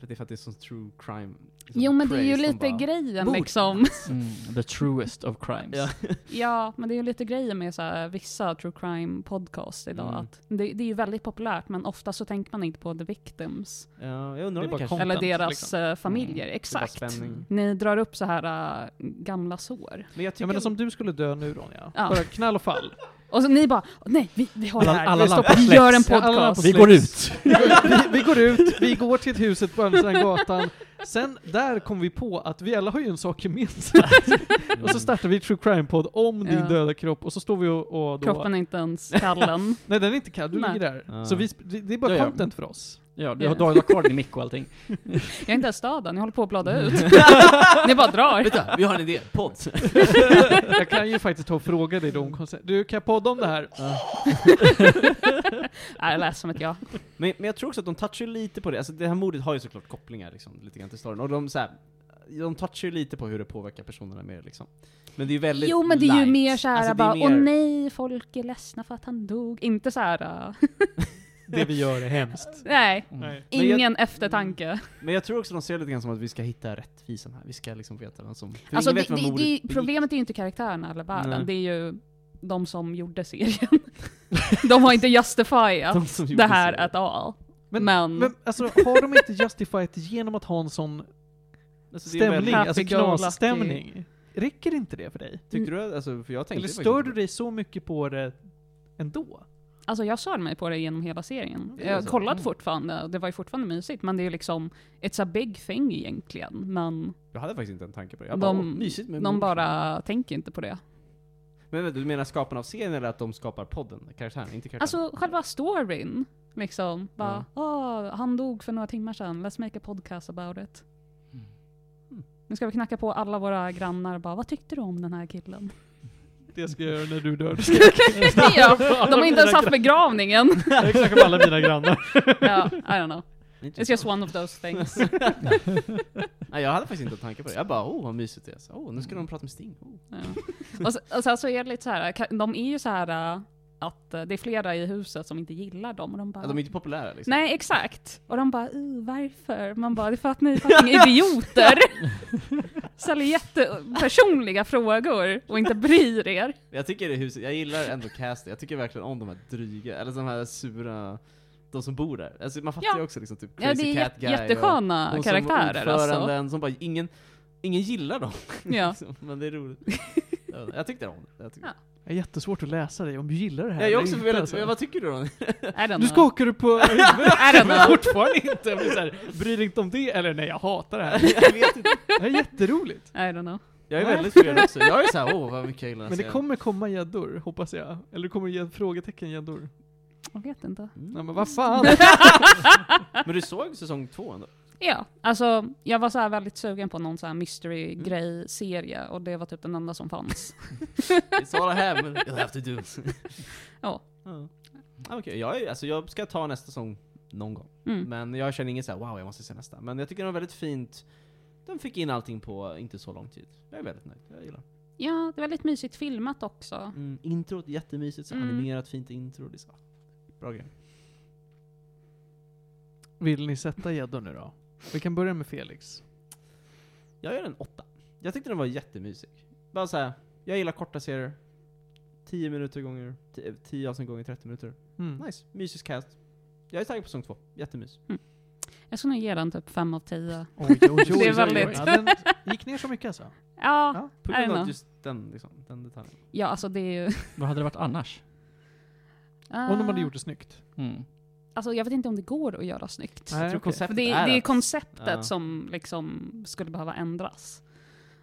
För det är för att det är sån true crime. Liksom, Jo men det är ju lite bara, grejen "Mord." liksom. Mm, the truest of crimes. Ja. Ja, men det är ju lite grejen med så här, vissa true crime podcasts idag. Mm. Att det, det är ju väldigt populärt, men ofta så tänker man inte på the victims. ja, jag undrar Det det kanske... Content, eller deras liksom. eh, familjer, Mm. Är bara exakt. Ni drar upp så här äh, gamla sår. Men jag tycker... Jag menar som du skulle dö nu Ronja. Ja. Bara knall och fall. Och så ni bara, nej vi, vi har det här, alla vi, stoppar, vi gör en podcast. Vi går ut! Vi går, vi, går ut, vi går till ett huset på andra sidan gatan. Sen där kom vi på att vi alla har ju en sak gemensamt. och så startar vi true crime-podd om din Ja. döda kropp, och så står vi och, och då... Kroppen är inte ens kallen. Nej den är inte kall, du Nej. ligger där. Ja. Så vi, det är bara Ja, ja. content för oss. Ja, du har, du har kvar din mick och allting. Jag är inte ens än, jag håller på att blada ut. ni bara drar. Vänta, vi har en idé. Podd. jag kan ju faktiskt ta och fråga dig då om koncept. Du, kan jag podda om det här? Nej, jag läser som ett ja. Men, men jag tror också att de touchar lite på det, alltså det här mordet har ju såklart kopplingar liksom, lite grann till storyn. Och de så här, de touchar ju lite på hur det påverkar personerna mer liksom. Men det är ju väldigt Jo men det är ju light. mer såhär Alltså, bara, mer- åh nej, folk är ledsna för att han dog. Inte såhär, uh, Det vi gör är hemskt. nej, Mm. Nej. Men jag- ingen eftertanke. Men jag tror också de ser lite grann som att vi ska hitta rättvisan här. Vi ska liksom veta vem som... Alltså ingen det, det, det, problemet är ju inte karaktärerna eller världen, Nej. det är ju de som gjorde serien. de har inte justifierat De det här serien. at all. Men, Men- men alltså, har de inte justifierat genom att ha en sån Alltså, stämning, alltså knasstämning? Räcker inte det för dig? Tyckte du alltså, för jag tänkte Eller stör du dig så mycket på det ändå? Alltså jag störde mig på det genom hela serien. Mm, Jag kollade Mm. fortfarande, det var ju fortfarande mysigt, men det är liksom, it's a big thing egentligen. Men. Jag hade faktiskt inte en tanke på det. Jag bara, de, mysigt med de bara tänker inte på det. Men du menar skaparna av serien eller att de skapar podden? Karaktären, inte karaktären? Alltså själva storyn, liksom. Bara, åh, han dog för några timmar sedan, let's make a podcast about it. Mm. Mm. Nu ska vi knacka på alla våra grannar bara, vad tyckte du om den här killen? Det ska jag göra när du dör. ja, de har inte ens haft begravningen. Knackar på alla mina grannar. ja, I don't know. It's just one of those things. Nej, jag hade faktiskt inte en tanke på det. Jag bara, åh vad mysigt det är. Så, Åh, nu ska de prata med Sting. Oh. Ja. Och, så, och sen så är det lite så här, de är ju så här äh, att äh, det är flera i huset som inte gillar dem och de bara Ja, de är inte populära liksom. Nej exakt! Och de bara uh, varför? Man bara det är för att ni är fucking idioter! Ställer jättepersonliga frågor och inte bryr er. Jag tycker det huset, jag gillar ändå castet. Jag tycker verkligen om de här dryga, eller de här sura, de som bor där. Alltså man fattar Ja. ju också liksom typ Ja Crazy det är Cat Guy jättesköna och de karaktärer som alltså. ordföranden som bara, ingen, ingen gillar dem. Ja. liksom. Men det är roligt. Jag- jag tyckte om det. Jag tyckte. Ja. Det är jättesvårt att läsa dig om du gillar det här. Jag är också väldigt, alltså. vad tycker du don't Nu skakar du på huvudet. Men fortfarande inte. Jag blir så här, bryr dig inte om det, eller nej jag hatar det här. jag vet inte. Det här är jätteroligt. I don't know. Jag är väldigt förvirrad också. Jag är såhär, åh vad mycket jag gillar Men det kommer komma gäddor, hoppas jag. Eller det kommer ge frågetecken gäddor. Jag vet inte. Mm. Nej men vad fan. Men du såg säsong två ändå? Ja, alltså jag var så här väldigt sugen på någon så här mystery-grej-serie och det var typ den enda som fanns. It's all I have, but you'll have to do. Ja. Ja. Okej, jag, är- alltså, jag ska ta nästa säsong någon gång. Mm. Men jag känner inget såhär, wow jag måste se nästa. Men jag tycker det var väldigt fint. De fick in allting på inte så lång tid. Jag är väldigt nöjd, jag gillar Ja, det var väldigt mysigt filmat också. mm, Introt, jättemysigt, så Mm. animerat fint intro. Det är så, bra grej. Vill ni sätta gäddor nu då? Vi kan börja med Felix. Jag gör en åtta. Jag tyckte den var jättemysig. Bara såhär, jag gillar korta serier. 10 minuter gånger, 10 avsnitt gånger 30 minuter. Mm. Nice, mysig cast. Jag är taggad på säsong två, jättemys. Jag skulle nog ge den typ 5 av 10. Oj, oj, oj, Det är väldigt-. Ja, den gick ner så mycket alltså? Ja, Ja. På grund av just den, liksom, den detaljen. ja alltså det är ju... Vad hade det varit annars? Om de hade gjort det snyggt. Mm. Alltså jag vet inte om det går att göra snyggt. Nej, jag konceptet det, är det är konceptet Ja. som liksom skulle behöva ändras.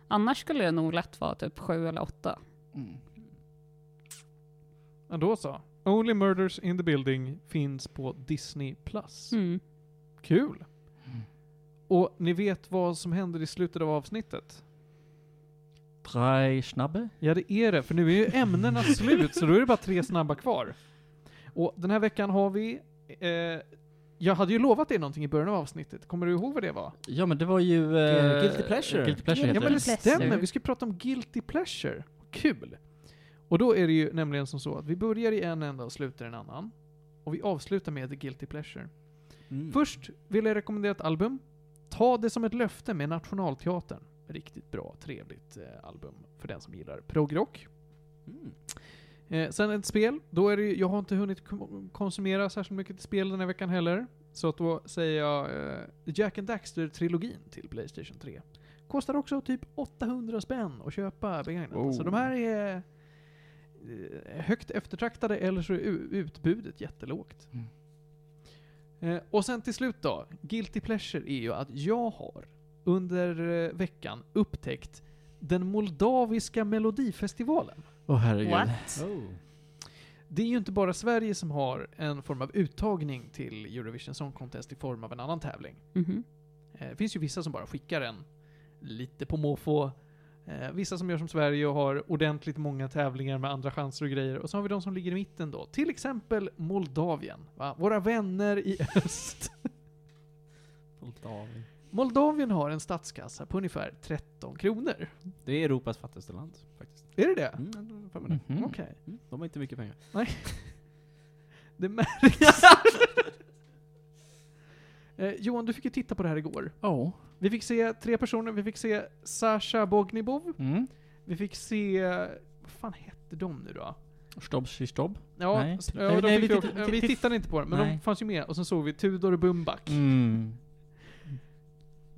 Annars skulle det nog lätt vara typ 7 eller 8. Mm. Ja, då så. Only Murders in the Building finns på Disney+. Plus. Mm. Kul! Mm. Och ni vet vad som händer i slutet av avsnittet? Drei Schnabbe? Ja, det är det, för nu är ju ämnena slut, så då är det bara tre snabba kvar. Och den här veckan har vi... Eh, jag hade ju lovat dig någonting i början av avsnittet. Kommer du ihåg vad det var? Ja men det var ju... Eh, Guilty Pleasure. Guilty Pleasure Ja heter men det stämmer, vi ska prata om Guilty Pleasure. Kul! Och då är det ju nämligen som så att vi börjar i en ända och slutar i en annan. Och vi avslutar med The Guilty Pleasure. Mm. Först vill jag rekommendera ett album. Ta det som ett löfte med Nationalteatern. Riktigt bra, trevligt eh, album för den som gillar proggrock. Mm. Eh, sen ett spel, då är det jag har inte hunnit konsumera särskilt mycket spel den här veckan heller. Så att då säger jag eh, Jack and Daxter-trilogin till Playstation 3. Kostar också typ 800 spänn att köpa begagnat. Oh. Så de här är eh, högt eftertraktade eller så är utbudet jättelågt. Mm. Eh, och sen till slut då, Guilty Pleasure är ju att jag har under eh, veckan upptäckt den moldaviska melodifestivalen. Åh herregud. What? Oh. Det är ju inte bara Sverige som har en form av uttagning till Eurovision Song Contest i form av en annan tävling. Mhm. Eh, Det finns ju vissa som bara skickar en lite på måfå. Eh, Vissa som gör som Sverige och har ordentligt många tävlingar med andra chanser och grejer. Och så har vi de som ligger i mitten då. Till exempel Moldavien. Va? Våra vänner i öst. Moldavien. Moldavien har en statskassa på ungefär 13 kronor. Det är Europas fattigaste land, faktiskt. Är det det? Mm. Mhm. Okej. Mm, de har inte mycket pengar. Det märks. eh, Johan, du fick ju titta på det här igår. Oh. Vi fick se tre personer. Vi fick se Sasha Bognibov. Mm. Vi fick se... Vad fan hette de nu då? Stobb, stobb. Ja, Nej. Nej, ja de nej, vi vi, titt- tittade inte på dem, men de Nej. fanns ju med. Och sen såg vi Tudor Bumbak. Mm.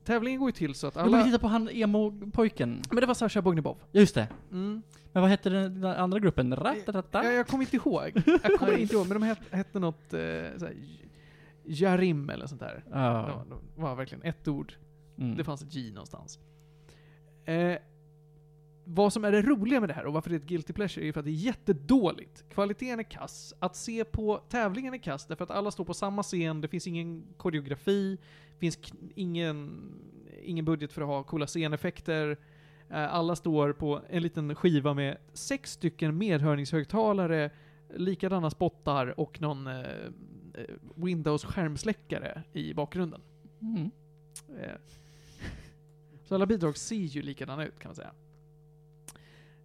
Tävlingen går ju till så att Jag alla... titta på han emo-pojken. Men det var Sasha Bognibov. Just det. Mm. Men vad hette den, den andra gruppen? Ratatata? Jag, jag kommer inte ihåg. Jag kommer inte ihåg, men de hette, hette något eh, såhär, Jarim eller sånt där. Ja. Det var, det var verkligen ett ord. Mm. Det fanns ett J någonstans. Eh, vad som är det roliga med det här och varför det är ett guilty pleasure är för att det är jättedåligt. Kvaliteten är kass. Att se på tävlingen är kass därför att alla står på samma scen, det finns ingen koreografi, det finns ingen, ingen budget för att ha coola sceneffekter. Eh, alla står på en liten skiva med sex stycken medhörningshögtalare, likadana spottar och någon eh, eh, Windows skärmsläckare i bakgrunden. Mm. Eh, Så alla bidrag ser ju likadana ut kan man säga.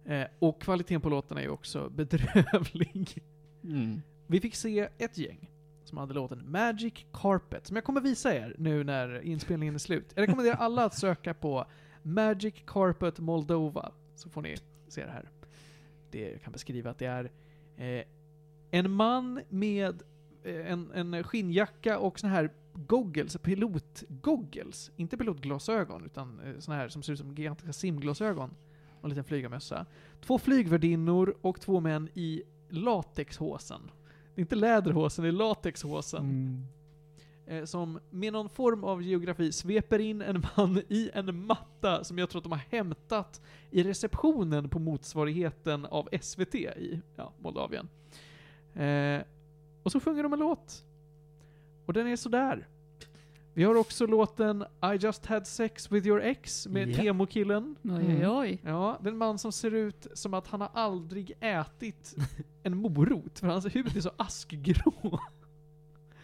Eh, Och kvaliteten på låtarna är ju också bedrövlig. Mm. Vi fick se ett gäng som hade låten Magic Carpet, som jag kommer visa er nu när inspelningen är slut. Jag rekommenderar alla att söka på Magic Carpet Moldova, så får ni se det här. Det jag kan beskriva att det är eh, en man med eh, en, en skinnjacka och såna här goggles, pilotgoggles. Inte pilotglasögon, utan eh, såna här som ser ut som gigantiska simglasögon. Och en liten flygarmössa. Två flygvärdinnor och två män i latexhosen. Det är inte läderhosen, det är latexhosen. Mm. Eh, som med någon form av geografi sveper in en man i en matta som jag tror att de har hämtat i receptionen på motsvarigheten av SVT i ja, Moldavien. Eh, och så sjunger de en låt. Och den är sådär. Vi har också låten I just had sex with your ex med Ja. Temo-killen. Oj, oj, oj. Ja, det är en man som ser ut som att han har aldrig ätit en morot, för hans hud är så askgrå.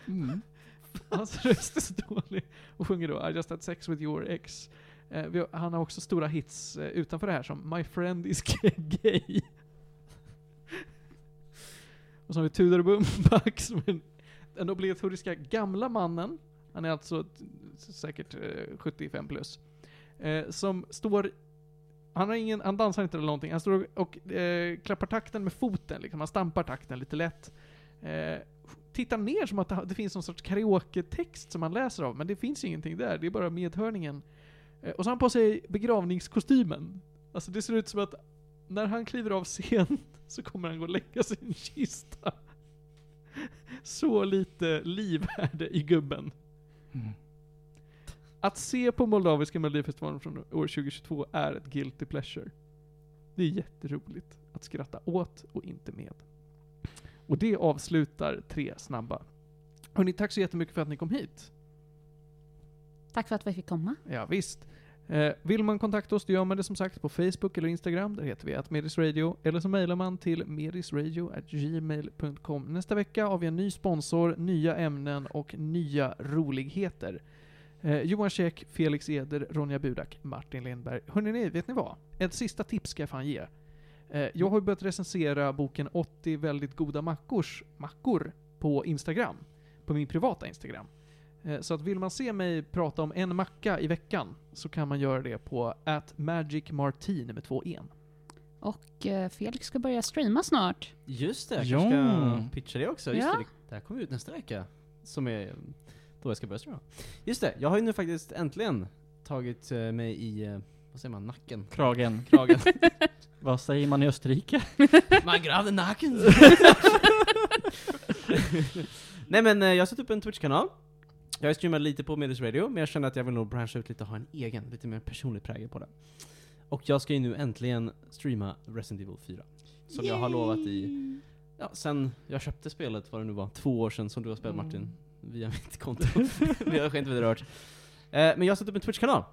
Mm. Hans röst är så dålig. Och sjunger då I just had sex with your ex. Eh, han har också stora hits eh, utanför det här som My friend is gay. och så har vi Tudor Bumbak som är den, den obligatoriska gamla mannen. Han är alltså säkert eh, 75 plus. Eh, som står han, har ingen, han dansar inte eller någonting, han står och, och eh, klappar takten med foten, liksom. han stampar takten lite lätt. Eh, tittar ner som att det- finns någon sorts karaoke-text som han läser av, men det finns ingenting där, det är bara medhörningen. Eh, och så har han på sig begravningskostymen. Alltså det ser ut som att när han kliver av scen så kommer han gå och lägga sig i en kista. Så lite liv är det i gubben. Mm. Att se på Moldaviska Melodifestivalen från år 2022 är ett guilty pleasure. Det är jätteroligt att skratta åt och inte med. Och det avslutar tre snabba. Hörrni, tack så jättemycket för att ni kom hit. Tack för att vi fick komma. Ja, visst. Eh, vill man kontakta oss, då gör man det som sagt på Facebook eller Instagram. Där heter vi att medisradio. Eller så mejlar man till medisradio.gmail.com. Nästa vecka har vi en ny sponsor, nya ämnen och nya roligheter. Eh, Johan Käck, Felix Eder, Ronja Budak, Martin Lindberg. Hörrni, ni, vet ni vad? Ett sista tips ska jag fan ge. Eh, jag har ju börjat recensera boken 80 väldigt goda mackors, mackor på Instagram. På min privata Instagram. Eh, Så att vill man se mig prata om en macka i veckan så kan man göra det på at magicmartin med två en. Och eh, Felix ska börja streama snart. Just det, jag Ja. kanske ska pitcha det också. Just Ja. det, det här kommer ut nästa vecka. Som är då jag ska börja streama. Just det, jag har ju nu faktiskt äntligen tagit eh, mig i, vad säger man, nacken? Kragen. Kragen. Vad säger man i Österrike? Man gravde nacken! Nej men jag har satt upp en Twitch-kanal. Jag streamar lite på Medis Radio, men jag känner att jag vill nog branscha ut lite och ha en egen, lite mer personlig prägel på det. Och jag ska ju nu äntligen streama Resident Evil 4. Som jag har lovat i, ja, sen jag köpte spelet, vad det nu var, två år sedan som du har spelat Mm. Martin. Via mitt konto. Vi har inte vidare rört. Eh, men jag har satt upp en Twitch-kanal.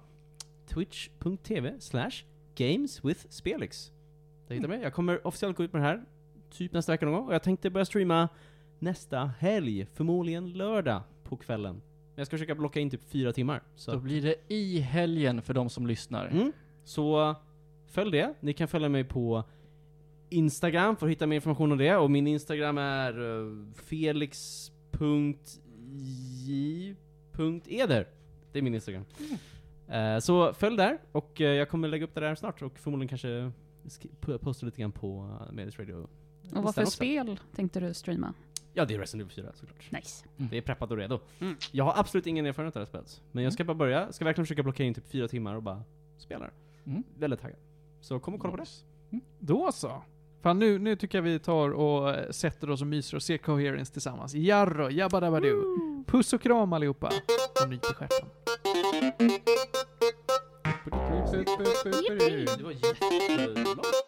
Twitch.tv slash games with Spelix. Där hittar mig. Jag kommer officiellt gå ut med det här, typ nästa vecka någon gång. Och jag tänkte börja streama nästa helg, förmodligen lördag på kvällen. Men jag ska försöka blocka in typ fyra timmar. Så, Då blir det i helgen för de som lyssnar. mm. så följ det. Ni kan följa mig på Instagram för att hitta mer information om det. Och min Instagram är uh, felix.j.eder. Det är min Instagram. Eh, så följ där, och eh, jag kommer lägga upp det där snart och förmodligen kanske sk- po- posta lite grann på uh, Medias Radio. Och vad för spel tänkte du streama? Ja, det är Resident Evil 4 såklart. Nice. Det är preppat och redo. Mm. Jag har absolut ingen erfarenhet av det här spelet. Men jag ska bara börja, ska verkligen försöka blocka in typ fyra timmar och bara spela det. Mm. Väldigt taggad. Så kom och kolla på det. Då så. Fan nu, nu tycker jag vi tar och eh, sätter oss och myser och ser Coherence tillsammans. Jarro, jabbadabadoo. Puss och kram allihopa. Och nyp i stjärten. Det var jättelångt.